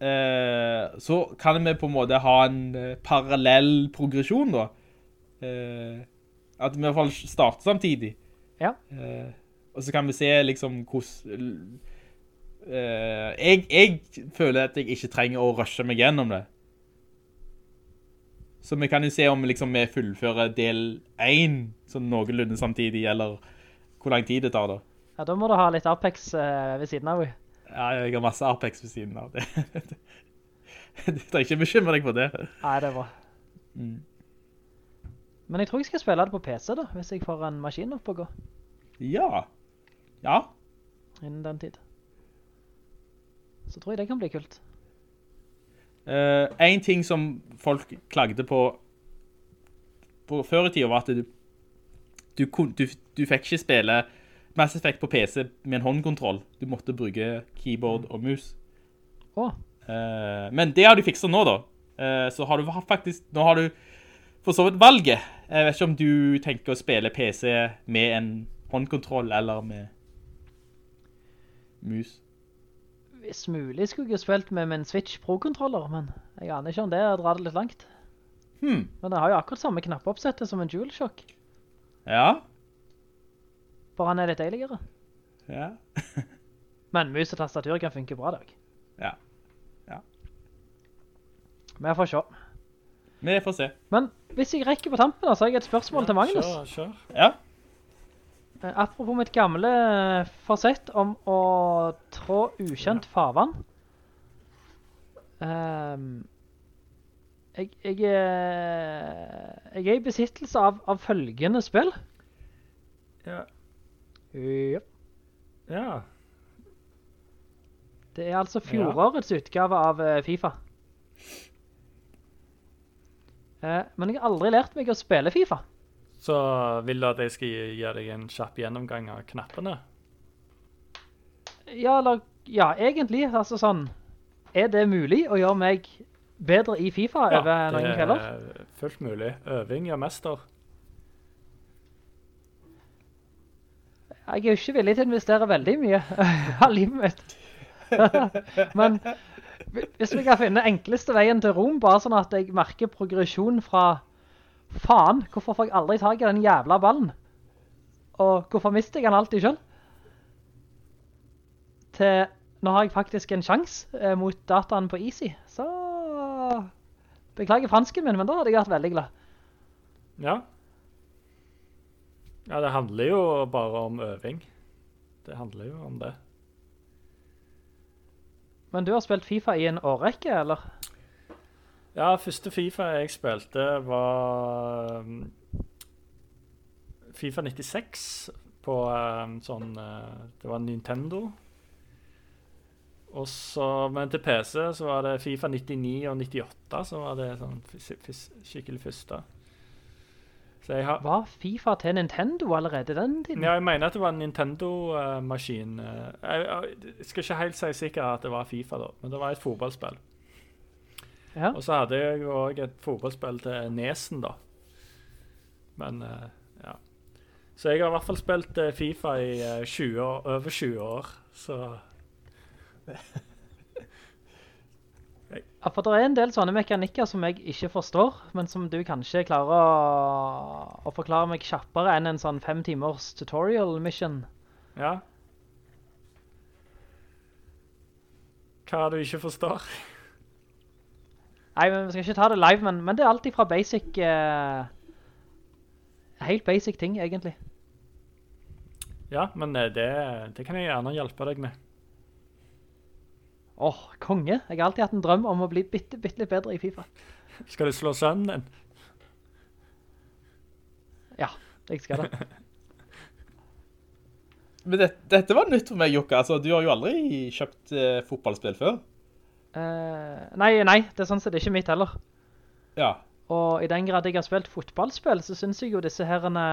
eh, så kan vi på en måte ha en eh, parallell progresjon, da. Eh, at vi i hvert fall starter samtidig. Ja. Eh, og så kan vi se liksom hvordan... eh, jeg, jeg føler at jeg ikke trenger å rushe meg gjennom det. Så vi kan jo se om liksom, vi fullfører del 1 sånn noenlunde samtidig, eller hvor lang tid det tar da. Ja, da må du ha litt Apex uh, ved siden av. Ja, jeg har masse Apex ved siden av det. Du trenger ikke bekymre deg på det. Nei, det er bra. Men jeg tror jeg skal spille det på PC da, hvis jeg får en maskin opp å gå Ja. Ja. innen den tid. Så tror jeg det kan bli kult. Uh, en ting som folk klagde på, på før i tiden var at du, du, du, du fikk ikke spille Mass Effect på PC med en håndkontroll. Du måtte bruke keyboard og mus. Åh, Uh, men det har du fikset nå da. Uh, så har du faktisk, nå har du for så vidt valget. Jeg vet ikke om du tenker å spille PC med en håndkontroll eller med mus. Hvis mulig skulle jeg jo spilt med min Switch Pro-kontroller, men jeg aner ikke om det drar det litt langt. Hmm. Men det har jo akkurat samme knappoppsettet som en DualShock, Ja. bare han er litt deiligere. Ja. Men mus og tastatur kan funke bra dag. Ja. Ja. Vi får se. Vi får se. Men hvis jeg rekker på tampen da, så har jeg et spørsmål til Magnus. Kjør, kjør. Ja. Eh, Apropos mitt gamle eh, forsett om å trå ukjent farvann. Um, jeg, jeg, er- jeg er i besittelse av, av følgende spill. Ja. Yep. ja. Det er altså fjorårets utgave av eh, FIFA. Uh, men jeg har aldri lært meg å spille FIFA. Så vil du at jeg skal gi gi deg en kjapp gjennomgang av knappene? Ja, eller, ja, egentlig, altså sånn, er det mulig å gjøre meg bedre i FIFA over noen kvelder? det er fullt mulig. Øving gjør mester. Jeg er jo ikke villig til å investere veldig mye av livet mitt. Men hvis vi kan finne enkleste veien til Rom, bare sånn at jeg merker progresjon fra faen, hvorfor får jeg aldri tag i den jævla ballen? Og hvorfor mister jeg den alltid selv? Til nå har jeg faktisk en sjans eh, mot dataen på Easy, så beklager fransken min, men da hadde jeg vært veldig glad. Ja. Ja, det handler jo bare om øving. Det handler jo om det. Men du har spilt FIFA i en årrekke, eller? Ja, første FIFA jeg spilte var um, FIFA 96 på um, sånn uh, Det var Nintendo. Og så, men til PC så var det FIFA 99 og 98 som var det sånn skikkelig første. Så jeg har Var FIFA til Nintendo allerede den tiden? Ja, jeg mener at det var en Nintendo-maskin. jeg, jeg, jeg skal ikke helt si sikkert at det var FIFA, da, men det var et fotballspill. Ja. Og så hadde jeg òg et fotballspill til Nesen, da. Men eh, ja. Så jeg har i hvert fall spilt eh, Fifa i eh, 20 år, over 20 år, så Ja, for det er en del sånne mekanikker som jeg ikke forstår, men som du kanskje klarer å, å forklare meg kjappere enn en sånn fem timers tutorial mission. ja. Hva du ikke forstår? Nei, men vi skal ikke ta det live, men, men det er alltid fra basic... Uh, helt basic ting, egentlig. Ja, men eh, det, det kan jeg gjerne hjelpe deg med. Åh, konge. Jeg har alltid hatt en drøm om å bli bitte, bitte litt bedre i FIFA. Skal du slå sønnen din? Ja, jeg skal det. Men det, dette var nytt for meg, Jokka. Altså, du har jo aldri kjøpt eh, fotballspill før. Eh, nei, nei, det er sånn sett ikke mitt heller. Ja. Og i den grad jeg har spilt fotballspill, så synes jeg jo disse herrene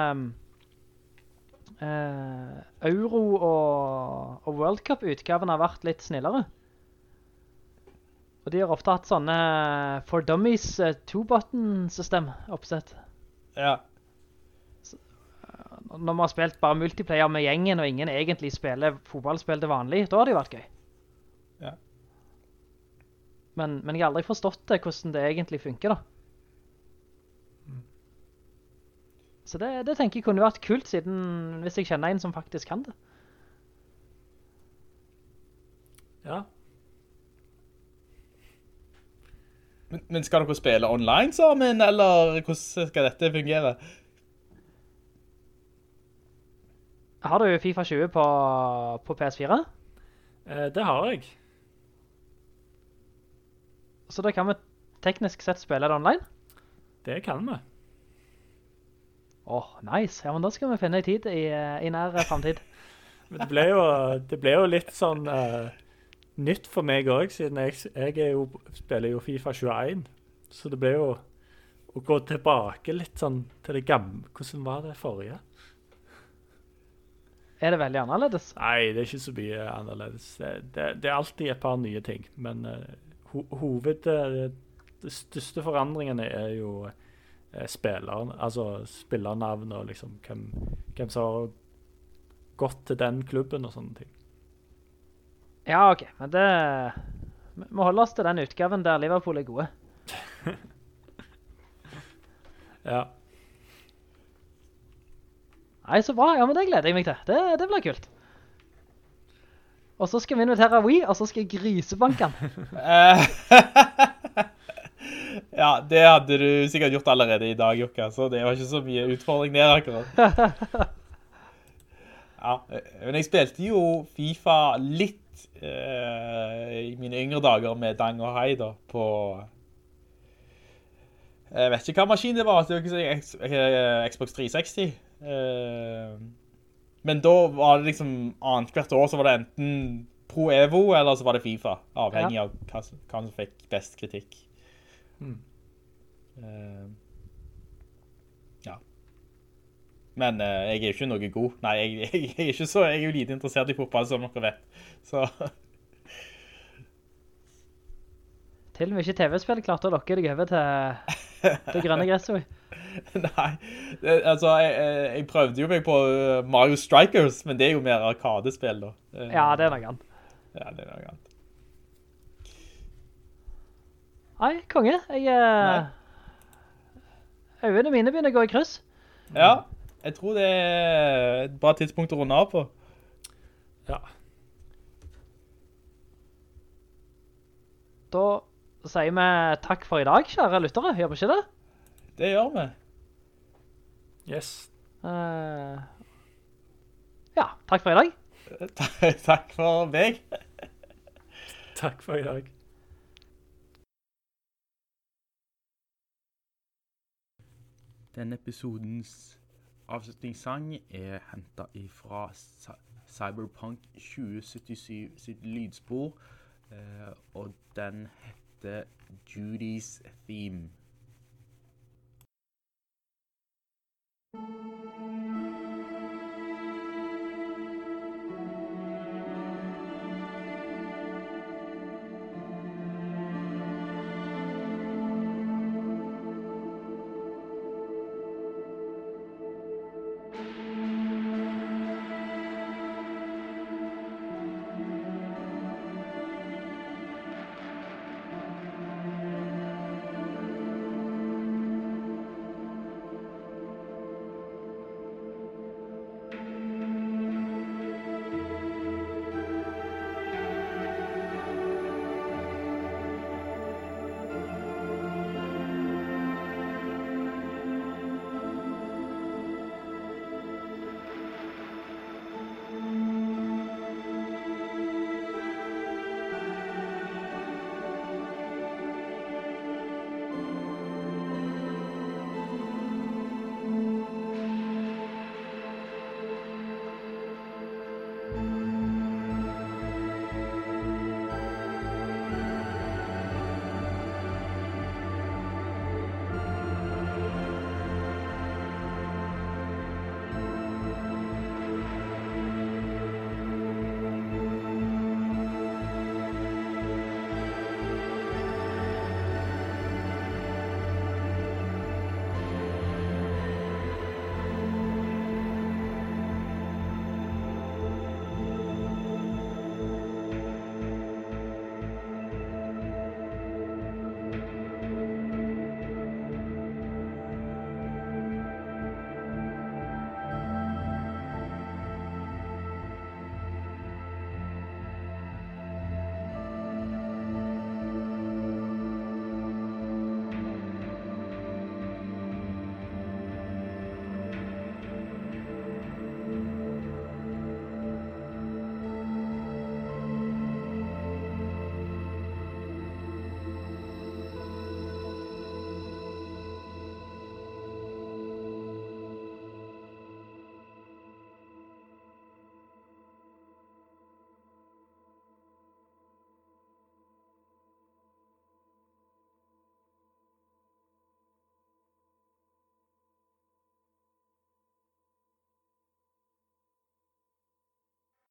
uh, Euro og, og World Cup-utgavene har vært litt snillere. Og de har ofte hatt sånne For Dummies eh, two-button-system oppsett. Ja. Når man har spilt bare multiplayer med gjengen, og ingen egentlig spiller fotballspill til vanlig, da har det jo vært gøy. Men, men jeg har aldri forstått det, hvordan det egentlig funker da. Så det, det tenker jeg kunne vært kult, siden hvis jeg kjenner en som faktisk kan det. Ja. Men, men skal dere spille online sammen, eller hvordan skal dette fungere? Har du FIFA 20 på, på PS4? Eh, det har jeg. Så da kan vi teknisk sett spille det online? Det kan vi. Åh, nice. Ja, men da skal vi finne en tid i, eh, i nær fremtid. Men det ble jo, det ble jo litt sånn uh, nytt for meg også, siden jeg, jeg jo, spiller jo FIFA 21. Så det ble jo å gå tilbake litt sånn til det gamle. Hvordan var det forrige? Er det veldig annerledes? Nei, det er ikke så mye annerledes. Det, det, det er alltid et par nye ting, men eh, ho hoved... eh, de største forandringene er jo eh, spilleren, altså spillernavn og liksom hvem, hvem som har gått til den klubben og sånne ting. Ja, ok. Men det... Vi må holde oss til den utgaven der Liverpool er gode. Ja. Nei, så bra. Ja, men det gleder jeg meg til. Det, det blir kult. Og så skal vi invitere Wii, og så skal jeg grisebanke han. Ja, det hadde du sikkert gjort allerede i dag, Jokka, så det var ikke så mye utfordring der akkurat. Ja, men jeg spilte jo FIFA litt eh, i mine yngre dager med Dang og Hai da, på... Jeg vet ikke hva maskin det var, det var ikke sånn, Xbox 360. Eh, men da var det liksom annet hvert år så var det enten Pro Evo eller så var det FIFA, avhengig Ja. av hva, som- hva som fikk best kritikk. Eh, ja. Men uh, jeg er jo ikke noe god. Nei, jeg, jeg, jeg er ikke så, jeg er jo lite interessert i fotball, som dere vet. Så, Til og med ikke TV-spill klarte å lokke deg over til det grønne gresset. nei. Det, altså, jeg, jeg- prøvde jo meg på eh, Mario Strikers, men det er jo mer arkadespill da. Eh, Ja, det er noe annet. Ja, det er noe annet. Nei, konge. Jeg... Eh, øynene mine begynner å gå i kryss. Ja, jeg tror det er et bra tidspunkt å runde av på. Ja. Da sier vi takk for i dag, kjære lyttere. Gjør vi ikke det? Det gjør vi. Yes. Uh, ja, takk for i dag. Takk for meg. Takk for i dag. Denne episodens avslutningssang er hentet fra Cyberpunk 2077 sitt lydspor, eh, og den heter Judy's Theme.